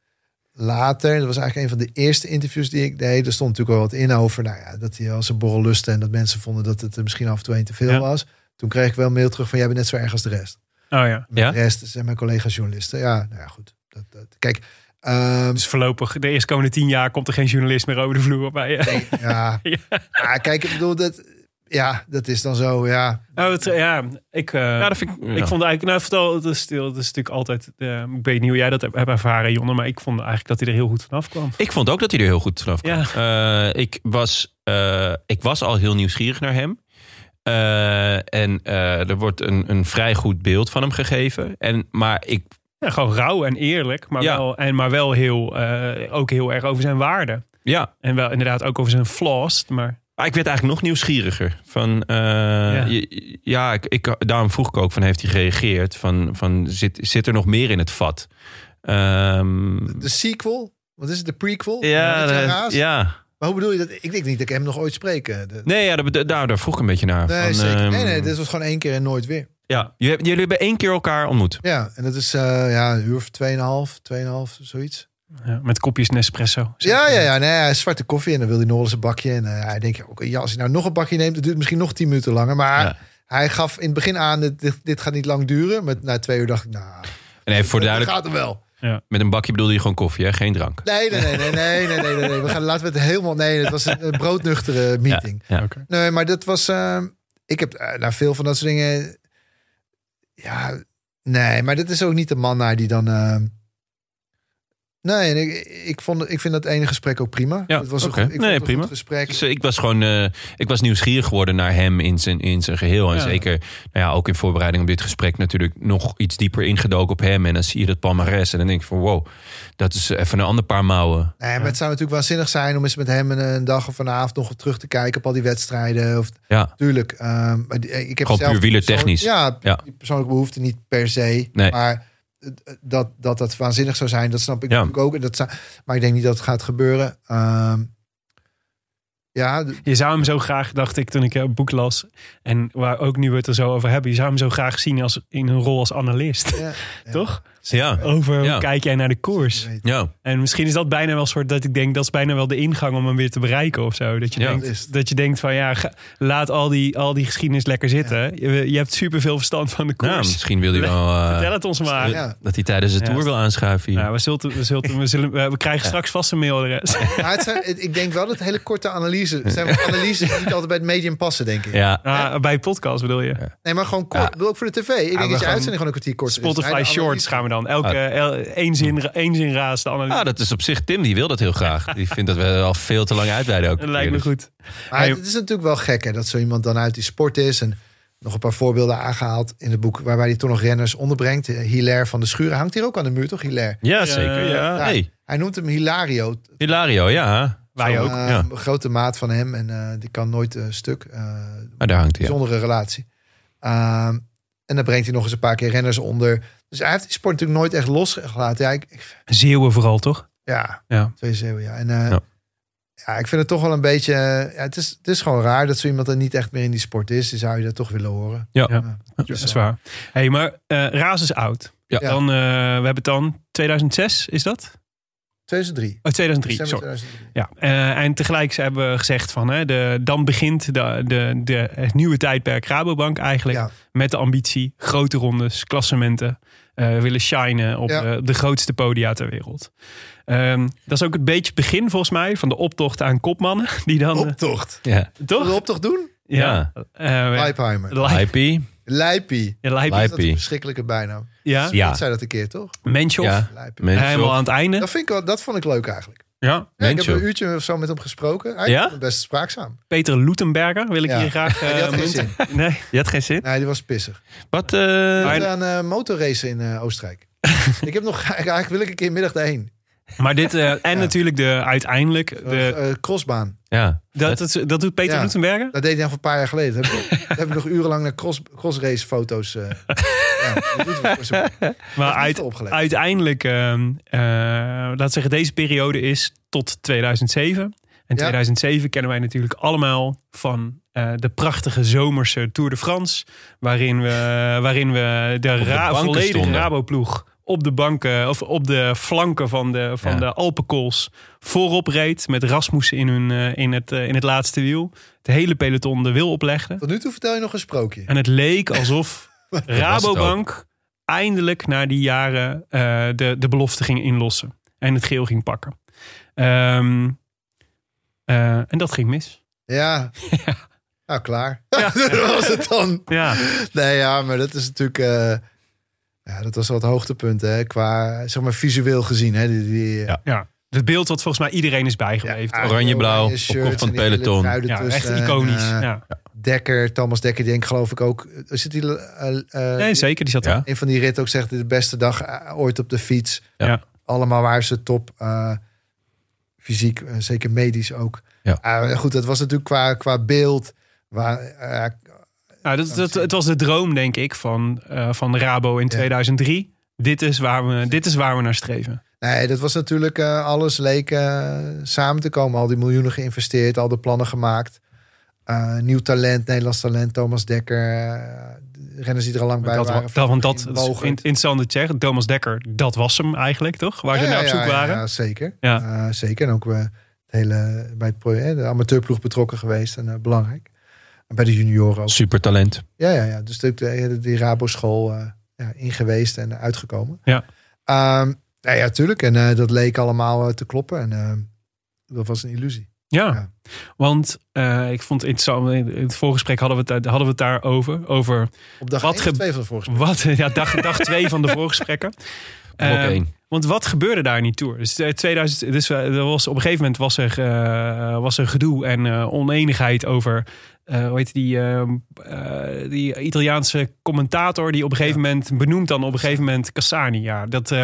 later, dat was eigenlijk een van de eerste interviews die ik deed. Er stond natuurlijk wel wat in over, nou ja, dat hij als een borrel lustte en dat mensen vonden dat het er misschien af en toe een te veel Ja. was. Toen kreeg ik wel een mail terug van, jij bent net zo erg als de rest. Oh ja. Ja? De rest zijn mijn collega's journalisten. Ja, nou ja, goed. Dat, dat, kijk, ehm, Dus voorlopig, de eerstkomende tien jaar komt er geen journalist meer over de vloer bij je. Ja. ja, kijk, ik bedoel, dat, ja, dat is dan zo, ja. Oh, het, ja, ik, eh, Ja, dat vind ik... ja. ik vond eigenlijk, nou vertel, het is, het is natuurlijk altijd, eh, ik weet niet hoe jij dat hebt, hebt ervaren, Jonne, maar ik vond eigenlijk dat hij er heel goed vanaf kwam. Ik vond ook dat hij er heel goed vanaf kwam. Ja. Eh, ik, was, eh, ik was al heel nieuwsgierig naar hem. Eh, en eh, er wordt een, een vrij goed beeld van hem gegeven. En, maar ik, Ja, gewoon rauw en eerlijk, maar Ja. wel, en, maar wel heel, eh, ook heel erg over zijn waarde. ja, En wel inderdaad ook over zijn flaws, maar maar ik werd eigenlijk nog nieuwsgieriger. Van, eh, ja, ja ik, ik, daarom vroeg ik ook van heeft hij gereageerd? Van, van zit, zit er nog meer in het vat? Ehm, De sequel? Wat is het? De prequel? ja, de- Raas? ja. Maar hoe bedoel je dat? Ik denk niet dat ik hem nog ooit spreek. de- Nee, ja, daar, daar, daar vroeg ik een beetje naar. Nee, van, zeker. ehm, nee, nee, dit was gewoon één keer en nooit weer. ja. Jullie, jullie hebben één keer elkaar ontmoet. Ja, en dat is eh, ja, een uur of tweeënhalf, tweeënhalf, zoiets. Ja, met kopjes Nespresso. Ja, ja, ja. Nee, zwarte koffie en dan wil hij nog eens een bakje. En eh, hij denkt, okay, ja, als hij nou nog een bakje neemt, dat duurt misschien nog tien minuten langer. Maar hij gaf in het begin aan, dit, dit gaat niet lang duren. Maar na twee uur dacht ik, nou, en even voor duidelijk, gaat hem wel. Ja. Met een bakje bedoelde je gewoon koffie, hè? geen drank. Nee, nee, nee, nee, nee, nee, nee. We gaan, laten we het helemaal. Nee, het was een broodnuchtere meeting. Nee, maar dat was. Ehm, ik heb uh, veel van dat soort dingen. Ja, nee, maar dat is ook niet de man naar die dan. Ehm, nee, en ik, ik, vond, ik vind dat ene gesprek ook prima. Ja, het was oké. een, goed- ik Nee, vond het een prima. goed gesprek. Dus eh, ik was gewoon eh, ik was nieuwsgierig geworden naar hem in zijn, in zijn geheel. En Ja. zeker nou ja, ook in voorbereiding op dit gesprek natuurlijk nog iets dieper ingedoken op hem. En dan zie je dat palmares. En dan denk ik van wow, dat is even een ander paar mouwen. Nee, maar het zou natuurlijk waanzinnig zijn om eens met hem een, een dag of vanavond nog terug te kijken op al die wedstrijden. Of, Ja, tuurlijk. ehm, die- ik heb Gewoon zelf puur wielertechnisch. Ja, Ja. die persoonlijke behoefte niet per se. Nee. Maar eh, dat, dat dat waanzinnig zou zijn, dat snap ik Ja. ook. En dat maar ik denk niet dat het gaat gebeuren. Ehm, ja, Je zou hem zo graag, dacht ik toen ik het boek las, en waar ook nu we het er zo over hebben, je zou hem zo graag zien als, in een rol als analist. ja, ja. Toch? ja, Over Ja. hoe kijk jij naar de koers? Ja. En misschien is dat bijna wel een soort dat ik denk dat is bijna wel de ingang om hem weer te bereiken of zo. Dat je, Ja. Denkt, dat je denkt van ja, ga- laat al die, al die geschiedenis lekker zitten. Je, je hebt superveel verstand van de koers. Nou, misschien wil hij wel eh, Vertel het ons maar. Ja. dat hij tijdens de Ja. tour wil aanschuiven hier. Nou, we, zullen, we, zullen, we, zullen, we krijgen straks vast een mailadres. Maar het zijn, het- ik denk wel dat hele korte analyses zijn analyses die niet altijd bij het medium passen, denk ik. ja, Ah, bij podcast bedoel je? Nee, maar gewoon kort. Ja. Ik bedoel ook voor de tv. Ik denk dat je uitzending gewoon een kwartier kort Spotify Shorts gaan we dan. Elke Ah. el- één zin, één zin raast de analyse. Ah, dat is op zich Tim, die wil dat heel graag. Die vindt dat we al veel te lang uitweiden ook. dat lijkt me goed. Maar het is natuurlijk wel gek hè, dat zo iemand dan uit die sport is. En nog een paar voorbeelden aangehaald in het boek... waarbij hij toch nog renners onderbrengt. Eh, Hilaire van de Schuren hangt hier ook aan de muur, toch? Hilaire. Ja, zeker. Ja. Ja. Hey, Hij noemt hem Hilario. Hilario, ja. Wij ook. eh, ja. Een grote maat van hem en eh, die kan nooit eh, stuk. Eh, Maar daar hangt hij. ja. bijzondere relatie. Ehm, en dan brengt hij nog eens een paar keer renners onder. Dus hij heeft die sport natuurlijk nooit echt losgelaten. Ja, ik, ik- Zeeuwen vooral, toch? ja, Ja. twee zeeuwen, ja. En eh, Ja. ja. ik vind het toch wel een beetje... eh, Ja, het, is, het is gewoon raar dat zo iemand er niet echt meer in die sport is. Dan zou je dat toch willen horen. Ja. Dat is waar. hey, maar eh Raas is oud. Ja. Dan, we hebben het dan 2006, is dat? 2003. Oh, 2003, December sorry. 2003. Ja, eh, en tegelijk hebben we gezegd van, hè, de, dan begint de, de, de, het nieuwe tijdperk Rabobank eigenlijk. Ja. Met de ambitie, grote rondes, klassementen. eh, willen shinen op Ja. de, de grootste podia ter wereld. Ehm, dat is ook een beetje het begin volgens mij van de optocht aan kopmannen. Die dan, eh, Optocht. Ja. Zullen we toch? de optocht doen? Ja. Eh, we- Leipheimer. Leip- IP. Leipie. ja, Leip- Leip- Dat is een verschrikkelijke bijnaam. Ja, Ja. Dat zei dat een keer, toch? Menschov. Ja. Helemaal aan het einde. Dat, vind ik wel, dat vond ik leuk eigenlijk. Ja. Ja, ik heb Menschov. een uurtje of zo met hem gesproken. Hij Ja? best spraakzaam. Peter Lutenberger wil ik Ja. hier graag Ja, die had eh, geen. Nee. Je had geen zin? Nee, die was pissig. Wat? eh, Ik aan uh, motorracen in eh, Oostenrijk. ik heb nog, eigenlijk wil ik een keer middag daarheen. Maar dit, eh, en Ja. natuurlijk de uiteindelijk, De, de, eh, crossbaan. ja. dat, dat, dat doet Peter Ja. Dat deed hij nog een paar jaar geleden. Dat heb ik, dat heb ik nog urenlang naar cross, crossrace foto's. eh ja, Maar uit, uiteindelijk, ehm eh, laat zeggen, deze periode is tot 2007. En 2007 kennen wij natuurlijk allemaal van eh, de prachtige zomerse Tour de France. Waarin we, waarin we de, ra- volledige. Raboploeg op de banken of op de flanken van de, van Ja. de Alpenkools voorop reed. Met Rasmussen in, hun, eh, in, het, eh, in het laatste wiel. Het hele peloton de wil oplegde. Tot nu toe vertel je nog een sprookje. En het leek alsof Rabobank eindelijk na die jaren eh, de, de belofte ging inlossen. En het geel ging pakken. Ehm, eh, en dat ging mis. Ja. Nou, klaar. dat was het dan. Ja, Nee, ja, maar dat is natuurlijk... eh, ja, dat was wel het hoogtepunt, hè. Qua, zeg maar, visueel gezien, hè. Die, die, Ja. ja. Het beeld wat volgens mij iedereen is bijgebleven. Ja? Oranje-blauw, oranje op kop van het peloton. ja, echt en, iconisch. eh, ja. Dekker, Thomas Dekker, die denk ik geloof ik ook... Zit die, eh, eh, Nee, zeker. Die zat Ja. er. een van die ritten ook zegt... de beste dag ooit op de fiets. Ja. Ja. Allemaal waren ze top. eh, fysiek, zeker medisch ook. Ja. Ah, goed, dat was natuurlijk qua, qua beeld... Waar, eh, Nou, dat, dat, het was de droom, denk ik, van, eh, van Rabo in 2003. Dit is, waar we, dit is waar we naar streven. Nee, dat was natuurlijk eh, alles leek eh, samen te komen. Al die miljoenen geïnvesteerd, al de plannen gemaakt. Nieuw talent, Nederlands talent, Thomas Dekker. de renners die er al lang bij Dat, waren. dat, want dat, Van dat is in- interessant te zeggen. Thomas Dekker, dat was hem eigenlijk, toch? Waar ze Ja, naar op zoek ja, waren. Ja, zeker. Ja. Zeker. En ook eh, het hele, bij het project, de amateurploeg betrokken geweest. En belangrijk. En bij de junioren ook. Supertalent. Ja, ja, ja. Dus de, de, die Rabo-school eh, ja, ingeweest en uitgekomen. Ja. Ehm, ja, ja, tuurlijk. En eh, dat leek allemaal eh, te kloppen. En dat was een illusie. Ja, Ja. want eh, ik vond het interessant. In het voorgesprek hadden we het, hadden we het daarover. Over Op dag Wat één ge- of twee van de vorige wat, ja, dag, dag twee van de voorgesprekken. Eh, 1. Want wat gebeurde daar in die tour? Dus, eh, 2000, dus er was, op een gegeven moment was er, eh, was er gedoe en eh, oneenigheid over. Eh hoe heet die, eh, eh, die Italiaanse commentator die op een gegeven moment benoemt dan op een gegeven moment Cassani. Ja, dat, eh,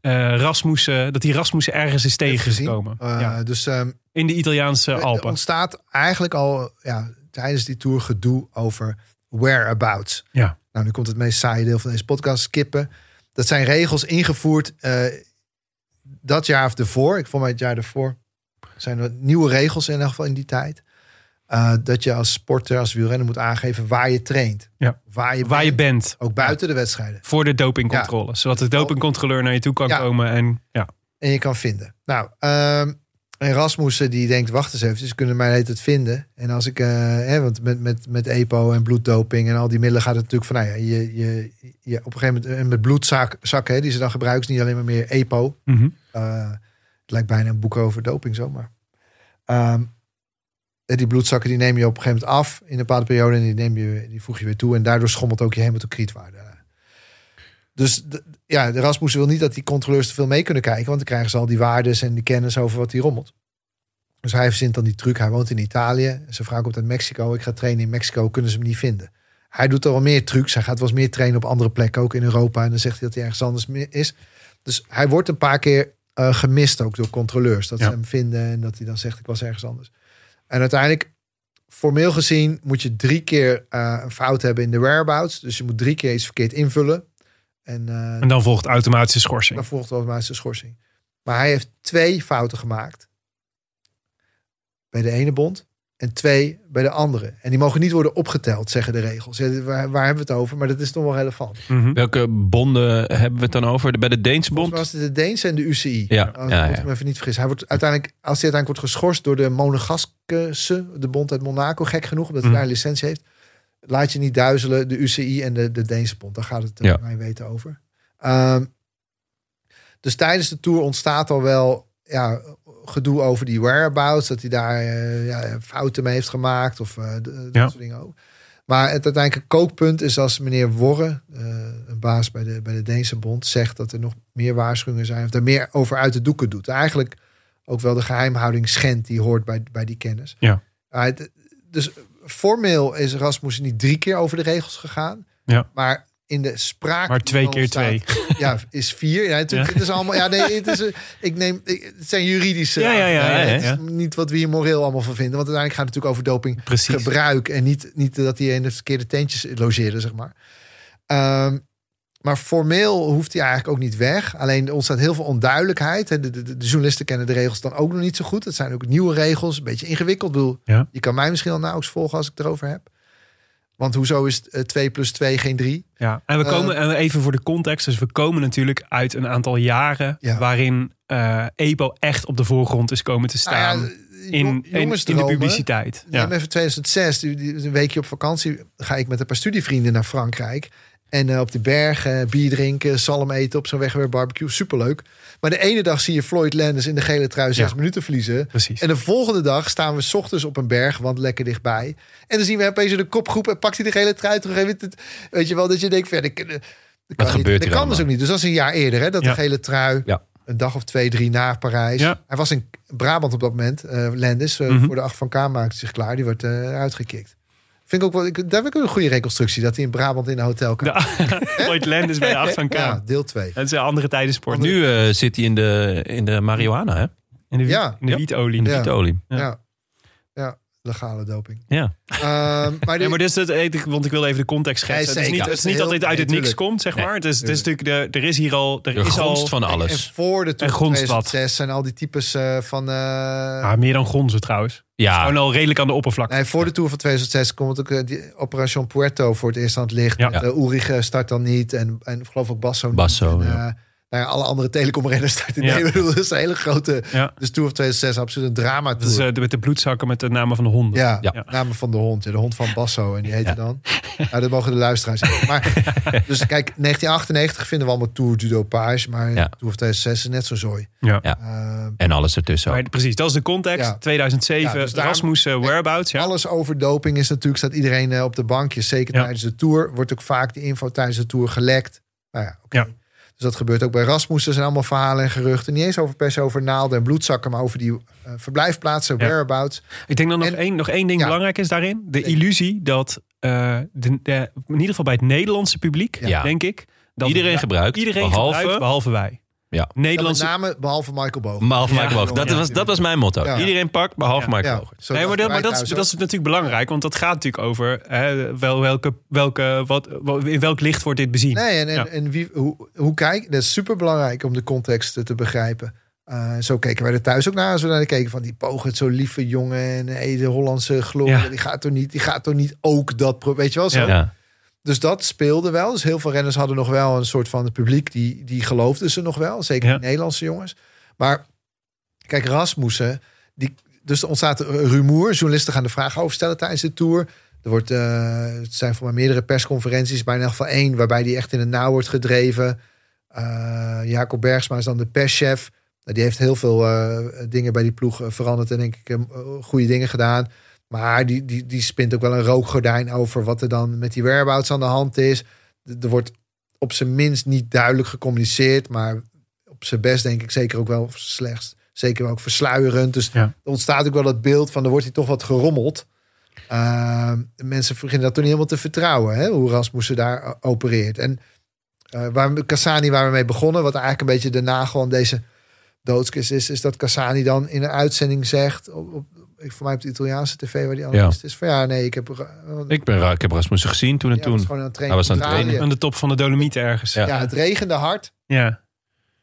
eh, Rasmussen, dat die Rasmussen ergens is tegengekomen. Ja, Dus ehm, in de Italiaanse er Alpen. ontstaat eigenlijk al ja, tijdens die tour gedoe over whereabouts. Ja. Nou, nu komt het meest saaie deel van deze podcast, skippen. Dat zijn regels ingevoerd dat jaar of ervoor. Ik vond mij het jaar ervoor. Zijn er nieuwe regels in ieder geval in die tijd. Eh, dat je als sporter, als wielrenner moet aangeven waar je traint. Ja. Waar je, Waar je bent. bent. Ook buiten de wedstrijden. Voor de dopingcontrole. Zodat de dopingcontroleur naar je toe kan Ja. komen. En, ja. En je kan vinden. Nou, ehm en Rasmussen die denkt, wacht eens even, ze kunnen mij het vinden. En als ik, eh, hè, want met, met, met EPO en bloeddoping en al die middelen gaat het natuurlijk van, nou ja, je, je, je op een gegeven moment en met bloedzakken, hè, die ze dan gebruiken, is niet alleen maar meer EPO. Mhm. Eh, het lijkt bijna een boek over doping zomaar. En die bloedzakken die neem je op een gegeven moment af in een bepaalde periode en die, neem je, die voeg je weer toe en daardoor schommelt ook je hematocrietwaarde. Dus de- ja, de Rasmussen wil niet dat die controleurs te veel mee kunnen kijken, want dan krijgen ze al die waardes en die kennis over wat die rommelt. Dus hij verzint dan die truc. Hij woont in Italië. Zijn vrouw komt uit Mexico. Ik ga trainen in Mexico. Kunnen ze hem niet vinden? hij doet er wel meer trucs. Hij gaat wel eens meer trainen op andere plekken, ook in Europa. En dan zegt hij dat hij ergens anders is. Dus hij wordt een paar keer eh, gemist ook door controleurs. Dat Ja. ze hem vinden en dat hij dan zegt ik was ergens anders. En uiteindelijk, formeel gezien, moet je drie keer eh, een fout hebben in de whereabouts. Dus je moet drie keer iets verkeerd invullen. En, eh, En dan volgt automatische schorsing. dan volgt automatische schorsing. Maar hij heeft twee fouten gemaakt. Bij de ene bond en twee bij de andere. En die mogen niet worden opgeteld, zeggen de regels. Ja, waar, waar hebben we het over? Maar dat is toch wel relevant. Mhm. Welke bonden hebben we het dan over? Bij de Deense bond? was het de Deense en de UCI. Ja, Als ja, ik ja. me even niet vergis. Hij wordt uiteindelijk, als hij uiteindelijk wordt geschorst door de Monegaskese, de bond uit Monaco, gek genoeg, omdat hij Mhm. daar een licentie heeft. Laat je niet duizelen, de UCI en de, de Deense bond. Daar gaat het eh, Ja. mij weten over. Ehm, dus tijdens de tour ontstaat al wel ja, gedoe over die whereabouts. Dat hij daar eh, ja, fouten mee heeft gemaakt. Of eh, d- dat Ja. soort dingen ook. Maar het uiteindelijke kookpunt is als meneer Worre, eh, een baas bij de, bij de Deense bond, zegt dat er nog meer waarschuwingen zijn. Of er meer over uit de doeken doet. Eigenlijk ook wel de geheimhouding schendt die hoort bij, bij die kennis. Ja. Het- dus formeel is Rasmussen niet drie keer over de regels gegaan. Ja. Maar in de spraak. Maar twee keer staat, twee. Ja, is vier. Ja, het, Ja. het is allemaal. Ja, nee, het, is, eh, ik neem, ik- het zijn juridische. Ja, ja, ja, Het is niet wat we hier moreel allemaal van vinden. Want uiteindelijk gaat het natuurlijk over doping Precies. gebruik. En niet, niet dat hij in de verkeerde tentjes logeerde, zeg maar. Ehm, maar formeel hoeft hij eigenlijk ook niet weg. Alleen er ontstaat heel veel onduidelijkheid. De, de, de, de journalisten kennen de regels dan ook nog niet zo goed. Het zijn ook nieuwe regels, een beetje ingewikkeld. Ik bedoel, Ja. Je kan mij misschien al nauwelijks volgen als ik het erover heb. Want hoezo is het, eh, 2 plus 2 geen 3? Ja, en we Eh, komen en even voor de context. Dus we komen natuurlijk uit een aantal jaren Ja. waarin eh EPO echt op de voorgrond is komen te staan Nou ja, in, in, in de publiciteit. Ja. Ja. even 2006, die, die, een weekje op vakantie, ga ik met een paar studievrienden naar Frankrijk. En eh, op de bergen, bier drinken, zalm eten, op zo'n weg weer barbecue. Superleuk. Maar de ene dag zie je Floyd Landers in de gele trui zes Ja. minuten verliezen. Precies. En de volgende dag staan we 's ochtends op een berg, want lekker dichtbij. En dan zien we opeens de kopgroep en pakt hij de gele trui terug. En weet, je wel, dat je denkt, verder. Dat kan, niet. gebeurt dat hier kan dus ook niet. Dus dat is een jaar eerder, hè, dat Ja. de gele trui Ja. een dag of twee, drie na Parijs. Ja. Hij was in Brabant op dat moment, eh Landis, eh, Mhm. voor de acht van K maakte zich klaar. Die wordt uitgekikt. Vind ik ook wel, ik, daar heb ik ook een goede reconstructie, dat hij in Brabant in een hotel kan. Ja. Floyd Landis bij de 8 van K. Ja, deel 2. Het zijn andere tijden sport. Nu eh, zit hij in de, in de marihuana, hè? in de, wiet, Ja. in de wietolie. In de Ja. wietolie. Ja. Ja. ja, legale doping. Ja. Ehm, maar Ja, die- maar dit is het, ik- want ik wil even de context schetsen. Nee, het is niet, het is niet Heel- dat dit uit nee, het niks tuurlijk. komt, zeg Nee, maar. Het is, het is natuurlijk, de, er is hier al... Er De is al grondst van En alles. voor de Tour En van grondstad. 2006 zijn al die types eh, van... eh, ah, meer dan gonzen trouwens. Ja, Gewoon al redelijk aan de oppervlakte. nee, voor de Tour van 2006 komt ook eh, die Operation Puerto voor het eerst aan het licht. Ja. Ja. Ulrich start dan niet en, en ik geloof ook Basso niet. Basso, En, ja. Nou ja, alle andere telecomrenners starten. Ja. Nee, bedoel, dat is een hele grote... Ja. Dus Tour van 2006 absoluut een drama tour. eh, met de bloedzakken met de namen van de honden. ja, Ja. namen van de hond. Ja, de hond van Basso. En die heette Ja. dan... Nou, dat mogen de luisteraars zeggen. Maar, dus kijk, 1998 vinden we allemaal Tour du Dopage. Maar Ja. Tour van 2006 is net zo zooi. Ja. Ja. Eh, en alles ertussen. Maar precies, dat is de context. Ja. 2007, Ja, dus daarom- Rasmussen, whereabouts. Ja. Alles over doping is natuurlijk, staat iedereen eh, op de bankjes. Zeker Ja. tijdens de Tour. Wordt ook vaak die info tijdens de Tour gelekt. Nou ja, oké. Ja. Dus dat gebeurt ook bij Rasmussen. Er zijn allemaal verhalen en geruchten. Niet eens over per se over naalden en bloedzakken. Maar over die eh, verblijfplaatsen, Ja. whereabouts. Ik denk dat nog En- één, nog één ding Ja. belangrijk is daarin. De illusie dat, eh, de, de- in ieder geval bij het Nederlandse publiek, Ja. denk ik. Dat Iedereen gebruikt, Iedereen behalve- gebruikt, behalve wij. Ja. Ja, met Nederlandse... name behalve Michael Boog. Behalve Ja. Michael Boog. Dat, Ja. was, dat was mijn motto. Ja. Iedereen pakt, behalve Ja. Michael Ja, Boog. zo Nee, maar, dat, maar dat, is, dat is natuurlijk belangrijk, want dat gaat natuurlijk over hè, wel, welke, welke, wat, in welk licht wordt dit bezien. Nee, en, en, Ja. en wie, hoe, hoe kijk, dat is super belangrijk om de context te begrijpen. Eh, zo keken wij er thuis ook naar als we naar keken van die Pogert, zo lieve jongen en hey, de Hollandse glorie, Ja. die gaat toch niet, die gaat toch niet ook dat, pro- weet je wel zo. Ja. Ja. Dus dat speelde wel. Dus heel veel renners hadden nog wel een soort van het publiek die die geloofden ze nog wel, zeker Ja. de Nederlandse jongens. Maar kijk, Rasmussen, die, dus er ontstaat een rumoer. Journalisten gaan de vraag over stellen tijdens de tour. Er wordt, eh, het zijn voor mij meerdere persconferenties, bijna in ieder geval één, waarbij die echt in het nauw wordt gedreven. Eh, Jacob Bergsma is dan de perschef. Nou, Die heeft heel veel eh, dingen bij die ploeg veranderd en denk ik goede dingen gedaan. Maar die, die, die spint ook wel een rookgordijn over wat er dan met die whereabouts aan de hand is. Er wordt op zijn minst niet duidelijk gecommuniceerd, maar op zijn best denk ik zeker ook wel slechts. Zeker ook versluierend. Dus Ja. er ontstaat ook wel het beeld van er wordt hier toch wat gerommeld. Uh, mensen beginnen dat toen niet helemaal te vertrouwen, hè, hoe Rasmussen daar opereert. En uh, waar Cassani, waar we mee begonnen, wat eigenlijk een beetje de nagel aan deze doodskist is, is dat Cassani dan in een uitzending zegt, op, op, voor mij op de Italiaanse tv waar die analist ja. is, van ja, nee, ik heb... Ik, ben, ik heb Rasmussen gezien toen en ja, toen. Was gewoon aan Hij was aan het trainen. Aan de top van de Dolomieten ergens. Ja, het regende hard. Ja.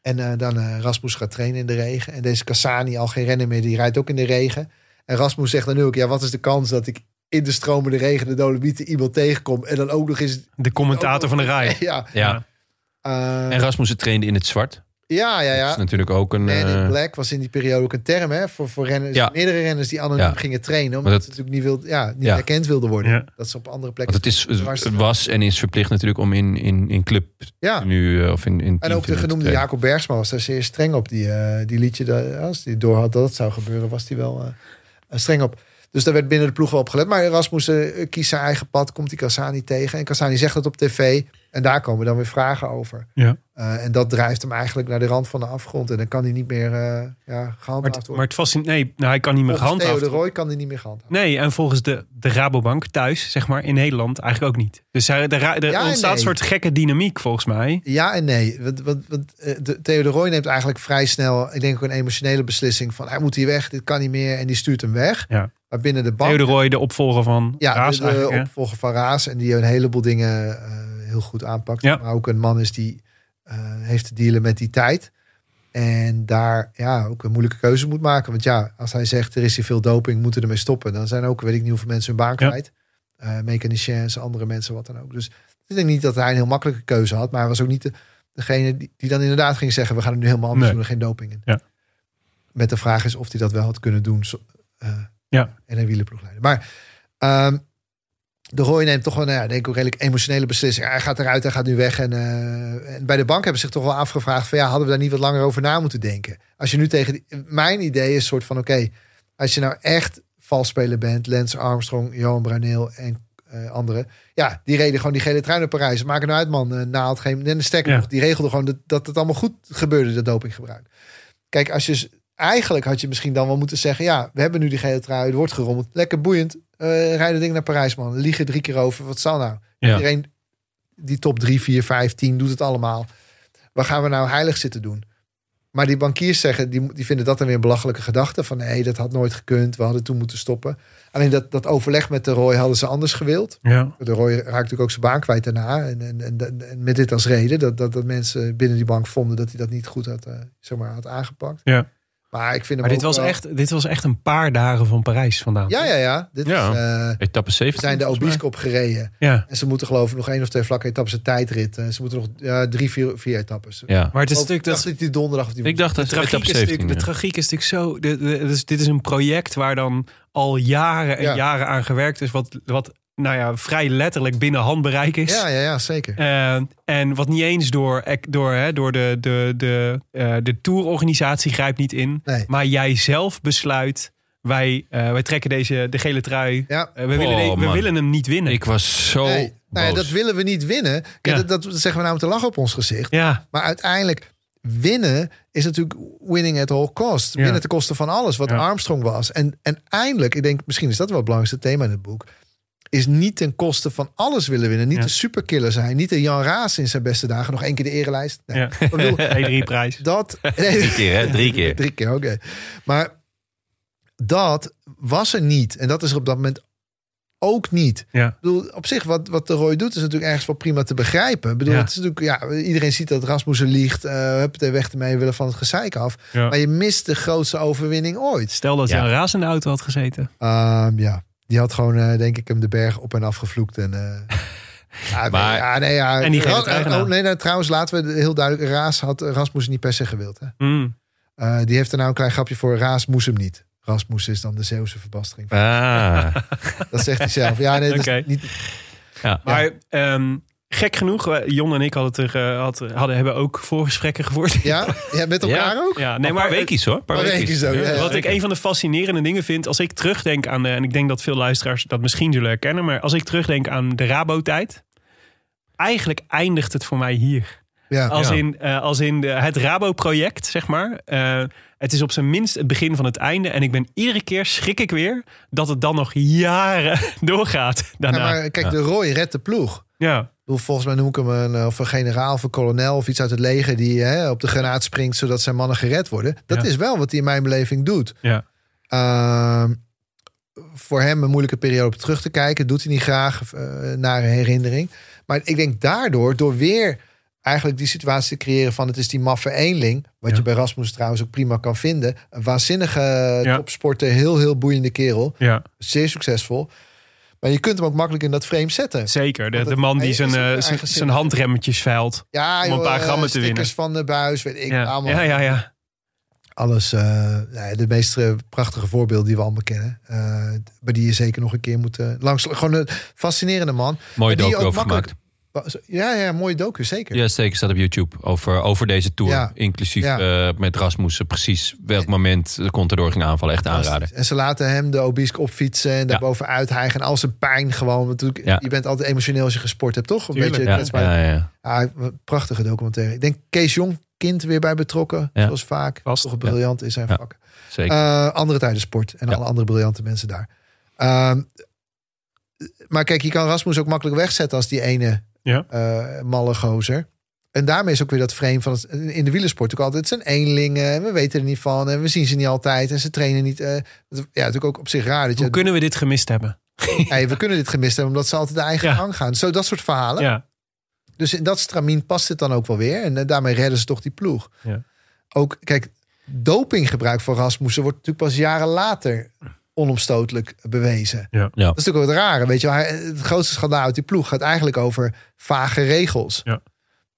En uh, dan uh, Rasmus gaat trainen in de regen. En deze Cassani, al geen rennen meer, die rijdt ook in de regen. En Rasmus zegt dan nu ook, ja, wat is de kans dat ik in de stromende regen de Dolomieten iemand tegenkom en dan ook nog eens... De commentator van de rij. Ja. ja. Uh, en Rasmussen trainde in het zwart. Ja, ja, ja. Dat is natuurlijk ook een... Man in uh, Black was in die periode ook een term hè, voor, voor renners, Ja. meerdere renners die anoniem Ja. gingen trainen. Omdat Maar ze dat- natuurlijk niet, wild, ja, niet Ja. herkend wilden worden. Ja. Dat ze op andere plekken... Want het, is, het was en is verplicht natuurlijk om in, in, in club Ja. nu uh, of in, in En ook de genoemde. Jacob Bergsma was daar zeer streng op. Die, eh, die liedje, dat, als die door had dat het zou gebeuren, was hij wel eh, streng op. Dus daar werd binnen de ploeg wel op gelet. Maar Erasmus eh, kiest zijn eigen pad, komt die Cassani tegen. En Cassani zegt dat op tv. En daar komen dan weer vragen over. Ja. Eh, en dat drijft hem eigenlijk naar de rand van de afgrond. En dan kan hij niet meer eh ja, gehandhaafd worden. maar het fascineert... Nee, nou, hij kan niet meer Volgens Theo gehandhaafd de Roy kan hij niet meer gehandhaafd Nee, en volgens de, de Rabobank thuis, zeg maar, in Nederland eigenlijk ook niet. Dus er, er, er Ja ontstaat een soort gekke dynamiek volgens mij. Ja en nee. Want, want, want, eh, de, Theo de Roy neemt eigenlijk vrij snel... ik denk ook een emotionele beslissing van... hij moet hier weg, dit kan niet meer. En die stuurt hem weg. Ja. Maar binnen de bank... Theo de Roy, de opvolger van Ja, Raas de, de opvolger van Raas. En die een heleboel dingen heel goed aanpakt. Ja. Maar ook een man is die eh, heeft te dealen met die tijd. En daar ja, ook een moeilijke keuze moet maken. Want ja, als hij zegt er is hier veel doping, moeten we ermee stoppen. Dan zijn ook, weet ik niet hoeveel mensen hun baan Ja. kwijt. Eh mechaniciens, andere mensen, wat dan ook. Dus ik denk niet dat hij een heel makkelijke keuze had. Maar hij was ook niet de, degene die, die dan inderdaad ging zeggen... we gaan het nu helemaal anders Nee. doen, er geen doping in. Ja. Met de vraag is of hij dat wel had kunnen doen. eh, Ja. En een wielerploeg leiden. Maar ehm, de Roy neemt toch wel, nou ja, denk ik ook redelijk emotionele beslissing. Hij gaat eruit, hij gaat nu weg. En, eh, en bij de bank hebben ze zich toch wel afgevraagd van ja, hadden we daar niet wat langer over na moeten denken? Als je nu tegen die- mijn idee is soort van oké, als je nou echt valsspeler bent, Lance Armstrong, Johan Bruineel en eh, anderen, ja, die reden gewoon die gele trui naar Parijs. Maak er nou uit, man. Uh, naald geen en de sterker Ja. nog, die regelde gewoon dat, dat het allemaal goed gebeurde, dat dopinggebruik. Kijk, als je eigenlijk had je misschien dan wel moeten zeggen, ja, we hebben nu die gele trui, er wordt gerommeld, lekker boeiend, eh rijden ding naar Parijs, man. Liegen drie keer over, wat zal nou? Ja. Iedereen die top 3, 4, 5, 10 doet het allemaal. Waar gaan we nou heilig zitten doen? Maar die bankiers zeggen, die, die vinden dat dan weer een belachelijke gedachte. Van nee, dat had nooit gekund. We hadden toen moeten stoppen. Alleen dat, dat overleg met de Roy hadden ze anders gewild. Ja. De Roy raakte natuurlijk ook zijn baan kwijt daarna. En, en, en, en met dit als reden. Dat, dat, dat mensen binnen die bank vonden dat hij dat niet goed had, eh, zeg maar, had aangepakt. Ja. Maar ik vind hem Maar dit was, wel- echt, dit was echt een paar dagen van Parijs vandaan. Ja, ja, ja. Dit Ja. Is, eh, Etappe we 17. zijn de. Obiskop gereden. Ja. En ze moeten geloof ik nog één of twee vlakke etappes een tijdrit. Eh, ze moeten nog ja, drie, vier, vier etappes. Ja. Maar het is natuurlijk... dacht Dat, dat die donderdag of die Ik dacht de, dat tragiek etappe is 17. natuurlijk, de tragiek is natuurlijk zo... De, de- dus dit is een project waar dan al jaren en Ja. jaren aan gewerkt is... wat, wat nou ja, vrij letterlijk binnen handbereik is. Ja, ja, ja, zeker. Eh, en wat niet eens door, door, hè, door de, de, de, eh, de tourorganisatie grijpt niet in. Nee. Maar jij zelf besluit, wij, eh, wij trekken deze, de gele trui. Ja. Eh, we, willen, Oh, we willen hem niet winnen. Ik was zo Nee, nou ja, dat willen we niet winnen. Kijk, Ja. dat, dat zeggen we nou met te lachen op ons gezicht. ja, Maar uiteindelijk, winnen is natuurlijk winning at all cost. Ja. Winnen ten koste van alles wat Ja. Armstrong was. En, en eindelijk, ik denk misschien is dat wel het belangrijkste thema in het boek. Is niet ten koste van alles willen winnen. Niet Ja. de superkiller zijn. Niet de Jan Raas in zijn beste dagen. Nog één keer de erenlijst. Nee. ja. Ik bedoel, E3-prijs. dat... Drie keer, hè? Drie keer. Drie keer, oké. Maar dat was er niet. En dat is er op dat moment ook niet. Ja. Ik bedoel, op zich, wat, wat de Roy doet, is natuurlijk ergens wel prima te begrijpen. Ik bedoel, Ja. het is natuurlijk, ja, iedereen ziet dat Rasmussen liegt. eh heb het er weg ermee, willen van het gezeik af. Ja. Maar je mist de grootste overwinning ooit. Stel dat Ja. Jan Raas in de auto had gezeten. Ehm, ja, die had gewoon, eh, denk ik, hem de berg op en af gevloekt. En, eh, ja, nee, Maar- ja, nee, ja. En die oh, nee, nou, trouwens, laten we heel duidelijk. Raas had Rasmussen niet per se gewild. Hè? Mm. Eh, die heeft er nou een klein grapje voor. Raas moest hem niet. Rasmus is dan de Zeeuwse verbastering. Ah. Dat zegt hij zelf. Ja, nee, dat is niet... Maar ehm, gek genoeg, eh, Jon en ik hadden, het er, eh, had, hadden, hebben ook voorgesprekken gevoerd. Ja, ja met elkaar Ja. ook? Ja, Nee, maar maar weekjes hoor. Paar weekjes. ook, ja. Wat ik een van de fascinerende dingen vind, als ik terugdenk aan de, en ik denk dat veel luisteraars dat misschien zullen herkennen, maar als ik terugdenk aan de Rabo-tijd, eigenlijk eindigt het voor mij hier. Ja. Als Ja. in, eh, als in de, het Rabo-project, zeg maar. Eh, het is op zijn minst het begin van het einde. En ik ben iedere keer schrik ik weer dat het dan nog jaren doorgaat Ja, daarna. maar kijk, de Roy redt de ploeg. Ja, volgens mij noem ik hem een, eh, of een generaal of een kolonel of iets uit het leger die hè, op de granaat springt zodat zijn mannen gered worden. Dat Ja. is wel wat hij in mijn beleving doet. ja. Ehm, voor hem een moeilijke periode op terug te kijken, doet hij niet graag eh, naar een herinnering. Maar ik denk daardoor, door weer eigenlijk die situatie te creëren van het is die maffe eenling, wat Ja. je bij Rasmus trouwens ook prima kan vinden. Een waanzinnige Ja. topsporter, heel heel boeiende kerel, ja, zeer succesvol. Maar je kunt hem ook makkelijk in dat frame zetten. zeker. De, man die zijn, eh, zijn zijn, handremmetjes veilt. Ja, Om een paar grammen te stickers winnen. van de buis, weet ik Ja, allemaal. ja, ja. ja. Alles, eh, de meest eh, prachtige voorbeelden die we allemaal kennen. Eh, maar die je zeker nog een keer moet langs. Gewoon een fascinerende man. Die docu ook over makkelijk- gemaakt. Ja, ja, mooie docu, zeker. Ja, zeker staat op YouTube over, over deze tour. Ja. Inclusief Ja. eh, met Rasmussen. Precies welk moment de Contador ging aanvallen. Echt aanraden. En ze laten hem de obiesk opfietsen en daarbovenuit hijgen. En al zijn pijn gewoon. Natuurlijk, Ja. je bent altijd emotioneel als je gesport hebt, toch? Een Tuurlijk. beetje Ja, kwetsbaar. ja, ja. Ah, prachtige documentaire. Ik denk Kees Jong, kind weer bij betrokken. Ja. Zoals vaak. Vast. Toch briljant in zijn Ja. vak. Zeker. Eh, andere tijden sport. En Ja. alle andere briljante mensen daar. Ehm, maar kijk, je kan Rasmus ook makkelijk wegzetten als die ene Ja. malle gozer. En daarmee is ook weer dat frame van het, in de wielersport ook altijd. Het zijn eenlingen en we weten er niet van. En we zien ze niet altijd. En ze trainen niet. eh, ja, natuurlijk ook op zich raar. Dat je, Hoe kunnen we dit gemist hebben? hey, we kunnen dit gemist hebben omdat ze altijd de eigen Ja. gang gaan. Zo dat soort verhalen. Ja, Dus in dat stramien past het dan ook wel weer. En eh, daarmee redden ze toch die ploeg. Ja. Ook, kijk, dopinggebruik van Rasmussen wordt natuurlijk pas jaren later onomstotelijk bewezen. ja. Dat is natuurlijk ook het rare. Weet je, het grootste schandaal uit die ploeg gaat eigenlijk over vage regels. Ja.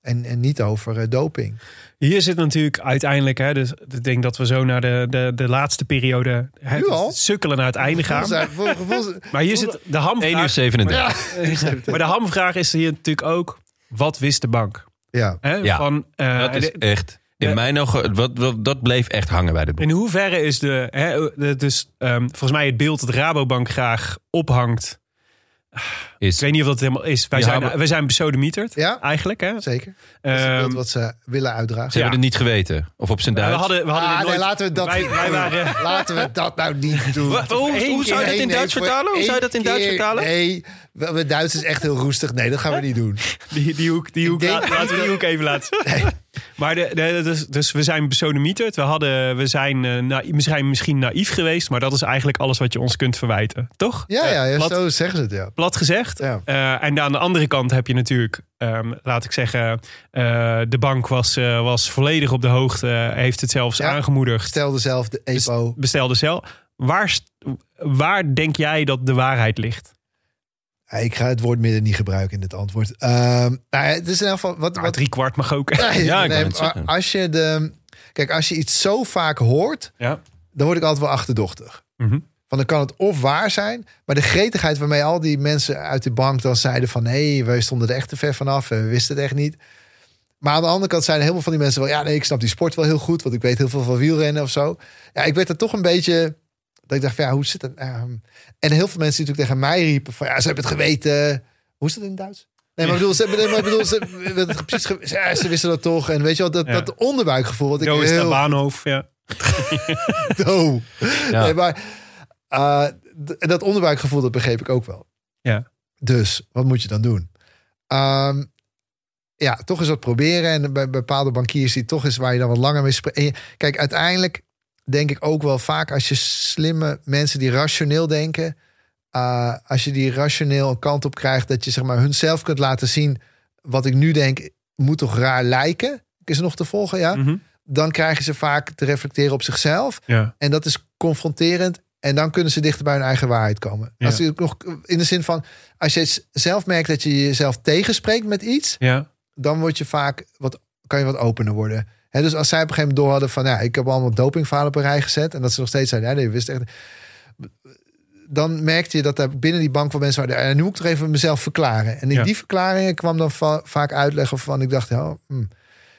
En, en niet over eh, doping. Hier zit natuurlijk uiteindelijk, hè, dus ik denk dat we zo naar de, de, de laatste periode hè, Nu al? sukkelen naar het einde gaan. Volgens- volgens- volgens- Maar hier zit de 1 uur hamvraag. 37. Maar de hamvraag is hier natuurlijk ook: wat wist de bank? ja. Hè? Ja, Van, eh, Dat is echt... In de- mijn ogen, wat, wat, dat bleef echt hangen bij de boek. in hoeverre is de, hè, de- dus ehm, volgens mij het beeld dat Rabobank graag ophangt. Is, Ik weet niet of dat helemaal is. Wij Ja, zijn, maar- wij zijn besodemieterd, Ja. eigenlijk. Hè? Zeker. Dat is het Ehm, wat ze willen uitdragen. ze hebben het niet geweten. Of op zijn we Duits. hadden, we hadden Ah, nee, nooit- laten we dat wij, wij waren, Laten we dat nou niet doen. Wat? Hoe, hoe zou je dat in Nee, Duits vertalen? Hoe zou je dat in Duits vertalen? Nee, mijn Duits is echt heel roestig. Nee, dat gaan we niet doen. Die, die hoek, die hoek laten we die hoek even laten. Maar de, de, dus, dus we zijn besodemieterd. We, hadden, we zijn, eh, na, we zijn misschien naïef geweest, maar dat is eigenlijk alles wat je ons kunt verwijten. Toch? Ja, ja, ja plat, zo zeggen ze het, ja. plat gezegd. Ja. Eh, en aan de andere kant heb je natuurlijk, ehm, laat ik zeggen, eh, de bank was, eh, was volledig op de hoogte, heeft het zelfs Ja. aangemoedigd. Stelde zelf de EPO. Bestelde cel. Waar, waar denk jij dat de waarheid ligt? Ik ga het woord midden niet gebruiken in dit antwoord. Ehm, nou, ja, het is in elk geval... Wat, Nou, wat, drie kwart mag ook. Nee, Ja, ik nee, wou net maar zeggen. als je de... Kijk, als je iets zo vaak hoort, Ja. dan word ik altijd wel achterdochtig. Mhm. Van dan kan het of waar zijn, maar de gretigheid waarmee al die mensen uit de bank dan zeiden van nee, wij stonden er echt te ver vanaf en we wisten het echt niet. Maar aan de andere kant zijn heel veel van die mensen wel, ja nee, ik snap die sport wel heel goed, want ik weet heel veel van wielrennen of zo. Ja, ik werd er toch een beetje, dat ik dacht van ja, hoe zit het? Ehm, en heel veel mensen die natuurlijk tegen mij riepen van ja, ze hebben het geweten. Hoe is dat in het Duits? Nee, maar ik bedoel, ze, maar ik bedoel, ze, precies ge- ja, ze wisten dat toch. En weet je wel, dat, Ja. dat onderbuikgevoel. Wat ik is de heel Baanhof. Ja. Oh. Ja. Nee, maar eh, d- en dat onderbuikgevoel, dat begreep ik ook wel. Ja. Dus, wat moet je dan doen? Ehm, ja, toch eens wat proberen. En bij bepaalde bankiers die toch eens waar je dan wat langer mee spreekt. Kijk, uiteindelijk denk ik ook wel vaak als je slimme mensen die rationeel denken. eh, als je die rationeel een kant op krijgt dat je zeg maar hun zelf kunt laten zien. Wat ik nu denk, moet toch raar lijken. Is nog te volgen, ja? Mhm. Dan krijgen ze vaak te reflecteren op zichzelf. ja. En dat is confronterend. En dan kunnen ze dichter bij hun eigen waarheid komen. Ja. Als je ook nog in de zin van, als je zelf merkt dat je jezelf tegenspreekt met iets, Ja. dan word je vaak wat, kan je wat opener worden. Hè, dus als zij op een gegeven moment door hadden van, ja, ik heb allemaal dopingverhalen op een rij gezet, en dat ze nog steeds zeiden, ja, nee, je wist echt. Dan merkte je dat er binnen die bank van mensen waren. En nu moet ik toch even mezelf verklaren. En in Ja. die verklaringen kwam dan va- vaak uitleggen van, ik dacht, hm.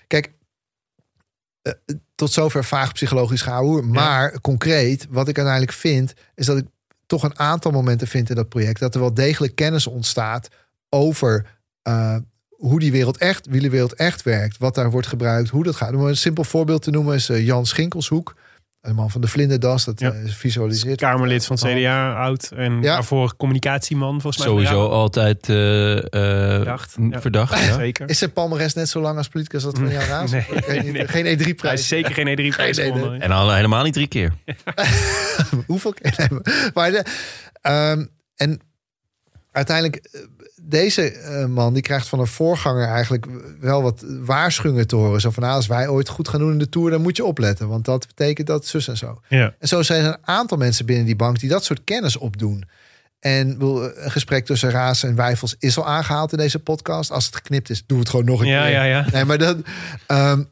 kijk, tot zover vaag psychologisch gehouden. Maar concreet, wat ik uiteindelijk vind, is dat ik toch een aantal momenten vind in dat project dat er wel degelijk kennis ontstaat over eh, hoe die wereld echt, wielerwereld echt werkt. Wat daar wordt gebruikt, hoe dat gaat. Om een simpel voorbeeld te noemen is eh, Jan Schinkelshoek. Een man van de vlinderdas, dat Ja. eh, visualiseert. Kamerlid van het CDA, oud. En Ja. daarvoor communicatieman volgens mij. Sowieso altijd eh, eh, Verdacht, ja. verdacht ja. Zeker. Is zijn palmares net zo lang als politicus als dat van Jan Raas? Nee, geen, nee. geen Hij E3-prijs. is zeker geen E3-prijs Nee, nee, nee. gewonnen. En al helemaal niet drie keer. Hoeveel keer? Nee, maar- maar de, ehm, en uiteindelijk, deze eh, man die krijgt van een voorganger eigenlijk wel wat waarschuwingen te horen. Zo van, nou, als wij ooit goed gaan doen in de Tour, dan moet je opletten. Want dat betekent dat zus en zo. Ja. En zo zijn er een aantal mensen binnen die bank die dat soort kennis opdoen. En een gesprek tussen Raas en Wijfels is al aangehaald in deze podcast. Als het geknipt is, doe het gewoon nog een Ja, keer. ja, ja. Nee, maar dat. ehm,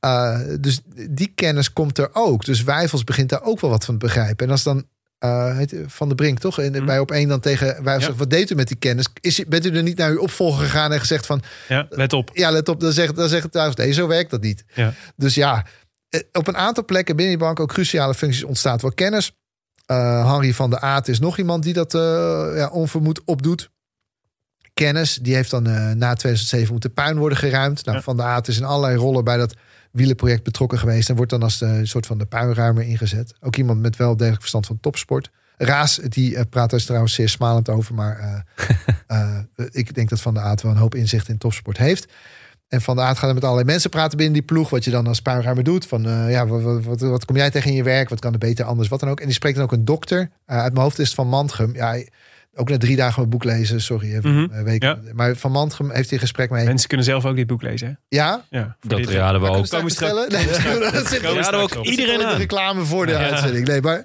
eh, dus die kennis komt er ook. Dus Wijfels begint daar ook wel wat van te begrijpen. En als dan eh, Van de Brink, toch? En Mhm. bij op één dan tegen Wijfels Ja. wat deed u met die kennis? Is, bent u er niet naar uw opvolger gegaan en gezegd van... ja, let op. Ja, let op, dan zegt, dan zegt het thuis, nee, zo werkt dat niet. Ja. Dus ja, eh, op een aantal plekken binnen die bank ook cruciale functies ontstaat wel kennis. Eh Henry van der Aat is nog iemand die dat eh, ja, onvermoed opdoet. Kennis, die heeft dan eh, na 2007 moeten puin worden geruimd. Nou. Van der Aat is in allerlei rollen bij dat wielenproject betrokken geweest. En wordt dan als de soort van de puinruimer ingezet. Ook iemand met wel degelijk verstand van topsport. Raas, die eh, praat daar trouwens zeer smalend over. Maar eh, eh, ik denk dat Van der Aat wel een hoop inzicht in topsport heeft. En Van der Aat gaat er met allerlei mensen praten binnen die ploeg. Wat je dan als puinruimer doet. Van eh, ja, wat, wat, wat, kom jij tegen in je werk? Wat kan er beter anders? Wat dan ook. En die spreekt dan ook een dokter. Eh, uit mijn hoofd is het van Mantgem. Ja, ook na drie dagen mijn boek lezen. Sorry, even Mhm. een week. Ja. Maar van Mantgem heeft hij een gesprek mee. Mensen kunnen zelf ook dit boek lezen. Hè? Ja? Ja, Dat raden we ook. Komen we bestellen? Nee, dat zit- Komen we Ja, ook iedereen de aan. reclame voor de uitzending. Nee, maar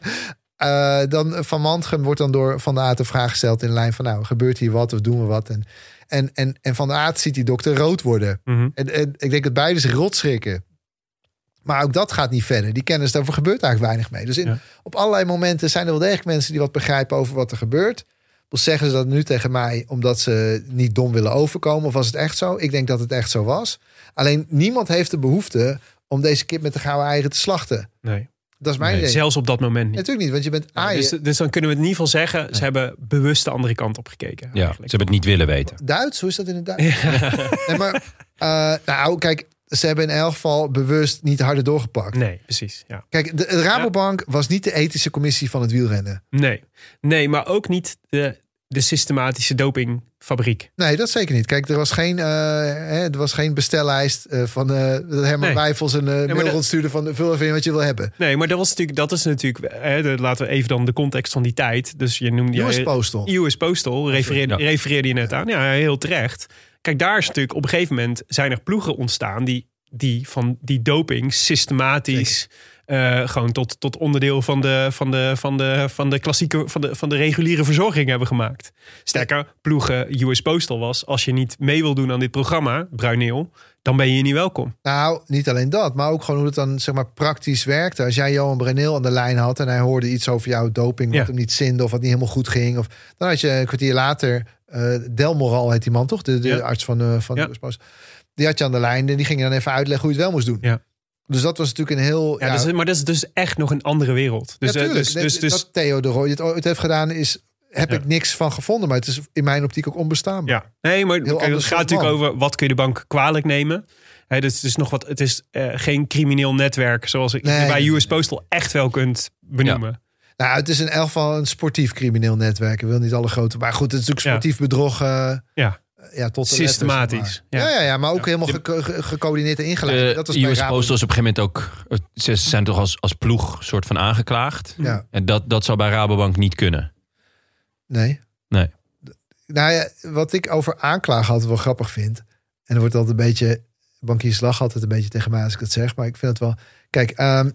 eh, dan van Mantgem wordt dan door Van der Aert de vraag gesteld in de lijn van... nou, gebeurt hier wat of doen we wat? En, en, en, en Van der Aert ziet die dokter rood worden. Mhm. En, en ik denk dat beide zich rot schrikken. Maar ook dat gaat niet verder. Die kennis, daarvoor gebeurt eigenlijk weinig mee. Dus in, Ja. op allerlei momenten zijn er wel degelijk mensen die wat begrijpen over wat er gebeurt. Dus zeggen ze dat nu tegen mij omdat ze niet dom willen overkomen? Of was het echt zo? Ik denk dat het echt zo was. Alleen niemand heeft de behoefte om deze kip met de gouden eieren te slachten. Nee. Dat is mijn Nee, idee. Zelfs op dat moment niet. Natuurlijk niet, want je bent Ja, dus, dus dan kunnen we in ieder geval zeggen... ze hebben bewust de andere kant op gekeken. Ja, ze hebben het niet willen weten. Duits, hoe is dat in het Duits? Nee, maar, eh, nou, kijk, ze hebben in elk geval bewust niet harder doorgepakt. Nee, precies. Ja. Kijk, de, de Rabobank was niet de ethische commissie van het wielrennen. Nee. nee, maar ook niet de, de systematische dopingfabriek. Nee, dat zeker niet. Kijk, er was geen, eh, hè, er was geen bestellijst eh, van dat Herman Nee. Wijfels een rondstuurde van vul even in wat je wil hebben. Nee, maar dat, was natuurlijk, dat is natuurlijk... Hè, de- laten we even dan de context van die tijd. Dus je noemde... US Postal. US Postal refereerde, Ja. refereerde je net aan. Ja, heel terecht. Kijk, daar is natuurlijk op een gegeven moment zijn er ploegen ontstaan die, die van die doping systematisch eh, gewoon tot, tot onderdeel van de, van de, van de, van de klassieke, van de, van de reguliere verzorging hebben gemaakt. Sterker, ploegen US Postal was, als je niet mee wil doen aan dit programma, Bruineel, dan ben je hier niet welkom. Nou, niet alleen dat, maar ook gewoon hoe het dan zeg maar praktisch werkte. Als jij Johan Breneel aan de lijn had en hij hoorde iets over jouw doping, wat Ja. hem niet zinde of wat niet helemaal goed ging, of dan had je een kwartier later eh Delmoral heet die man toch, de, de Ja. arts van, eh van Ja. de. Die had je aan de lijn en die ging je dan even uitleggen hoe je het wel moest doen. Ja. Dus dat was natuurlijk een heel. Ja, dus, maar dat is dus echt nog een andere wereld. Dus, ja, eh, tuurlijk. dus, dus, dus, dat Theo de Rooij het ooit heeft gedaan is, heb Ja. ik niks van gevonden, maar het is in mijn optiek ook onbestaanbaar. Ja, nee, maar kijk, het gaat natuurlijk man. over wat kun je de bank kwalijk nemen. Hè, dus het is nog wat. Het is eh, geen crimineel netwerk zoals ik Nee, bij US Postal echt wel kunt benoemen. Nou, het is in elk geval een sportief crimineel netwerk. Ik wil niet alle grote. Maar goed, het is natuurlijk Ja. sportief bedrog. eh, Ja, ja, tot Systematisch, letters, zeg maar. ja. Ja. Ja, ja, maar ook Ja. helemaal ge- ge- gecoördineerd en ingeleid. De dat was bij US is op een gegeven moment ook... eh, Ze zijn toch als, als ploeg soort van aangeklaagd. Ja, En dat, dat zou bij Rabobank niet kunnen. nee. Nee. Nou ja, wat ik over aanklagen altijd wel grappig vind. En er wordt altijd een beetje. Bankiers lachen altijd een beetje tegen mij als ik het zeg. Maar ik vind het wel. Kijk, ehm,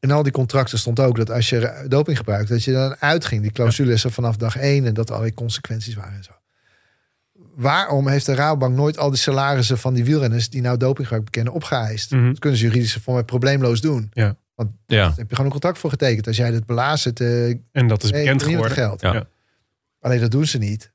in al die contracten stond ook dat als je doping gebruikt, dat je dan uitging. Die clausules er vanaf dag één en dat er allerlei consequenties waren en zo. Waarom heeft de Rabobank nooit al die salarissen van die wielrenners die nou dopinggebruik bekennen opgeëist? Mhm. Dat kunnen ze juridisch voor mij probleemloos doen. Ja. Daar heb je gewoon een contract voor getekend. Als jij het belazert, eh en dat is bekend geworden. geld. Ja. Ja. Alleen dat doen ze niet.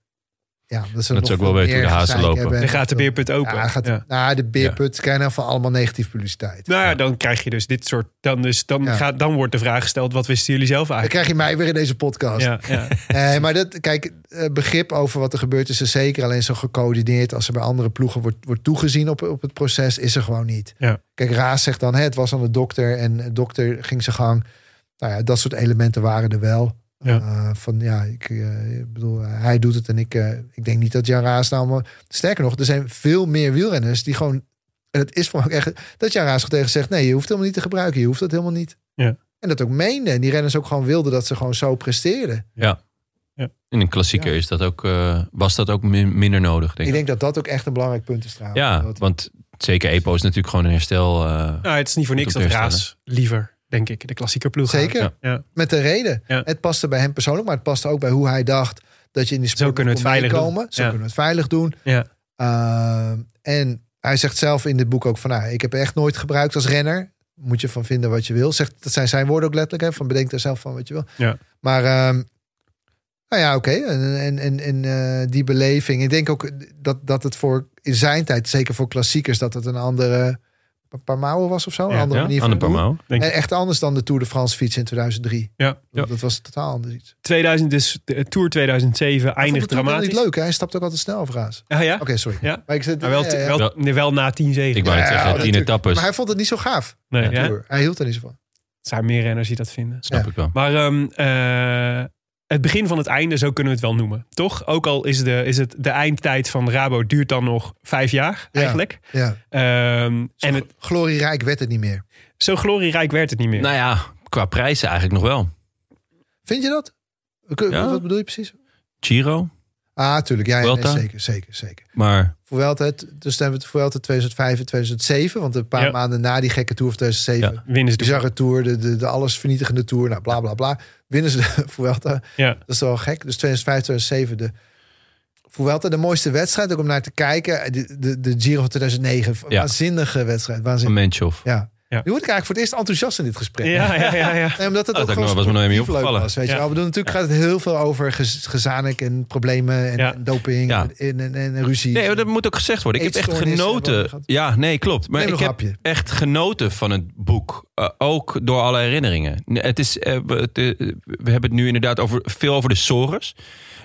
Ja, dat ze Dat ze nog ook wel veel weten hoe de hazen lopen. hebben. Dan gaat de beerput open. Ja, gaat, Ja. Nou, de beerput krijgen van allemaal negatieve publiciteit. Nou ja, dan krijg je dus dit soort. Dan, dus, dan, Ja. gaat, dan wordt de vraag gesteld: wat wisten jullie zelf Dan eigenlijk? krijg je mij weer in deze podcast. Ja, ja. Nee, maar dat, kijk, eh, begrip over wat er gebeurt is er zeker. Alleen zo gecoördineerd als er bij andere ploegen wordt, wordt toegezien op, op het proces, is er gewoon niet. Ja. Kijk, Raas zegt dan, hè, het was aan de dokter en de dokter ging zijn gang. Nou ja, dat soort elementen waren er wel. Ja. Eh, van ja, ik, eh, ik bedoel, hij doet het en ik, eh, ik denk niet dat Jan Raas nou maar. Sterker nog, er zijn veel meer wielrenners die gewoon. En het is voor echt dat Jan Raas tegen zegt: nee, je hoeft helemaal niet te gebruiken, je hoeft dat helemaal niet. Ja. En dat ook meende. En die renners ook gewoon wilden dat ze gewoon zo presteerden. In een klassieker Ja. is dat ook, eh, was dat ook min- minder nodig, denk Ik ik. denk dat dat ook echt een belangrijk punt is trouwens. Ja, want zeker EPO is natuurlijk gewoon een herstel. eh, Nou, het is niet voor niks dat Raas liever, denk ik, de klassieke ploeg Zeker. Ja. Met de reden. Ja. Het paste bij hem persoonlijk, maar het paste ook bij hoe hij dacht dat je in die sport kunnen we het kon veilig doen. Zo kunnen we het veilig doen. Ja. Uh, en hij zegt zelf in dit boek ook van, nou, ik heb echt nooit gebruikt als renner. Moet je van vinden wat je wil. Zegt, dat zijn zijn woorden ook letterlijk. Hè, van bedenk er zelf van wat je wil. Ja. Maar, ehm, nou ja, oké. En, en, en, en eh, die beleving. Ik denk ook dat, dat het voor in zijn tijd, zeker voor klassiekers, dat het een andere een paar mouwen was of zo. Een Ja, andere ja, manier aan van. Pamau. Denk En echt anders dan de Tour de France fiets in 2003. Ja. Ja. Dat was totaal anders iets. 2000, dus de Tour 2007 Hij vond eindigt het dramatisch. niet leuk. Hè? Hij stapt ook altijd snel over Raas. Ah, ja? Oké, sorry. Ja. Maar ik zit, Maar wel, ja, ja, ja. wel, na 10 zegen. Ik wou Ja, zeggen, tien natuurlijk. etappes. Maar hij vond het niet zo gaaf. Nee. Hij hield er niet zo van. Het zijn meer renners die dat vinden. Snap Ja. ik wel. Maar ehm, eh, het begin van het einde, zo kunnen we het wel noemen. Toch? Ook al is de, is het de eindtijd van Rabo duurt dan nog vijf jaar Ja. eigenlijk. Ja. Ehm, Zo en het, glorierijk werd het niet meer. zo glorierijk werd het niet meer. Nou ja, qua prijzen eigenlijk nog wel. Vind je dat? Ja. Wat bedoel je precies? Giro, Ah, tuurlijk. Ja, ja, nee, zeker, zeker, zeker. maar Vuelta, het- dus dan hebben we het Vuelta 2005 en 2007. Want een paar Ja. maanden na die gekke Tour van 2007. Ja. Winnen ze de Bizarre Tour, de, de, de alles vernietigende Tour. Nou, bla, bla, bla. Winnen ze de Vuelta. Ja. Dat is wel gek. Dus 2005, 2007 de Vuelta. De mooiste wedstrijd ook om naar te kijken. De, de, de Giro van 2009. Ja. Waanzinnige wedstrijd. een Waanzinnig. Menchov. Ja. Ja. Nu word ik eigenlijk voor het eerst enthousiast in dit gesprek. Ja, ja, ja, ja. Nee, omdat het Oh, ook gewoon was me nog opgevallen. was. Weet je Ja. wel. Bedoel, natuurlijk gaat het heel veel over gez- gezanik en problemen en, Ja. en doping Ja. en, en, en, en ruzie. Nee, dat moet ook gezegd worden. Ik heb echt genoten. Ja, nee, klopt. Maar ik nog heb echt genoten van het boek. Eh, ook door alle herinneringen. Het is, eh, we, het, eh, we hebben het nu inderdaad over, veel over de sores.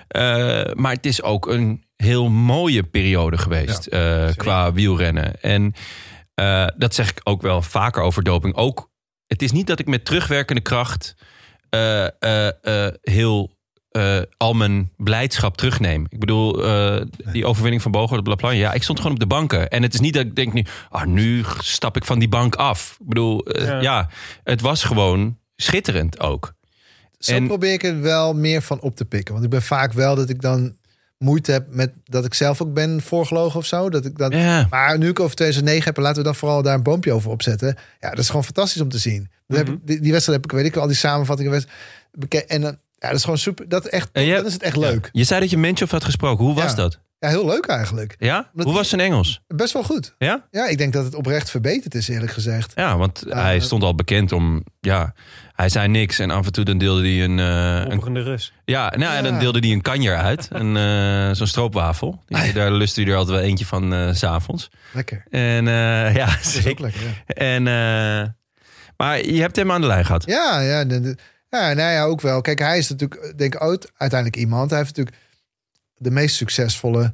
Eh, maar het is ook een heel mooie periode geweest eh, qua wielrennen. En eh, dat zeg ik ook wel vaker over doping. Ook, het is niet dat ik met terugwerkende kracht eh, eh, heel eh, al mijn blijdschap terugneem. Ik bedoel, eh, die overwinning van Bogo, de Plan. Ja, ik stond gewoon op de banken. En het is niet dat ik denk nu, ah, nu stap ik van die bank af. Ik bedoel, Ja. ja. het was gewoon schitterend ook. Zo en- probeer ik er wel meer van op te pikken. Want ik ben vaak wel dat ik dan moeite heb met dat ik zelf ook ben voorgelogen of zo. Dat ik dat, Ja, Maar nu ik over 2009 heb, laten we dan vooral daar een boompje over opzetten. Ja, dat is gewoon fantastisch om te zien. Dat heb ik, die, die wedstrijd heb ik, weet ik, al die samenvattingen. En dan, ja, dat is gewoon super. Dat, is echt, En je- dan is het echt leuk. je zei dat je Menchov had gesproken. Hoe was Ja. dat? Ja, heel leuk eigenlijk. Ja? Omdat Hoe was zijn Engels? Best wel goed. Ja? Ja, ik denk dat het oprecht verbeterd is, eerlijk gezegd. Ja, want hij dat- stond al bekend om... Ja, hij zei niks en af en toe dan deelde hij een... eh, een Rus. ja, nou, en dan Ja. deelde hij een kanjer uit. Een, eh, Zo'n stroopwafel. Die, Daar lustte hij er altijd wel eentje van eh, s s'avonds. Lekker. En eh, ja, Dat is ook zeker. lekker, ja. En, eh, maar je hebt hem aan de lijn gehad. Ja, ja, de- de- ja, nou ja, ook wel. Kijk, hij is natuurlijk, denk ik, ooit uiteindelijk iemand. Hij heeft natuurlijk de meest succesvolle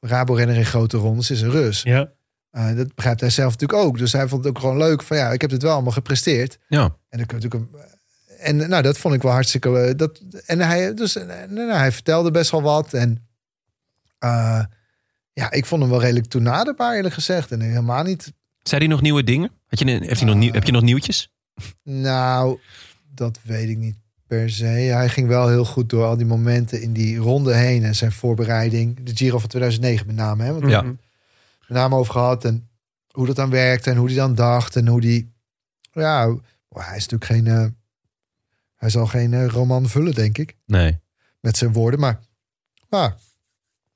Rabo-renner in grote rondes is een Rus. Ja. Eh, dat begrijpt hij zelf natuurlijk ook. Dus hij vond het ook gewoon leuk van ja, ik heb dit wel allemaal gepresteerd. Ja. En dan kun je natuurlijk een- en nou, dat vond ik wel hartstikke. dat, en hij, dus, nou, hij vertelde best wel wat. En eh, ja, ik vond hem wel redelijk toenaderbaar, eerlijk gezegd. En helemaal niet. Zei hij nog nieuwe dingen? Had je, heeft hij nog nieuw, heb je nog nieuwtjes? Nou, dat weet ik niet per se. Hij ging wel heel goed door al die momenten in die ronde heen en zijn voorbereiding. De Giro van 2009 met name. Hè? Want Ja. Met name over gehad. En hoe dat dan werkte en hoe hij dan dacht. En hoe die. Ja, hij is natuurlijk geen. eh, hij zal geen eh, roman vullen, denk ik. Nee. Met zijn woorden. Maar. maar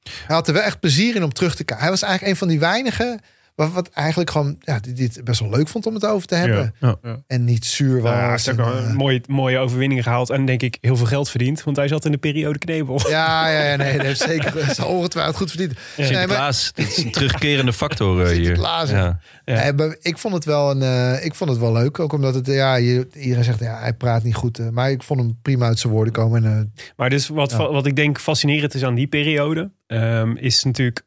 hij had er wel echt plezier in om terug te kijken. Hij was eigenlijk een van die weinigen. Wat, wat eigenlijk gewoon, ja, het best wel leuk vond om het over te hebben. Ja. En niet zuur was. Hij heeft ook en, wel eh, een mooie, mooie overwinningen gehaald. En denk ik heel veel geld verdiend. Want hij zat in de periode knebel. ja, ja, ja, nee, dat heeft zeker is ongetwijfeld goed verdiend. Nee, maar- Sinterklaas, dit is een terugkerende factor eh, hier. Ja. Ja. Nee, maar ik vond het wel een, eh, ik vond het wel leuk. Ook omdat het, ja, je, iedereen zegt, ja, hij praat niet goed. maar ik vond hem prima uit zijn woorden komen. En, eh, Maar dus wat, Ja. wat ik denk fascinerend is aan die periode, ehm, is natuurlijk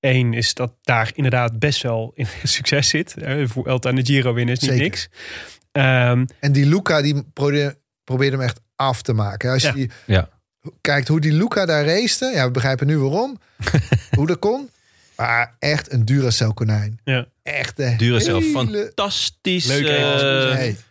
één is dat daar inderdaad best wel in succes zit. Voor Elta en de Giro winnen is niet Zeker. niks. Ehm, en die Luca, die probeerde, probeerde hem echt af te maken. Als je Ja. kijkt hoe die Luca daar racete, ja, we begrijpen nu waarom. hoe dat kon. Maar echt een Duracell konijn. Ja. Echt de Duracell, hele... fantastisch. Leuk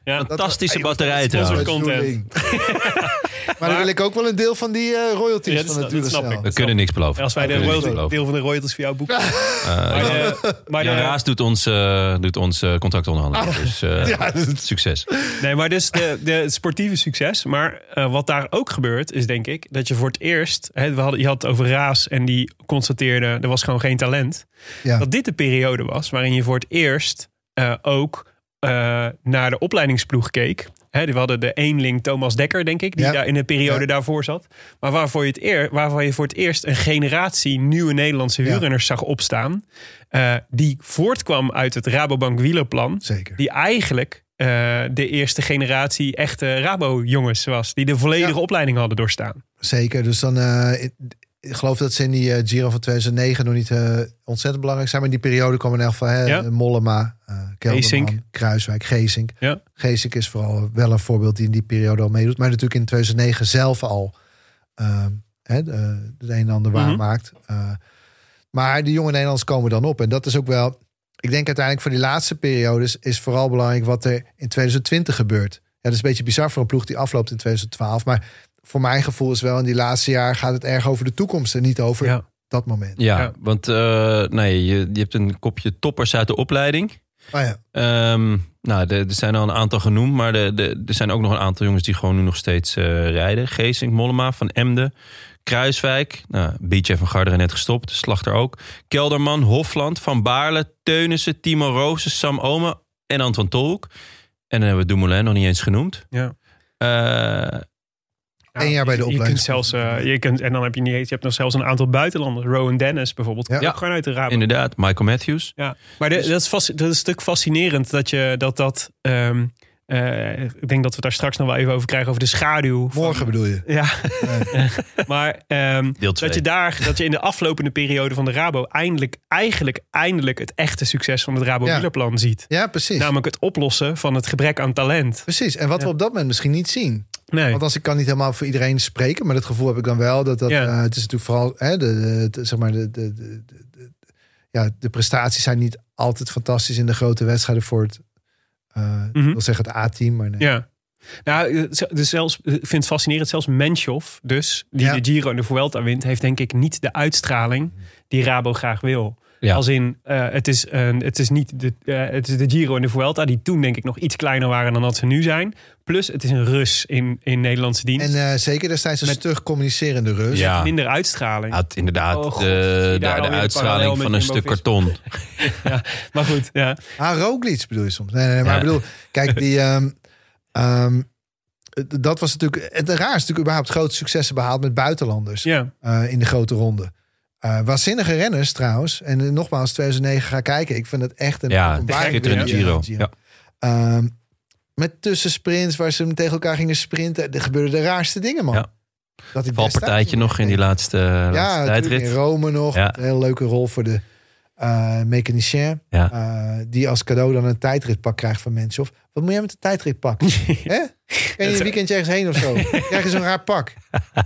ja, fantastische dat- batterij sponsor trouwens. content. maar dan wil ik ook wel een deel van die eh, royalties Ja, dat van het snap- dat snap Duracell. ik. We kunnen niks beloven. als wij de royalty- deel van de royalties voor jou boeken. Eh, Maar, de, maar, de, Raas doet ons, eh, doet ons eh, contractonderhandelen. Dus eh, Ja, dat is- succes. nee, maar dus de, de het sportieve succes. Maar eh, wat daar ook gebeurt, is denk ik dat je voor het eerst. Hè, we hadden, je had het over Raas en die constateerde er was gewoon geen talent. Ja. Dat dit de periode was waarin je voor het eerst eh, ook eh, naar de opleidingsploeg keek. Hè, we hadden de eenling Thomas Dekker, denk ik, die Ja. daar in de periode Ja. daarvoor zat. Maar waarvoor je, het eer, waarvoor je voor het eerst een generatie nieuwe Nederlandse wielrenners zag opstaan. eh, die voortkwam uit het Rabobank wielerplan. Zeker. Die eigenlijk eh, de eerste generatie echte Rabo-jongens was. Die de volledige opleiding hadden doorstaan. Zeker. Dus dan, eh, ik, geloof dat ze in die eh, Giro van 2009 nog niet eh, ontzettend belangrijk zijn. Maar in die periode kwam in elk geval Ja. Mollema, Kelderman, Geesink. Kruiswijk, Geesink. Ja. Geesink is vooral wel een voorbeeld die in die periode al meedoet. Maar natuurlijk in 2009 zelf al eh, hè, de, de een en ander Mhm. waarmaakt. Eh, maar die jonge Nederlanders komen dan op. En dat is ook wel... Ik denk uiteindelijk voor die laatste periodes is vooral belangrijk wat er in 2020 gebeurt. Ja, dat is een beetje bizar voor een ploeg die afloopt in 2012. Maar voor mijn gevoel is wel in die laatste jaar gaat het erg over de toekomst en niet over Ja. dat moment. Ja, Ja. want eh, nee, je, je hebt een kopje toppers uit de opleiding. Maar ja, Ehm, nou, de- er zijn al een aantal genoemd, maar de, de, er zijn ook nog een aantal jongens die gewoon nu nog steeds eh, rijden. Geesink, Mollema, Van Emden, Kruiswijk. Nou, BJ van Garderen net gestopt, Slachter ook. Kelderman, Hofland, Van Baarle, Teunissen, Timo Rozen, Sam Omen en Anton Tolhoek. En dan hebben we Dumoulin nog niet eens genoemd. Ja. Eh, Eén jaar bij de je, je kunt zelfs, eh, je kunt, en dan heb je niet eens, je hebt nog zelfs een aantal buitenlanders. Rowan Dennis bijvoorbeeld. Ja. Ja. Ook gewoon uit de Rabo. inderdaad, Michael Matthews. Ja. Maar de- dat, is vast, dat is een stuk fascinerend dat je dat dat. ehm, eh, ik denk dat we daar straks nog wel even over krijgen over de schaduw. van- morgen bedoel je. Ja, maar ehm, dat je daar, dat je in de aflopende periode van de Rabo eindelijk, eigenlijk, eindelijk het echte succes van het Rabo Ja. wielerplan ziet. Ja, precies. Namelijk het oplossen van het gebrek aan talent. Precies. En wat Ja. we op dat moment misschien niet zien. Nee. Want als ik kan niet helemaal voor iedereen spreken, maar dat gevoel heb ik dan wel. Dat, dat, Ja. eh, het is natuurlijk vooral hè, de, de- zeg maar de, de, de, de- de- ja, de prestaties zijn niet altijd fantastisch in de grote wedstrijden voor het, eh, Mhm. wil zeggen het A-team, maar nee. Ja. Nou, eh, dus zelfs, ik vind het fascinerend. Zelfs Menschov, dus, die Ja. de Giro en de Vuelta wint... heeft denk ik niet de uitstraling die Rabo graag wil. Ja. Als in, eh, het, is, een het is niet de, eh, het is de Giro en de Vuelta... die toen denk ik nog iets kleiner waren dan dat ze nu zijn. Plus, het is een Rus in, in Nederlandse dienst. En eh, zeker destijds een Met- stug communicerende rust. Ja. Minder uitstraling. Had inderdaad Oh, God, de, de, uitstraling van een stuk karton. Maar goed, ja. Ah, Roglic bedoel je soms. Nee, nee, nee, maar Ja. ik bedoel, kijk, die... ehm, ehm, dat was natuurlijk... Het raar is natuurlijk überhaupt grote successen behaald met buitenlanders. ja. eh, in de grote ronde. Eh waanzinnige renners trouwens. En eh, nogmaals, 2009 ga kijken. Ik vind het echt een Ja, schitterende Giro. die Ja. Ehm, met tussensprints waar ze tegen elkaar gingen sprinten. Er gebeurden de raarste dingen, man. Ja. Dat ik Valpartijtje nog in die laatste, Ja, laatste natuurlijk in tijdrit. Rome nog. Ja. Een hele leuke rol voor de eh mechanicien. Ja. Eh, die als cadeau dan een tijdritpak krijgt van mensen. Of wat moet jij met een tijdritpak? Hè? Kan je een weekendje ergens heen of zo? Krijg je zo'n raar pak?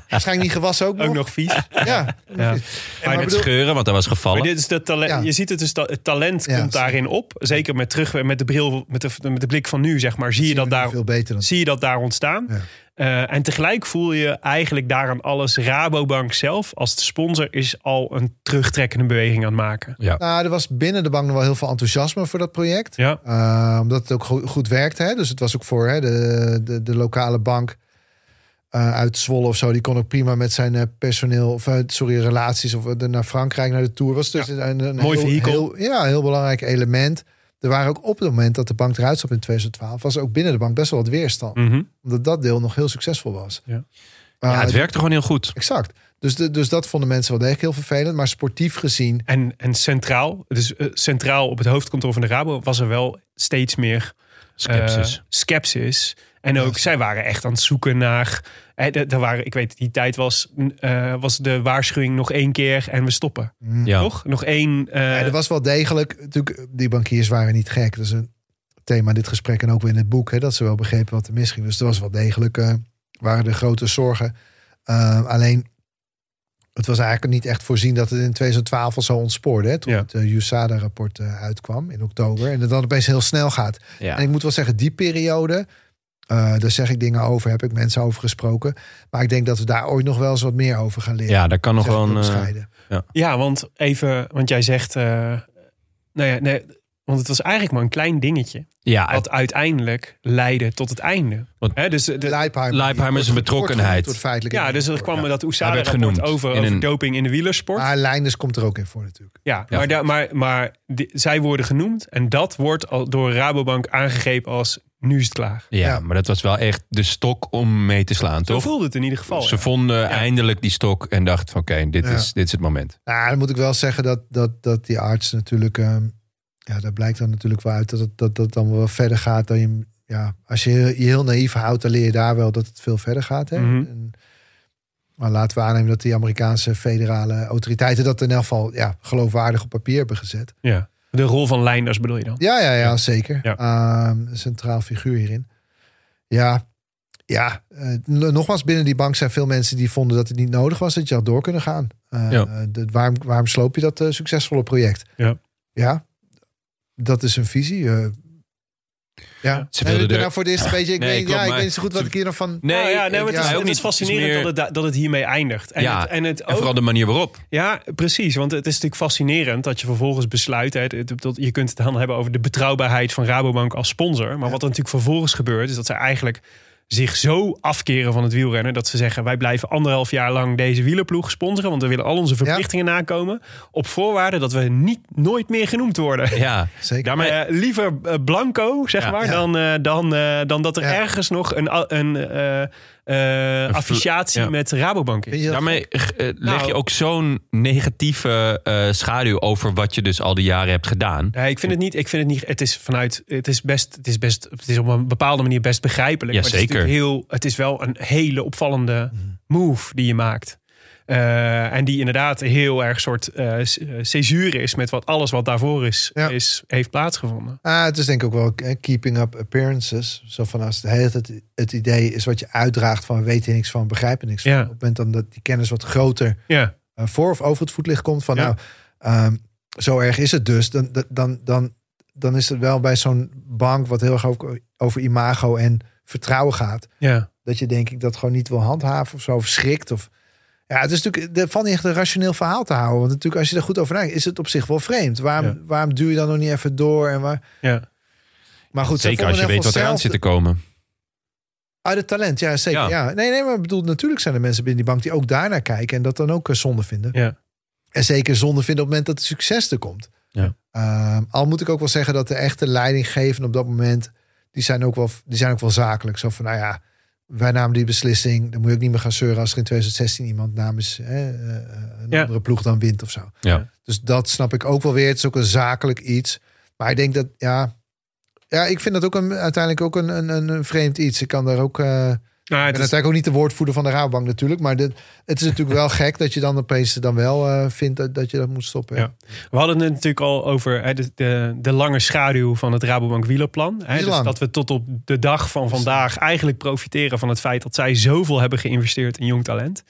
Waarschijnlijk niet gewassen ook nog. Ook nog vies. Ja. Ja. Maar En met bedoel- scheuren, want hij was gevallen. Maar dit is de talent. Ja. Je ziet het dus, dat het talent Ja, komt daarin op. Zeker met terug met de bril, met de, met de blik van nu, zeg maar. Zie je dat daar, veel beter dan zie je dat daar ontstaan. Eh, en tegelijk voel je eigenlijk daaraan alles. Rabobank zelf, als de sponsor, is al een terugtrekkende beweging aan het maken. ja. Nou, er was binnen de bank nog wel heel veel enthousiasme voor dat project. Ja, Uh, omdat het ook go- goed werkte. Hè? Dus het was ook voor hè, de, de, de lokale bank. eh, uit Zwolle of zo. Die kon ook prima met zijn eh, personeel, of eh, sorry, relaties of eh, naar Frankrijk naar de Tour. Was dus een, een Mooi heel, vehikel. heel- ja, heel belangrijk element. Er waren ook op het moment dat de bank eruit stapte in 2012, was er ook binnen de bank best wel wat weerstand. Mhm. Omdat dat deel nog heel succesvol was. Ja. Maar Ja, het werkte gewoon heel goed. Exact. Dus, de, dus dat vonden mensen wel degelijk heel vervelend. Maar sportief gezien, En, en centraal, dus eh, centraal op het hoofdkantoor van de Rabo was er wel steeds meer Skepsis. eh, skepsis. En ook, zij waren echt aan het zoeken naar. Er waren, ik weet, die tijd was, eh, was de waarschuwing nog één keer en we stoppen. ja. Toch? Nog één. eh, ja, er was wel degelijk, natuurlijk, die bankiers waren niet gek. Dat is een thema in dit gesprek en ook weer in het boek, hè, dat ze wel begrepen wat er misging. Dus er was wel degelijk, eh, waren er grote zorgen. Uh, alleen, het was eigenlijk niet echt voorzien dat het in 2012 al zo ontspoorde. Hè, toen Ja. het uh, USADA-rapport uh, uitkwam in oktober. En het dan opeens heel snel gaat. Ja. En ik moet wel zeggen, die periode, uh, daar zeg ik dingen over, heb ik mensen over gesproken. Maar ik denk dat we daar ooit nog wel eens wat meer over gaan leren. ja, daar kan nog wel een... eh. Ja, want even, want jij zegt. eh, nou ja, nee, want het was eigenlijk maar een klein dingetje. ja, Wat uiteindelijk leidde tot het einde. Want- Hè, dus de, Leipheimer, Leipheimer is een betrokkenheid. feitelijk ja, dus er kwam dat Hij werd USADA-rapport genoemd over, over een- doping in de wielersport. Maar Leinders komt er ook in voor natuurlijk. Ja, Ja. maar, maar, maar die- zij worden genoemd en dat wordt al door Rabobank aangegrepen als nu is het klaar. ja, ja. maar dat was wel echt de stok om mee te slaan, Zo toch? voelde het in ieder geval. Ze ja. vonden eindelijk die stok en dachten: oké, dit, Ja. is, dit is het moment. Nou, dan moet ik wel zeggen dat, dat, dat die arts natuurlijk... ehm, ja, daar blijkt dan natuurlijk wel uit dat het, dat, dat dan wel verder gaat dan je... Ja, als je je heel naïef houdt, dan leer je daar wel dat het veel verder gaat. Hè? Mhm. En, maar laten we aannemen dat die Amerikaanse federale autoriteiten... dat in elk geval ja, geloofwaardig op papier hebben gezet. Ja. De rol van Leinders bedoel je dan? Ja, ja, ja, zeker. Ja. Ehm, een centraal figuur hierin. Ja, ja eh, nogmaals, binnen die bank zijn veel mensen die vonden dat het niet nodig was dat je had door kunnen gaan. Eh, Ja. de- waarom, waarom sloop je dat eh, succesvolle project? Ja. Ja, dat is een visie. eh. ja, Ze En wilden er- nou voor dit een beetje. Ik, Nee, weet, klopt, ja, ik maar weet niet zo goed wat ik hier nog van. Nee, Nou ja, nee, maar het, is, ook het is fascinerend Het is meer- dat, het, dat het hiermee eindigt. En Ja, het, en het En vooral de manier waarop. Ja, precies. Want het is natuurlijk fascinerend dat je vervolgens besluit. Hè, het- het- dat- je kunt het dan hebben over de betrouwbaarheid van Rabobank als sponsor. Maar wat er natuurlijk vervolgens gebeurt, is dat ze eigenlijk zich zo afkeren van het wielrennen. Dat ze zeggen: wij blijven anderhalf jaar lang deze wielerploeg sponsoren. Want we willen al onze verplichtingen nakomen. Op voorwaarde dat we niet nooit meer genoemd worden. Ja, Zeker. daarmee, Eh, liever eh, blanco, zeg Ja. maar, Ja. dan, eh, dan, dan dat er Ja. ergens nog een, een, eh, eh, ja. met Rabobank is. Daarmee eh, leg Nou- je ook zo'n negatieve eh, schaduw over wat je dus al die jaren hebt gedaan. Nee, ik vind het niet. Ik vind het niet. Het is vanuit. Het is best. Het is best. Het is op een bepaalde manier best begrijpelijk. Ja, maar het is zeker. natuurlijk heel. Het is wel een hele opvallende move die je maakt. Eh, en die inderdaad heel erg soort césuur is met wat alles wat daarvoor is, Ja. is heeft plaatsgevonden. Ah, het is denk ik ook wel eh, keeping up appearances. Zo van als de hele tijd het idee is wat je uitdraagt van we weten niks van, begrijpen niks van. Op het moment dan dat die kennis wat groter Ja, voor of over het voetlicht komt van nou, ehm, zo erg is het dus. Dan, dan- dan, dan, dan is het wel bij zo'n bank wat heel erg over, over imago en vertrouwen gaat. ja. Dat je denk ik dat gewoon niet wil handhaven of zo, of schrikt. Of, ja, het is natuurlijk, er valt niet echt een rationeel verhaal te houden. Want natuurlijk als je er goed over nadenkt, is het op zich wel vreemd. Waarom, Ja. waarom duw je dan nog niet even door? En waar, ja. maar goed, Zeker als je weet wat eraan geval zit te komen. Uit het talent, ja zeker. Ja. Ja. Nee, nee, maar ik bedoel, natuurlijk zijn er mensen binnen die bank die ook daarnaar kijken en dat dan ook eh, zonde vinden. Ja. En zeker zonde vinden op het moment dat het succes er komt. Ja. Ehm, al moet ik ook wel zeggen dat de echte leidinggevenden op dat moment, die zijn ook wel, die zijn ook wel zakelijk. Zo van, nou ja, wij namen die beslissing. Dan moet je ook niet meer gaan zeuren als er in 2016 iemand namens hè, eh, een Ja. andere ploeg dan wint of zo. Ja. Dus dat snap ik ook wel weer. Het is ook een zakelijk iets. Maar ik denk dat, ja, ja ik vind dat ook een, uiteindelijk ook een, een, een, een vreemd iets. Ik kan daar ook. eh, Nou, het is, natuurlijk ook niet de woordvoerder van de Rabobank natuurlijk. Maar dit, het is natuurlijk wel gek dat je dan opeens dan wel eh, vindt dat, dat je dat moet stoppen. Ja. we hadden het natuurlijk al over hè, de, de, de lange schaduw van het Rabobank wielerplan. Hè, dus lang. dat we tot op de dag van vandaag eigenlijk profiteren van het feit dat zij zoveel hebben geïnvesteerd in jong talent.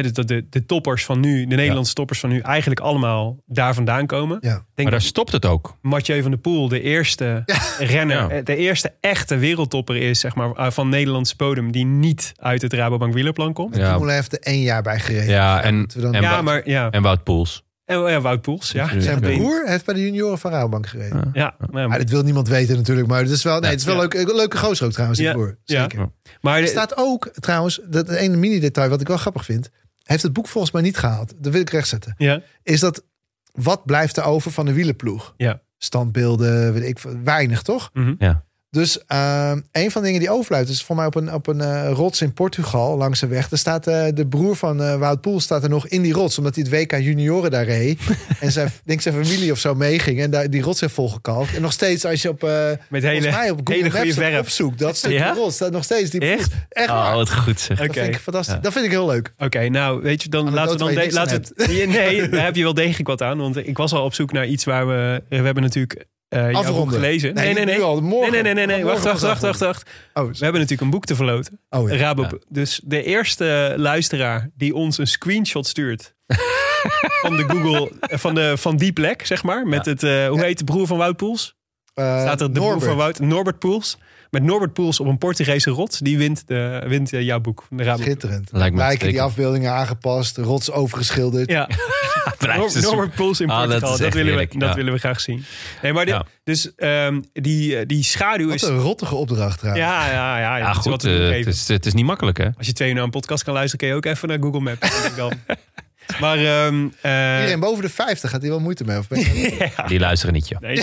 Dus dat de, de toppers van nu, de Nederlandse toppers van nu, eigenlijk allemaal daar vandaan komen. Ja. Denk Maar daar stopt het ook. Mathieu van der Poel de eerste renner, Ja. eh, de eerste echte wereldtopper is, zeg maar, eh, van Nederlandse bodem die niet uit het Rabobank wielerplan komt. Ja. Dumoulin heeft er één jaar bij gereden. ja en, en, Wout, maar ja. en Wout Poels. Oh ja, Wout Poels. Ja. Zijn broer heeft bij de junioren van Rabobank gereden. Ja, maar, Maar dat wil niemand weten natuurlijk. Maar het is wel, nee, het is wel Ja. leuk, een leuke gozer ook trouwens, die Ja. broer. Ja. Zeker. maar Er staat ook trouwens, dat ene mini-detail wat ik wel grappig vind. Heeft het boek volgens mij niet gehaald. Dat wil ik rechtzetten. ja, Is dat, wat blijft er over van de wielenploeg? Ja. Standbeelden, weet ik veel, weinig toch? Mhm. Ja. Dus ehm, een van de dingen die overblijft is voor mij op een, op een eh, rots in Portugal langs de weg. Er staat eh, de broer van eh, Wout Poels staat er nog in die rots, omdat hij het WK junioren daar reed. en zijn, denk zijn familie of zo meeging en daar, die rots heeft volgekalkt. En nog steeds als je op, eh met mij hele, op Google hele Maps verf. opzoekt, dat stukje Ja? rots staat nog steeds die. Echt? Echt Oh, waar. wat goed zeg. Dat vind ik fantastisch. Ja. Dat vind ik heel leuk. Oké, nou weet je, dan laten we dan... de- laten we Nee, daar heb je wel degelijk wat aan. Want ik was al op zoek naar iets waar we... We hebben natuurlijk eh boek Afronden. gelezen. Nee, Nee, nee, nee. al, morgen. Nee, nee, nee, nee, nee. Wacht, wacht, wacht, wacht, wacht. Oh, We hebben natuurlijk een boek te verloten. oh ja. Rabo. Ja. Dus de eerste luisteraar die ons een screenshot stuurt... van de Google... Van, de, van die plek, zeg maar. Met het... eh, hoe heet de broer van Wout Poels? Eh, Staat er de broer Norbert. van Wout? Norbert Poels. Met Norbert Poels op een Portugese rots. Die wint, de, wint eh, jouw boek. De. Schitterend. Lijkt me Lijken die afbeeldingen aangepast, rots overgeschilderd. Ja, Norbert Poels in Ah, dat Portugal. dat willen, we, dat ja. willen we graag zien. Nee, maar dit, Ja. dus ehm, die, eh, die schaduw Wat is... een rottige opdracht trouwens. Ja, ja, ja. Goed. wat eh, het, is, het is niet makkelijk, hè? Als je twee uur naar een podcast kan luisteren, kun je ook even naar Google Maps. dan. Maar ehm, eh, Iedereen boven de 50 gaat hier wel moeite mee. Of ben je... Die luisteren niet, joh. nee,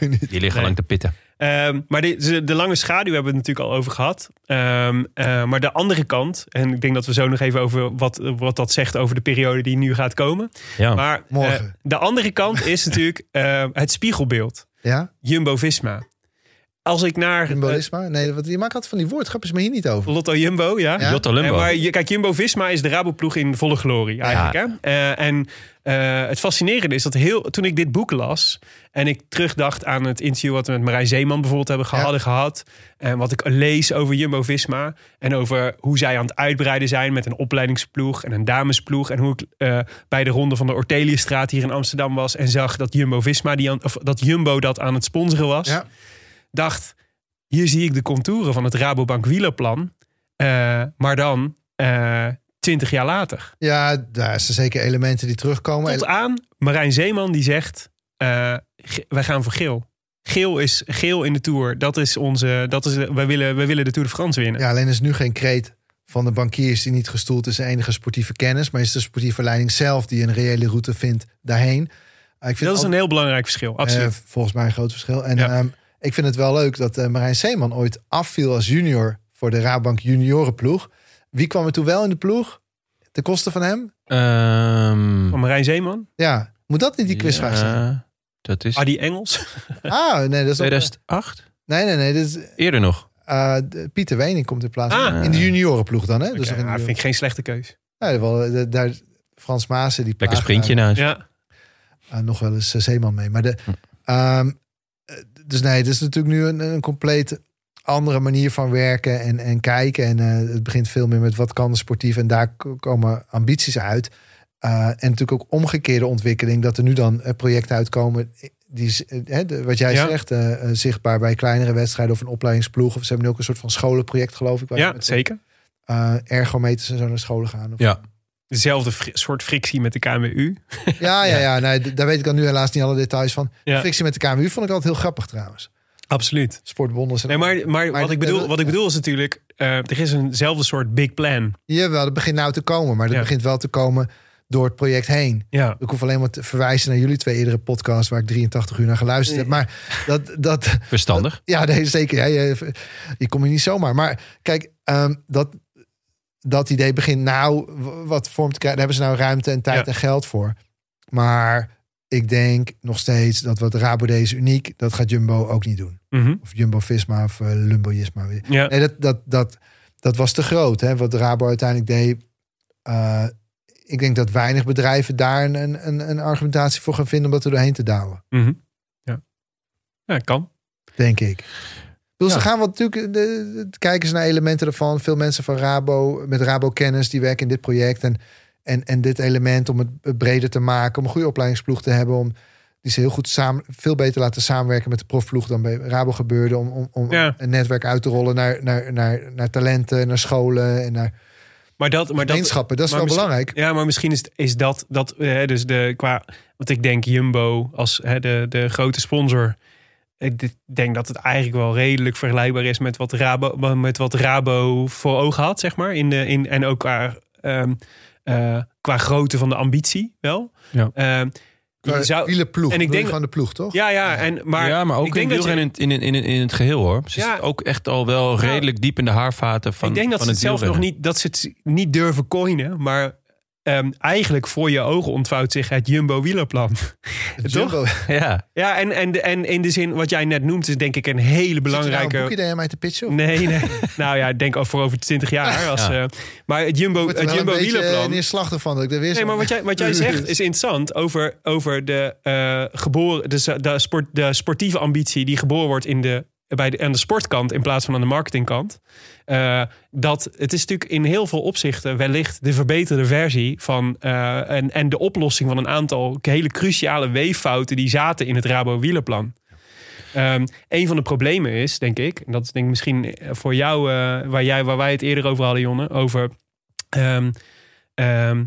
niet. Die liggen Nee. lang te pitten. Ehm, maar de, de, lange schaduw hebben we het natuurlijk al over gehad. Ehm, eh, maar de andere kant, en ik denk dat we zo nog even over wat, wat dat zegt over de periode die nu gaat komen. Ja. Maar Morgen. eh, de andere kant is natuurlijk eh, het spiegelbeeld. Ja? Jumbo Visma. Als ik naar Symbolisme? Nee, want je maakt altijd van die woordgrapjes, maar hier niet over. eh, Lotto Jumbo, ja. Ja. Jotto Eh, Lumbo. maar je, kijk, Jumbo Visma is de Raboploeg in volle glorie eigenlijk. Hè? Eh, en eh, het fascinerende is dat heel, toen ik dit boek las en ik terugdacht aan het interview wat we met Marijn Zeeman bijvoorbeeld hebben Ja. gehad. En wat ik lees over Jumbo Visma. En over hoe zij aan het uitbreiden zijn met een opleidingsploeg en een damesploeg. En hoe ik eh, bij de ronde van de Orteliusstraat hier in Amsterdam was en zag dat Jumbo Visma die aan, of dat Jumbo dat aan het sponsoren was. Ja. Dacht, hier zie ik de contouren van het Rabobank wielerplan. eh, maar dan twintig jaar later. Ja, daar zijn zeker elementen die terugkomen. Tot aan Marijn Zeeman die zegt: eh, wij gaan voor geel. Geel is geel in de Tour. Dat is onze. Dat is, wij, willen, wij willen de Tour de France winnen. Ja, alleen is nu geen kreet van de bankiers die niet gestoeld is enige sportieve kennis. Maar is de sportieve leiding zelf die een reële route vindt daarheen. Uh, ik vind dat is al- een heel belangrijk verschil. Absoluut. eh, volgens mij een groot verschil. En Ja. ehm, ik vind het wel leuk dat eh, Marijn Seeman ooit afviel als junior voor de Rabank juniorenploeg. Wie kwam er toen wel in de ploeg? De kosten van hem? Ehm, Van Marijn Zeeman. Ja, moet dat niet die quizvraag ja, zijn? Dat is Adi Engels. Ah, nee, dat is op- 2008? Nee, nee, nee. Dit is, Eerder nog. eh, de- Pieter Wening komt in plaats. Ah. in de juniorenploeg dan, hè? Dus nou, vind ik geen slechte keus. Ja, wel, de- daar, Frans Maassen, die Lekker sprintje huis. Ja. eh, nog wel eens eh, Zeeman mee. Maar de, ehm, eh, dus nee, het is natuurlijk nu een, een compleet andere manier van werken en, en kijken. En eh, het begint veel meer met wat kan de sportief. En daar komen ambities uit. Eh, en natuurlijk ook omgekeerde ontwikkeling. Dat er nu dan eh, projecten uitkomen. Die, hè, wat jij Ja. zegt, zichtbaar bij kleinere wedstrijden of een opleidingsploeg. Of ze hebben nu ook een soort van scholenproject, geloof ik. waar ja, zeker. ergometers en zo naar scholen gaan. Of, Ja. Dezelfde fri- soort frictie met de KMU. Ja, ja, ja. Nee, daar weet ik dan nu helaas niet alle details van. Ja. Frictie met de KMU vond ik altijd heel grappig trouwens. Absoluut. Sportbonden zijn... Nee, maar, maar, Maar wat, ik bedoel, wat ik bedoel is natuurlijk... eh, er is eenzelfde soort big plan. Jawel, dat begint nou te komen. Maar dat Ja. begint wel te komen door het project heen. Ja. Ik hoef alleen maar te verwijzen naar jullie twee eerdere podcasts... waar ik 83 uur naar geluisterd heb. Maar dat... dat Verstandig. ja, nee, zeker. Ja, je, je komt hier niet zomaar. Maar kijk, ehm, dat, dat idee begint nou wat vorm te krijgen. Daar hebben ze nou ruimte en tijd Ja. en geld voor. Maar ik denk nog steeds dat wat Rabo deed is uniek. Dat gaat Jumbo ook niet doen. Mhm. Of Jumbo-Visma of uh, Lumbo-Jisma. ja. Nee, dat, dat, dat, dat was te groot. Hè? Wat Rabo uiteindelijk deed. Uh, ik denk dat weinig bedrijven daar een, een, een argumentatie voor gaan vinden om dat er doorheen te douwen. Mhm. ja. Ja, kan. Denk ik. Dus Ja. ze gaan wat natuurlijk de, de- kijken ze naar elementen ervan. Veel mensen van Rabo met Rabo kennis die werken in dit project en en, en dit element om het breder te maken, om een goede opleidingsploeg te hebben, om die ze heel goed samen, veel beter laten samenwerken met de profploeg dan bij Rabo gebeurde, om, om, om Ja. een netwerk uit te rollen naar, naar, naar, naar talenten, naar scholen en naar Maar dat, maar dat, Gemeenschappen, dat is wel belangrijk. Ja, maar misschien is, is dat, dat hè, dus de, qua, wat ik denk, Jumbo als hè, de, de grote sponsor. Ik denk dat het eigenlijk wel redelijk vergelijkbaar is met wat Rabo, met wat Rabo voor ogen had, zeg maar. In de, in, en ook qua, ehm, eh, qua grootte van de ambitie wel. Ja. Ehm, Qua zou, wielerploeg. en ik denk- gewoon de ploeg, toch? ja, ja, en, maar, ja, maar ook ik denk in dat je- in, in, in, in het geheel hoor. Ze Ja. is ook echt al wel redelijk diep in de haarvaten van ik denk dat van ze het zelf nog niet, dat ze het niet durven coinen, maar ehm, eigenlijk voor je ogen ontvouwt zich het Jumbo wielerplan. Het toch? Jumbo. Ja, Ja, en, en, en in de zin wat jij net noemt, is denk ik een hele Zit je nou belangrijke. een boekje aan mij te pitchen? Of? Nee, nee. nou ja, ik denk voor over 20 jaar. Als, Ja. eh, maar het Jumbo, er het Jumbo een wielerplan. eh, neerslachtig van dat ik weer Nee, maar wat jij, wat jij zegt is interessant over, over de, eh, geboren, eh, de, sport, de sportieve ambitie die geboren wordt in de, bij de, aan de sportkant in plaats van aan de marketingkant. Eh, dat het is natuurlijk in heel veel opzichten wellicht de verbeterde versie van eh, en, en de oplossing van een aantal hele cruciale weeffouten die zaten in het Rabo wielerplan. Ehm, een van de problemen is, denk ik, en dat is denk misschien voor jou, eh, waar, jij, waar wij het eerder over hadden, Jonne, over. ehm, ehm,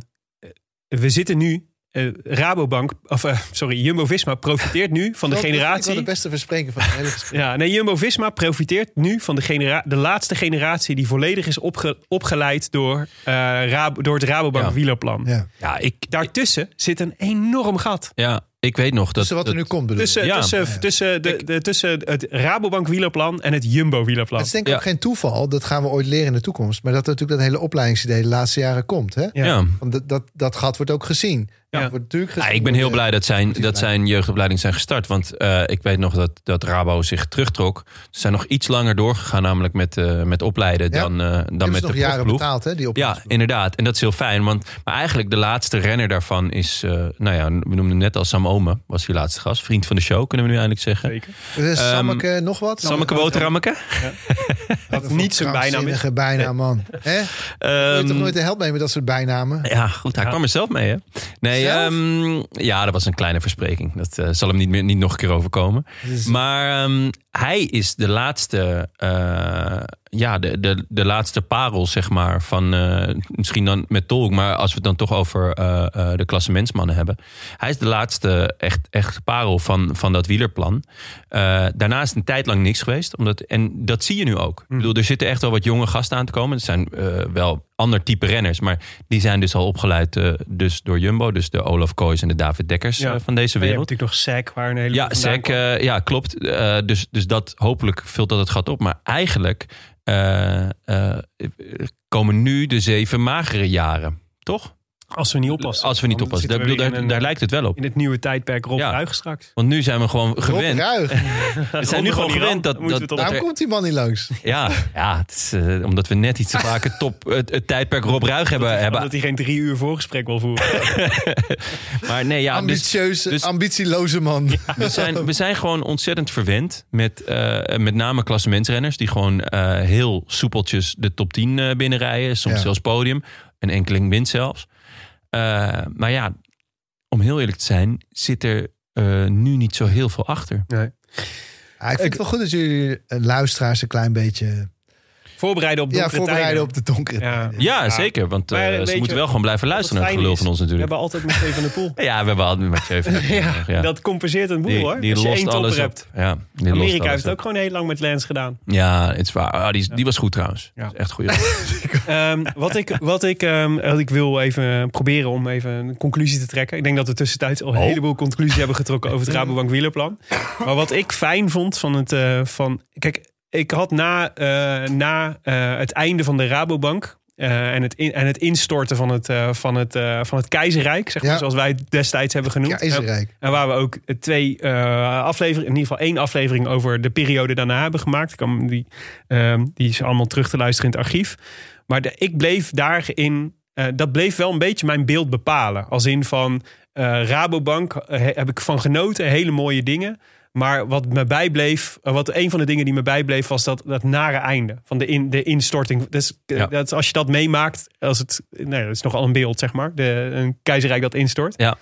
we zitten nu. Eh, Rabobank, of eh, sorry, Jumbo Visma profiteert nu van de Dat vind ik wel generatie. de beste verspreking van het hele gesprek. Ja, nee, Jumbo Visma profiteert nu van de, genera de laatste generatie die volledig is opge opgeleid door, eh, Rabo- door het Rabobank Ja. wielerplan. Ja. ja, ik, Daartussen zit een enorm gat. ja, ik weet nog dat... Tussen wat er dat- nu komt bedoel. Tussen, Ja. tussen, tussen, de, de, tussen het Rabobank wielerplan en het Jumbo wielerplan. Het is denk ik Ja. ook geen toeval, dat gaan we ooit leren in de toekomst. Maar dat natuurlijk dat hele opleidingsidee de laatste jaren komt. Hè? Ja. ja. Want dat, dat, dat gat wordt ook gezien. Ja. Dat wordt natuurlijk Ja, gezien ik ben heel de- blij dat zijn, dat zijn jeugdopleiding zijn gestart. Want eh, ik weet nog dat, dat Rabo zich terugtrok. Ze zijn nog iets langer doorgegaan, namelijk met, eh, met opleiden Ja. dan, eh, dan Hebben met nog de jaren betaald, hè? Die Ja, inderdaad. En dat is heel fijn. Want, maar eigenlijk de laatste renner daarvan is... eh, nou ja, we noemden net al Sam Ome. Was die laatste gast. Vriend van de show, kunnen we nu eigenlijk zeggen. Zeker. Er is Ehm, Sammeke nog wat? Sammeke Boterhammeke. Een niet zijn bijnaam is. bijnaam, man. Hè? Je Ehm, toch nooit de held mee met dat soort bijnamen? Ja, goed. Hij Ja. kwam er zelf mee, hè? Nee, Zelf? ehm, ja, dat was een kleine verspreking. Dat eh, zal hem niet, meer, niet nog een keer overkomen. Dus- Maar ehm, hij is de laatste, eh, ja, de, de, de laatste parel, zeg maar, van eh, misschien dan met Tolk, maar als we het dan toch over eh, eh, de klassementsmannen hebben. Hij is de laatste echt, echt parel van, van dat wielerplan. Daarna is een tijd lang niks geweest. Omdat, en dat zie je nu ook. Ik bedoel, er zitten echt wel wat jonge gasten aan te komen. Het zijn wel ander type renners, maar die zijn dus al opgeleid eh, dus door Jumbo. Dus de Olaf Kois en de David Dekkers Ja. eh, van deze je wereld. hebt natuurlijk nog SEC waar een hele Ja, Zack, eh, ja, klopt. Dus, dus dat hopelijk vult dat het gat op. Maar eigenlijk komen nu de zeven magere jaren, toch? Als we niet oppassen. Als we niet oppassen. Daar, we daar, een- daar lijkt het wel op. In het nieuwe tijdperk Rob Ja. Ruig straks. Want nu zijn we gewoon Rob gewend. Ruig. We zijn nu gewoon gewend dat, dat, dat Waarom er- komt die man niet langs? ja, ja het is, eh, omdat we net iets te vaker top het, het tijdperk Rob Ruig hebben. hebben. Omdat hij geen drie uur voorgesprek wil voeren. Maar nee, ja, dus, Ambitieuze, dus- ambitieloze man. we, zijn, we zijn gewoon ontzettend verwend met eh, met name klassementsrenners die gewoon eh, heel soepeltjes de top 10 eh, binnenrijden. Soms Ja. zelfs podium. Een enkeling wint zelfs. Eh, maar ja, om heel eerlijk te zijn, zit er eh, nu niet zo heel veel achter. Ja, ik vind het wel goed dat jullie eh, luisteraars een klein beetje Voorbereiden op ja, donkere voorbereiden tijden. op de donkere Ja. tijden. Ja, zeker. Want eh, Maar, weet ze je, moeten wel gewoon blijven luisteren naar het gelul van ons We natuurlijk. hebben altijd met Steven de Poel. Ja, we hebben altijd met Mathieu van der Poel ja, ja. Dat compenseert een boel die, hoor. die Als je lost één alles hebt. Ja, die Amerika heeft het ook gewoon heel lang met Lance gedaan. Ja, het is waar. Ah, die, die was goed trouwens. Ja. Echt goed. Ehm, wat ik, wat ik, ehm, wat ik wil even proberen om even een conclusie te trekken. Ik denk dat we tussentijds al een Oh. heleboel conclusies hebben getrokken over het Rabobank wielerplan. Maar wat ik fijn vond van het... eh, van, kijk, ik had na, eh, na eh, het einde van de Rabobank... eh, en, het in- en het instorten van het, van het, van het keizerrijk, zeg maar, Ja. zoals wij het destijds hebben genoemd. Keizerrijk. En waar we ook twee afleveringen, in ieder geval één aflevering over de periode daarna hebben gemaakt. Ik kan die, ehm, die is allemaal terug te luisteren in het archief. Maar de, ik bleef daarin, dat bleef wel een beetje mijn beeld bepalen. Als in van Rabobank heb ik van genoten, hele mooie dingen. Maar wat me bijbleef, eh, wat een van de dingen die me bijbleef, was dat, dat nare einde van de, in, de instorting. Dus, eh, Ja. dat, als je dat meemaakt, als het, nee, dat is nogal een beeld, zeg maar. De, een keizerrijk dat instort. Ja.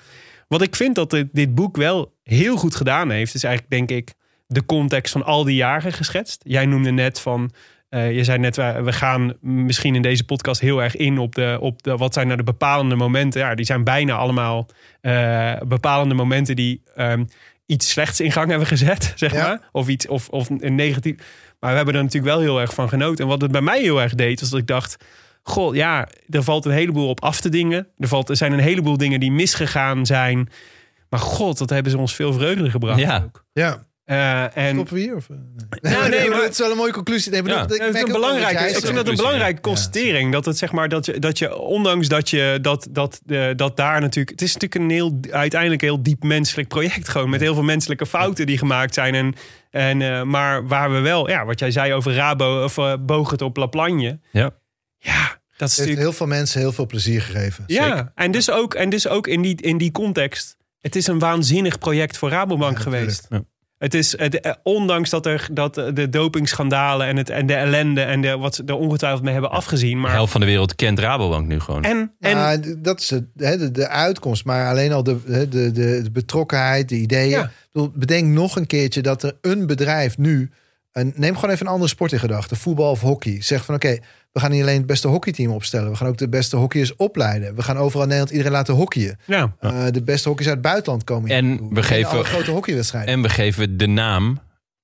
Wat ik vind dat dit, dit boek wel heel goed gedaan heeft, is eigenlijk denk ik de context van al die jaren geschetst. Jij noemde net van eh, je zei net, we gaan misschien in deze podcast heel erg in op, de, op de, wat zijn nou de bepalende momenten. Ja, die zijn bijna allemaal bepalende momenten die ehm, iets slechts in gang hebben gezet, zeg Ja. maar. Of iets, of, of een negatief. Maar we hebben er natuurlijk wel heel erg van genoten. En wat het bij mij heel erg deed, was dat ik dacht... Goh, ja, er valt een heleboel op af te dingen. Er, valt, er zijn een heleboel dingen die misgegaan zijn. Maar god, dat hebben ze ons veel vreugde gebracht. Ja. ook. Ja, Eh, en stoppen we hier? Of? Nee, Nou, nee, maar- het is wel een mooie conclusie. Nee, maar Ja. dat- ik Ja, het is merk een belangrijke, ik vind dat een belangrijke constatering. Dat het zeg maar dat je, dat je ondanks dat je dat, dat, eh, dat daar natuurlijk. Het is natuurlijk een heel uiteindelijk een heel diep menselijk project. Gewoon met heel veel menselijke fouten die gemaakt zijn. En, en, eh, maar waar we wel, ja, wat jij zei over Rabo of uh, Bogert op La Plagne. Ja. Ja, dat is Het heeft natuurlijk. heel veel mensen heel veel plezier gegeven. Ja, en dus ook, en dus ook in, die, in die context. Het is een waanzinnig project voor Rabobank Ja, geweest. natuurlijk. Het is, het, eh, ondanks dat, er, dat de dopingschandalen en, het, en de ellende en de, wat ze er ongetwijfeld mee hebben afgezien. De Maar, helft van de wereld kent Rabobank nu gewoon. en, en Ja, dat is het, hè, de, de uitkomst. Maar alleen al de, hè, de, de, de betrokkenheid, de ideeën. Ja. Ik bedoel, bedenk nog een keertje dat er een bedrijf nu... Een, neem gewoon even een andere sport in gedachten. Voetbal of hockey. Zegt van oké, we gaan niet alleen het beste hockeyteam opstellen. We gaan ook de beste hockeyers opleiden. We gaan overal in Nederland iedereen laten hockeyen. ja, Eh, de beste hockeyers uit het buitenland komen hier En naartoe. we beginnen geven- alle grote hockeywedstrijden. En we geven de naam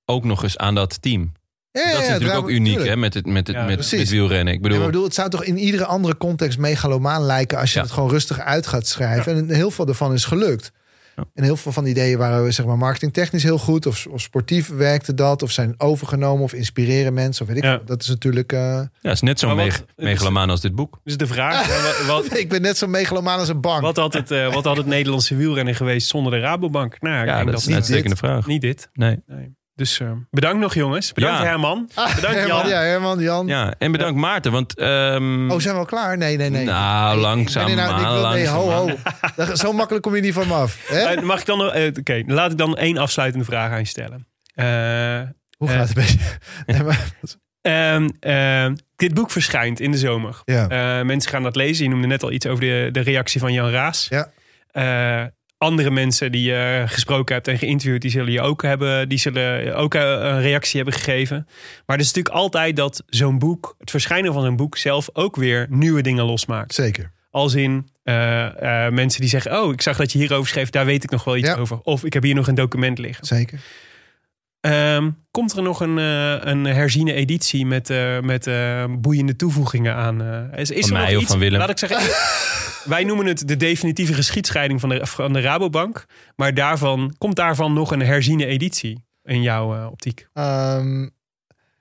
ook nog eens aan dat team. Ja, ja, dat is ja, natuurlijk ook uniek tuurlijk. hè, met, het, met, het, Ja, met, wielrennen. Ik bedoel, ik bedoel, het zou toch in iedere andere context megalomaan lijken als je Ja. het gewoon rustig uit gaat schrijven. En heel veel ervan is gelukt. Ja. En heel veel van die ideeën waren zeg maar marketingtechnisch heel goed. Of, of sportief werkte dat. Of zijn overgenomen of inspireren mensen. Of weet ik Ja. Dat is natuurlijk... eh, ja, het is net zo meg- megalomaan als dit boek. dus de vraag, wat, wat, ik ben net zo megalomaan als een bank. wat, had het, eh, wat had het Nederlandse wielrennen geweest zonder de Rabobank? Nou, ik Ja, denk dat dat is een niet, uitstekende vraag. niet dit. Nee. Nee. Dus eh, bedankt nog jongens. Bedankt Ja. Herman. Ah, Bedankt Herman, Jan. Ja, Herman, Jan. Ja, en bedankt Maarten, want... ehm, Oh, zijn we al klaar? Nee, nee, nee. Nou, langzaam nee, nee, nou, ik wil- nee, ho, ho. Zo makkelijk kom je niet van me af. Hè? Mag ik dan nog, eh, oké, laat ik dan één afsluitende vraag aan je stellen. Eh, Hoe gaat het een beetje? Nee, maar, Ehm, ehm, dit boek verschijnt in de zomer. ja. Eh, mensen gaan dat lezen. Je noemde net al iets over de, de reactie van Jan Raas. Ja. Eh, andere mensen die je gesproken hebt en geïnterviewd, die zullen je ook hebben, die zullen ook eh, een reactie hebben gegeven. Maar het is natuurlijk altijd dat zo'n boek, het verschijnen van een boek zelf ook weer nieuwe dingen losmaakt. Zeker. Als in eh, eh, mensen die zeggen: Oh, ik zag dat je hierover schreef, daar weet ik nog wel iets Ja. over. Of ik heb hier nog een document liggen. Zeker. Ehm, komt er nog een, eh, een herziene editie met, eh, met eh, boeiende toevoegingen aan? eh, is, is Van er nog mij of iets- van Willem? Laat ik zeggen, wij noemen het de definitieve geschiedscheiding van de, van de Rabobank. Maar daarvan, komt daarvan nog een herziene editie in jouw eh, optiek? Ehm,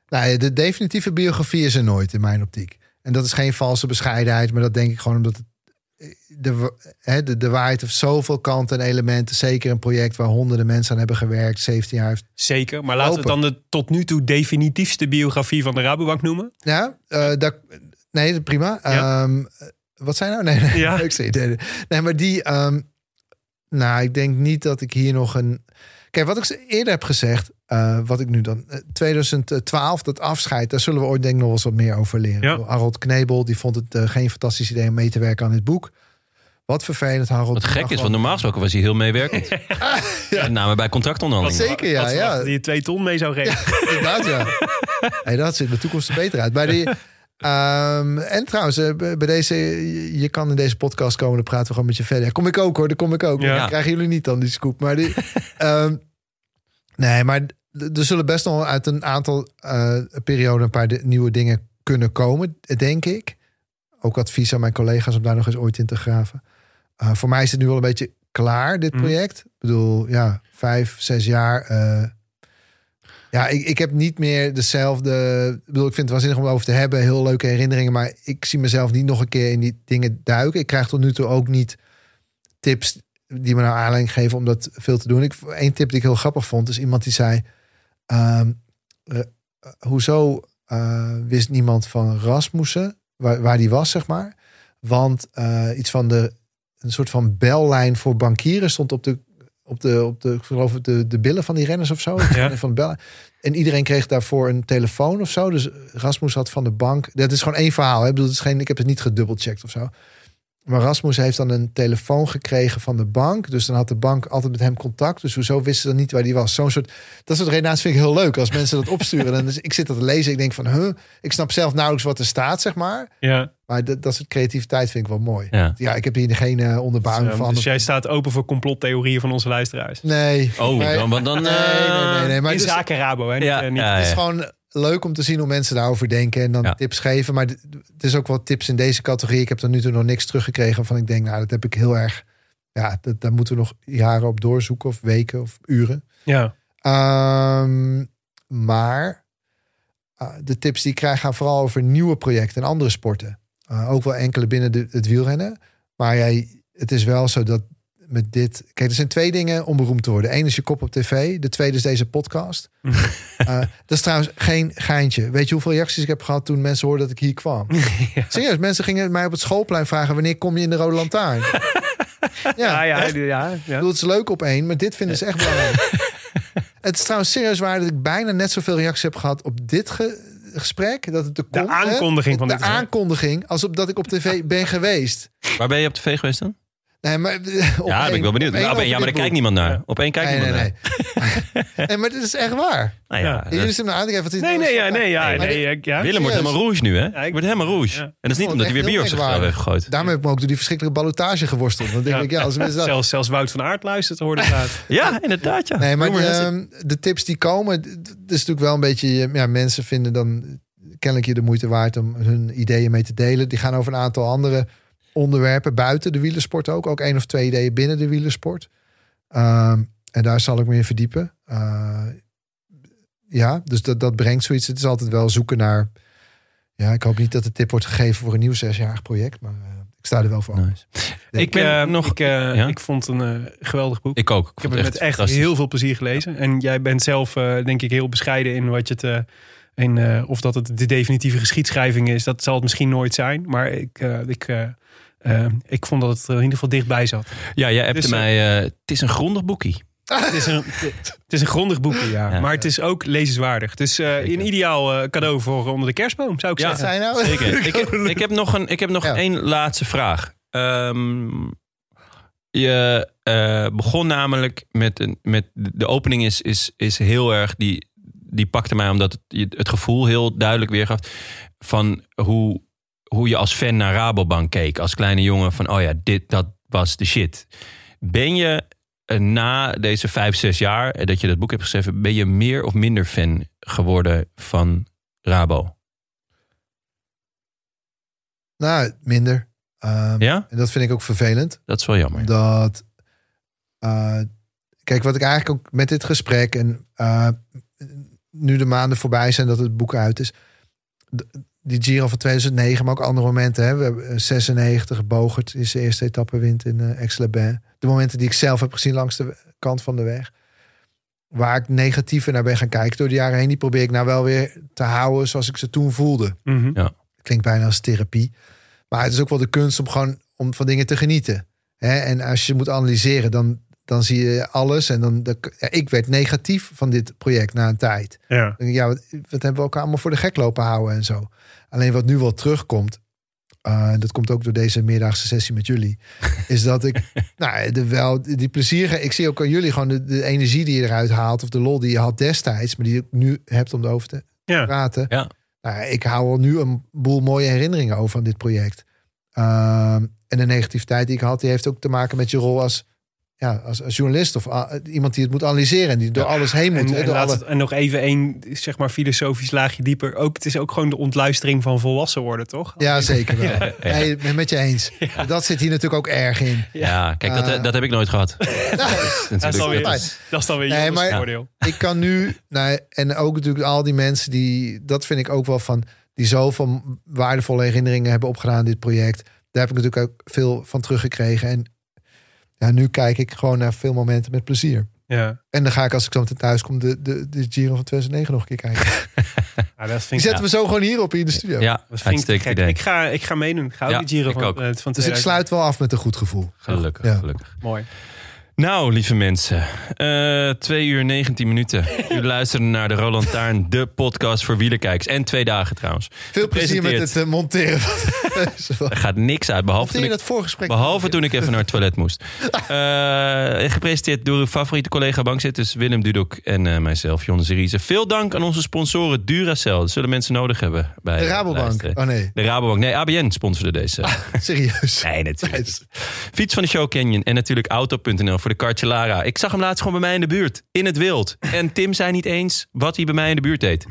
nou de definitieve biografie is er nooit in mijn optiek. En dat is geen valse bescheidenheid, maar dat denk ik gewoon omdat het, de, hè, de, de waarheid heeft zoveel kanten en elementen. Zeker een project waar honderden mensen aan hebben gewerkt, 17 jaar heeft. Zeker, maar laten we het dan de tot nu toe definitiefste biografie van de Rabobank noemen. Ja, eh, daar, nee, prima. Ja. Ehm, wat zijn nou? Nee, nee, Ja. ik zie nee, maar die. ehm, nou, ik denk niet dat ik hier nog een. Kijk, wat ik eerder heb gezegd, eh, wat ik nu dan. eh, 2012, dat afscheid, daar zullen we ooit denk ik nog wel eens wat meer over leren. Ja. Harold Knebel, die vond het eh, geen fantastisch idee om mee te werken aan dit boek. Wat vervelend, Harold. Wat gek is, want normaal gesproken was hij heel meewerkend. Met name bij contractonderhandelingen. Zeker, ja, ja. Dat hij je twee ton mee zou geven. Inderdaad, ja. hey, dat ziet mijn toekomst er beter uit. Bij die, ehm, en trouwens, eh, bij deze, je- kan in deze podcast komen, dan praten we gewoon met je verder. Kom ik ook hoor, daar kom ik ook. Ja. Dan krijgen jullie niet dan die scoop. Maar die, ehm, nee, maar er zullen best nog uit een aantal eh perioden een paar de- nieuwe dingen kunnen komen, denk ik. Ook advies aan mijn collega's om daar nog eens ooit in te graven. Eh, voor mij is het nu wel een beetje klaar, dit Mhm. project. Ik bedoel, ja, vijf, zes jaar. Eh, ja, ik, ik heb niet meer dezelfde. Ik bedoel, ik vind het waanzinnig om over te hebben. Heel leuke herinneringen. Maar ik zie mezelf niet nog een keer in die dingen duiken. Ik krijg tot nu toe ook niet tips die me nou aanleiding geven om dat veel te doen. Ik, tip die ik heel grappig vond, is iemand die zei: ehm, eh, Hoezo eh, wist niemand van Rasmussen, waar, waar die was, zeg maar? Want eh, iets van de. Een soort van bellijn voor bankieren stond op de op de, op de, ik geloof de, de billen van die renners of zo. Ja. Van de bellen. En iedereen kreeg daarvoor een telefoon of zo. Dus Rasmus had van de bank. Dat is gewoon één verhaal. Hè? Ik, bedoel, het is geen, ik heb het niet gedubbelcheckt of zo. Maar Rasmus heeft dan een telefoon gekregen van de bank. Dus dan had de bank altijd met hem contact. Dus hoezo wisten ze dan niet waar die was? Zo'n soort, dat soort redenaties vind ik heel leuk. Als mensen dat opsturen. En dus ik zit dat te lezen. Ik denk van, huh, ik snap zelf nauwelijks wat er staat, zeg maar. Ja. Maar dat, dat soort creativiteit vind ik wel mooi. Ja. Ja, ik heb hier geen eh, onderbouwing Dus, van. dus jij staat open voor complottheorieën van onze luisteraars. Nee. Oh, Nee. dan, want dan... Nee, nee, nee, nee. Maar in is, zaken Rabo, hè? Niet, Ja, eh, niet- ja, het is gewoon leuk om te zien hoe mensen daarover denken. En dan Ja. tips geven. Maar het is ook wel tips in deze categorie. Ik heb tot nu toe nog niks teruggekregen van ik denk, nou, dat heb ik heel erg... Ja, dat, daar moeten we nog jaren op doorzoeken. Of weken of uren. ja. Ehm, maar eh, de tips die ik krijg gaan vooral over nieuwe projecten en andere sporten. Eh, ook wel enkele binnen de, het wielrennen. Maar jij, het is wel zo dat met dit... Kijk, er zijn twee dingen om beroemd te worden. Eén is je kop op tv. De tweede is deze podcast. Eh, dat is trouwens geen geintje. Weet je hoeveel reacties ik heb gehad toen mensen hoorden dat ik hier kwam? Serieus, mensen gingen mij op het schoolplein vragen... wanneer kom je in de Rode Lantaarn? Ja, ja, echt. ja, ja, bedoel, het is leuk op één, maar dit vinden ze echt belangrijk. het is trouwens serieus waar dat ik bijna net zoveel reacties heb gehad op dit ge- gesprek. Dat het de, De aankondiging van de dit aankondiging, als op dat ik op tv ben geweest. Waar ben je op tv geweest dan? Nee, maar, Ja, daar ben ik wel benieuwd. op één Nou, ben- ja, maar daar kijkt niemand naar. Op één kijkt Nee, niemand nee. naar. nee. Maar dit is echt waar. Nou ja, jullie zitten me aan te is Nee, nee, ja, nee, ja, Nee, ja. Willem wordt helemaal rouge nu, hè? Ja, ik- word helemaal rouge. Ja. En dat is niet omdat hij weer bier heeft gegooid. Daarom heb ik me ook door die verschrikkelijke ballotage geworsteld. Dan denk ik, ja, als dat... Zelfs, zelfs Wout van Aert luistert, hoorde ik laat. Ja, inderdaad, ja. Nee, maar has it. de, de tips die komen, het is natuurlijk wel een beetje, ja, mensen vinden dan kennelijk je de moeite waard om hun ideeën mee te delen. Die gaan over een aantal andere onderwerpen buiten de wielersport ook. Ook één of twee ideeën binnen de wielersport. Ehm, en daar zal ik me in verdiepen. Eh, ja, dus dat, dat brengt zoiets. Het is altijd wel zoeken naar. Ja, ik hoop niet dat de tip wordt gegeven voor een nieuw zesjarig project, maar eh, ik sta er wel voor. Nice. Ik ben eh, nog... Ik, Ja? ik vond een eh, geweldig boek. Ik ook. Ik heb het met echt heel veel plezier gelezen. En jij bent zelf, eh, denk ik, heel bescheiden in wat je het. eh, in, eh, of dat het de definitieve geschiedschrijving is, dat zal het misschien nooit zijn. Maar ik, eh, ik, eh, eh, ik vond dat het er in ieder geval dichtbij zat. Ja, jij hebt Dus, mij... eh, het is een grondig boekie. Het is een, het is een grondig boekje, ja. Ja. Maar het is ook lezenswaardig. Dus eh, Zeker. een ideaal eh, cadeau voor onder de kerstboom, zou ik Ja. Zeggen. zijn nou? Zeker. ik, heb, ik heb nog, een, ik heb nog Ja. één laatste vraag. Ehm, je eh, begon namelijk met, een, met de opening is, is, is heel erg die, die pakte mij omdat het, je het gevoel heel duidelijk weergaf van hoe, hoe je als fan naar Rabobank keek als kleine jongen van oh ja dit dat was de shit. Ben je eh, na deze vijf zes jaar eh, dat je dat boek hebt geschreven ben je meer of minder fan geworden van Rabo? Nou, minder. Ehm, Ja, En dat vind ik ook vervelend. dat is wel jammer. Dat. eh, kijk, wat ik eigenlijk ook met dit gesprek en nu de maanden voorbij zijn dat het boek uit is. Die Giro van 2009, maar ook andere momenten. Hè. We hebben eh, 96, Bogert is de eerste etappe wint in uh, Aix-les-Bains. De momenten die ik zelf heb gezien langs de kant van de weg. Waar ik negatiever naar ben gaan kijken door de jaren heen. Die probeer ik nou wel weer te houden zoals ik ze toen voelde. Mhm. Klinkt bijna als therapie. Maar het is ook wel de kunst om gewoon om van dingen te genieten. Hè? En als je moet analyseren, dan, dan zie je alles. En dan, ja, ik werd negatief van dit project na een tijd. Ja. Ja, wat, wat hebben we elkaar allemaal voor de gek lopen houden en zo. Alleen wat nu wel terugkomt, eh, dat komt ook door deze meerdaagse sessie met jullie, is dat ik, nou, de, wel die plezier, ik zie ook aan jullie gewoon de, de energie die je eruit haalt, of de lol die je had destijds, maar die je nu hebt om erover te Ja. praten. Ja. Nou, ik hou al nu een boel mooie herinneringen over aan dit project. Ehm, en de negativiteit die ik had, die heeft ook te maken met je rol als, ja, als, als journalist of iemand die het moet analyseren en die door alles heen moet. En, en, door laat alle, het- en nog even één, zeg maar, filosofisch laagje dieper. Ook, het is ook gewoon de ontluistering van volwassen worden, toch? Ja, zeker wel. Ja, ben met je eens. Dat zit hier natuurlijk ook erg in. Ja, kijk, dat, Eh. dat heb ik nooit gehad. Dat is Dat is dan natuurlijk- weer, dat is- is- dat is dan weer Nee, maar- voordeel. Ik kan nu, nou, en ook natuurlijk al die mensen die, dat vind ik ook wel van, die zoveel waardevolle herinneringen hebben opgedaan aan dit project. Daar heb ik natuurlijk ook veel van teruggekregen. En ja, nu kijk ik gewoon naar veel momenten met plezier. Ja. En dan ga ik als ik zo meteen thuis kom de, de, de Giro van 2009 nog een keer kijken. Ja, dat Die vind ik, zetten we zo gewoon hier op in de studio. Ja, dat vind ik idee. Ik ga, ik ga meedoen. Ik ga ook Ja, die Giro ik van, ook. eh, van Dus ik 2000. sluit wel af met een goed gevoel. Gelukkig, Ja. gelukkig. Mooi. Nou, lieve mensen. eh 2 uur 19 minuten. U luistert naar de Roland Taarn, de podcast voor wielerkijkers. En twee dagen trouwens. Veel plezier met het eh, monteren. van- Er gaat niks uit, behalve toen ik, dat voorgesprek. behalve toen ik even naar het toilet moest. Eh, gepresenteerd door uw favoriete collega bankzitters Willem Dudok en mijzelf, Jonne Seriese. Veel dank aan onze sponsoren Duracell. Dat zullen mensen nodig hebben bij De Rabobank. luisteren. Oh nee, De Rabobank. Nee, ABN sponsorde deze. serieus. Nee, natuurlijk. Nice. Fiets van de Show Canyon en natuurlijk Auto.nl voor de kartje Lara. Ik zag hem laatst gewoon bij mij in de buurt, in het wild. En Tim zei niet eens wat hij bij mij in de buurt deed.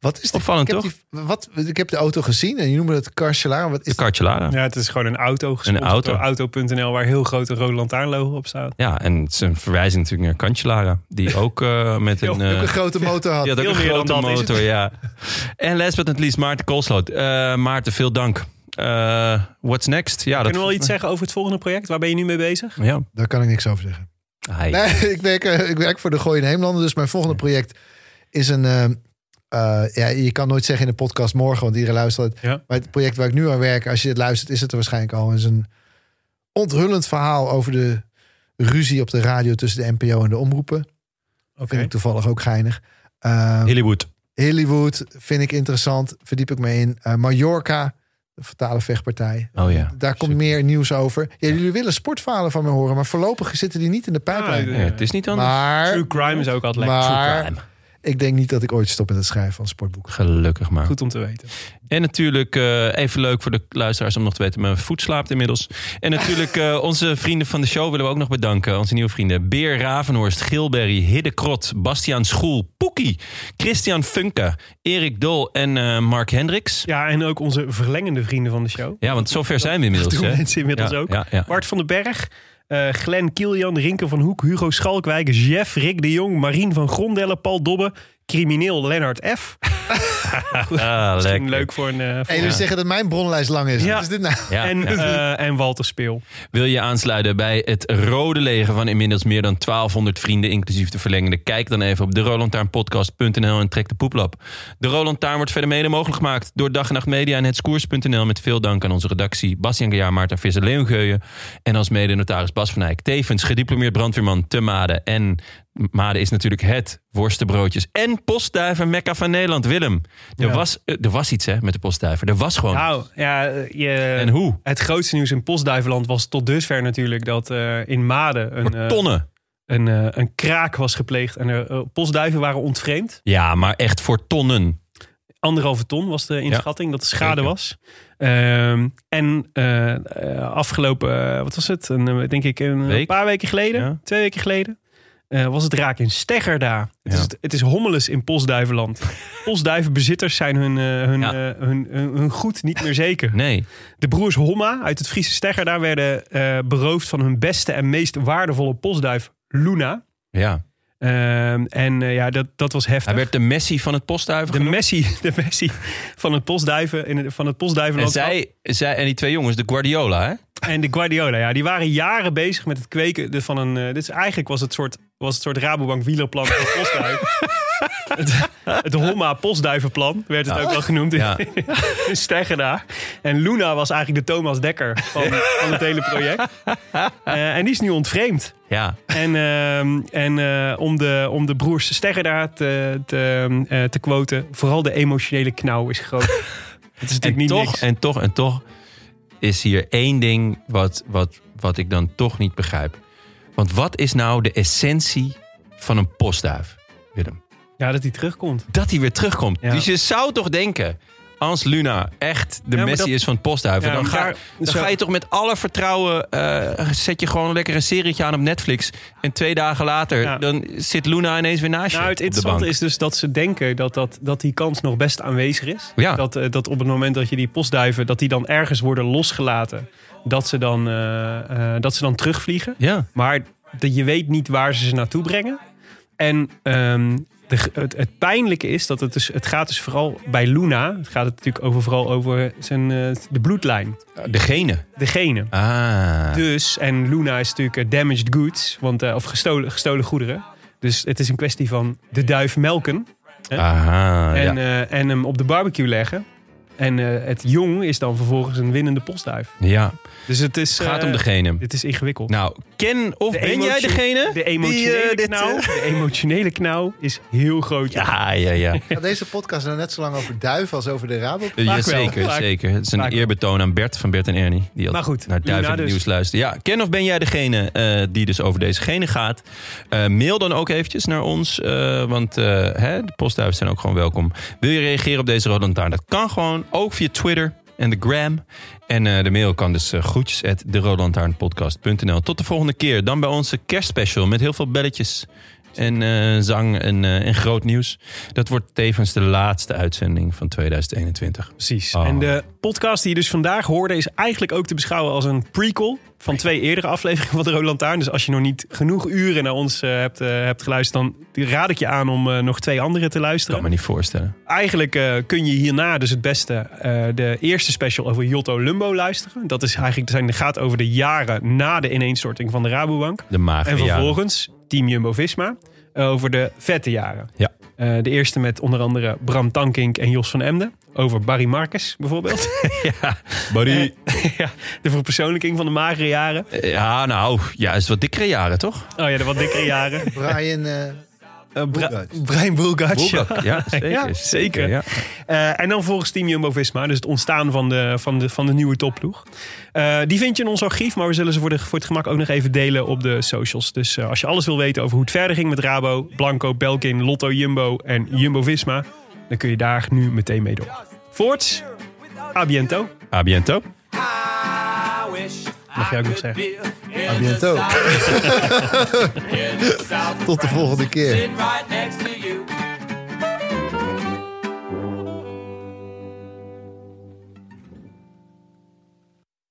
Wat is de, Opvallend, ik heb Die, wat, ik heb de auto gezien en je noemde het Carcelara. Wat De is kartje Lara. Ja, het is gewoon een auto gesponsord auto. door Auto.nl waar heel groot een rode lantaarnlogo op staat. Ja, en het is een verwijzing natuurlijk naar Cancellara. Die ook eh, met een... ook eh, een grote motor had? die had ook veel een grote motor, ja. En last but not least, Maarten Koolsloot. Eh, Maarten, veel dank. Eh, what's next? Ja, Kunnen we wel iets zeggen over het volgende project? Waar ben je nu mee bezig? Ja. Daar kan ik niks over zeggen. Nee, ik werk, eh, ik werk voor de Gooien Heemlanden. Dus mijn volgende project is een... eh, eh, ja, je kan nooit zeggen in de podcast morgen, want iedereen luistert. het. Ja. Maar het project waar ik nu aan werk, als je het luistert, is het er waarschijnlijk al. is een onthullend verhaal over de ruzie op de radio tussen de NPO en de omroepen. Oké. Vind ik toevallig ook geinig. Eh, Hollywood. Hollywood vind ik interessant. Verdiep ik me in. Eh, Mallorca, de fatale vechtpartij. Oh ja. Daar komt Super. meer nieuws over. Ja, jullie willen sportverhalen van me horen, maar voorlopig zitten die niet in de pijplijn. Ah, Ja, het is niet anders. maar True crime is ook altijd lekker. Maar- Crime. Ik denk niet dat ik ooit stop met het schrijven van sportboeken. Gelukkig maar. Goed om te weten. En natuurlijk, eh, even leuk voor de luisteraars om nog te weten, mijn voet slaapt inmiddels. En natuurlijk eh, onze vrienden van de show willen we ook nog bedanken. Onze nieuwe vrienden. Beer Ravenhorst, Gilberry, Hidde Krot, Bastiaan Schoel, Poekie, Christian Funke, Erik Dol en eh, Mark Hendricks. Ja, en ook onze verlengende vrienden van de show. Ja, want zover zijn we inmiddels. doen hè? mensen inmiddels Ja, ook. Ja, ja. Bart van den Berg, eh Glenn Kilian, Rinke van Hoek, Hugo Schalkwijk, Jeff, Rick de Jong, Marien van Grondellen, Paul Dobbe, crimineel Lennart F. Ah, Misschien leuk voor een... eh, voor- En dus zeggen dat mijn bronlijst lang is. Ja. Wat is dit nou? Ja, en, ja. eh, en Walter Speel. Wil je aansluiten bij het rode leger van inmiddels meer dan 1200 vrienden, inclusief de verlengende? Kijk dan even op de rolandtaarnpodcast.nl en trek de poeplap. De Roland Taarn wordt verder mede mogelijk gemaakt door Dag en Nacht Media en Hetskoers.nl. Met veel dank aan onze redactie Bastiaan Gejaar, Maarten Visser, Leon Geuyen en als mede notaris Bas van Eyck. Tevens gediplomeerd brandweerman te Made. En Made is natuurlijk het worstenbroodjes en postduiver Mekka van Nederland. Willem, er, Ja. was, eh, er was iets hè met de postduiver. Er was gewoon. Nou, ja, je, en hoe? het grootste nieuws in Postduiveland was tot dusver natuurlijk dat eh, in Maden een, eh, tonnen. een, een kraak was gepleegd en er eh, postduiven waren ontvreemd. Ja, maar echt voor tonnen. Anderhalve ton was de inschatting dat de schade zeker. was. Ehm, en afgelopen, wat was het? Een, denk ik een Week? paar weken geleden, Ja. twee weken geleden, eh, was het raak in Steggerda. Het, Ja. is, het is hommeles in Postduivenland. Postduivenbezitters zijn hun, eh, hun, Ja. eh, hun, hun, hun goed niet meer zeker. Nee. De broers Homma uit het Friese Steggerda werden beroofd van hun beste en meest waardevolle postduif, Luna. Ja. Ehm, en ja, dat, dat was heftig. Hij werd de Messi van het postduiven de genoemd. Messi, de Messi van het postduiven, in het, van het En, postduivenlandschap. zij, zij, en die twee jongens, de Guardiola, hè? En de Guardiola, ja, die waren jaren bezig met het kweken van een. dit is eigenlijk was het soort, was het soort Rabobank wielerplan van postduif. het, het Homma postduivenplan werd het ook wel genoemd in, Ja. in. En Luna was eigenlijk de Thomas Dekker van, van het hele project. Eh, en die is nu ontvreemd. Ja. En, ehm, en eh, om, de, om de broers Steggerda te, te, eh, te quoten, vooral de emotionele knauw is groot. Het is natuurlijk En niet toch, niks. en toch, en toch is hier één ding wat, wat, wat ik dan toch niet begrijp. Want wat is nou de essentie van een postduif, Willem? Ja, dat hij terugkomt. Dat hij weer terugkomt. Ja. Dus je zou toch denken, als Luna echt de Ja, Messi dat- is van het postduiven... Ja, dan, ga, daar- dan zo- ga je toch met alle vertrouwen... eh, zet je gewoon lekker een serietje aan op Netflix... en twee dagen later Ja. dan zit Luna ineens weer naast je Nou, het interessante is dus dat ze denken dat, dat, dat die kans nog best aanwezig is. Ja. Dat, eh, dat op het moment dat je die postduiven, dat die dan ergens worden losgelaten, dat ze dan, eh, eh, dat ze dan terugvliegen. Ja. Maar dat je weet niet waar ze ze naartoe brengen. En ehm, de, het, het pijnlijke is dat het dus, het gaat dus vooral bij Luna, het gaat het natuurlijk over, vooral over zijn, eh, de bloedlijn, Degene. de genen. Ah. Dus, en Luna is natuurlijk damaged goods, want, of gestolen, gestolen goederen. Dus het is een kwestie van de duif melken Aha, en, Ah, ja. en hem op de barbecue leggen. En eh, het jong is dan vervolgens een winnende postduif. Ja, Dus het is... gaat eh, om degene. Dit is ingewikkeld. Nou, ken of De ben jij degene? De emotionele, die, eh, dit, knauw, eh, de emotionele knauw is heel groot. Ja, ja, ja. Gaat deze podcast nou net zo lang over duiven als over de Rabo? Ja, zeker, Vaak- zeker. Het is een vaak eerbetoon aan Bert van Bert en Ernie. Die Maar altijd goed, naar Duiven in het dus. nieuws luisteren. Ja, ken of ben jij degene eh, die dus over dezegene gaat? Eh, mail dan ook eventjes naar ons. eh, want eh, hè, de postduiven zijn ook gewoon welkom. Wil je reageren op deze Rode Lantaarn? Dat kan gewoon. Ook via Twitter en de gram. En eh, de mail kan dus uh, groetjes at. Tot de volgende keer. Dan bij onze kerstspecial met heel veel belletjes. En eh, zang en, en groot nieuws. Dat wordt tevens de laatste uitzending van 2021. Precies. Oh. En de podcast die je dus vandaag hoorde is eigenlijk ook te beschouwen als een prequel van twee eerdere afleveringen van de Rode Lantaarn. Dus als je nog niet genoeg uren naar ons eh, hebt, hebt geluisterd, dan raad ik je aan om nog twee andere te kan luisteren. me niet voorstellen. Eigenlijk kun je hierna dus het beste de eerste special over Jotto Lumbo luisteren. Dat is eigenlijk zijn, gaat over de jaren na de ineenstorting van de Rabobank. De maag. En vervolgens Team Jumbo-Visma eh, over de vette jaren. Ja. Eh, de eerste met onder andere Bram Tankink en Jos van Emden. Over Barry Marcus bijvoorbeeld. Ja, buddy. ja, de verpersoonlijking van de magere jaren. Ja, nou, ja, is wat dikkere jaren, toch? Oh ja, de wat dikkere jaren. Brian, eh, Bra-. Brian Bulgac. ja. Ja, zeker. Ja, zeker. ja. Eh, en dan volgens Team Jumbo-Visma. Dus het ontstaan van de, van de, van de nieuwe topploeg. Eh, die vind je in ons archief. Maar we zullen ze voor, de, voor het gemak ook nog even delen op de socials. Dus als je alles wil weten over hoe het verder ging met Rabo, Blanco, Belkin, Lotto, Jumbo en Jumbo-Visma. Dan kun je daar nu meteen mee door. Voorts, a biento. A biento. Mag jij ook nog zeggen. a biento. Tot de volgende keer. Sitting right next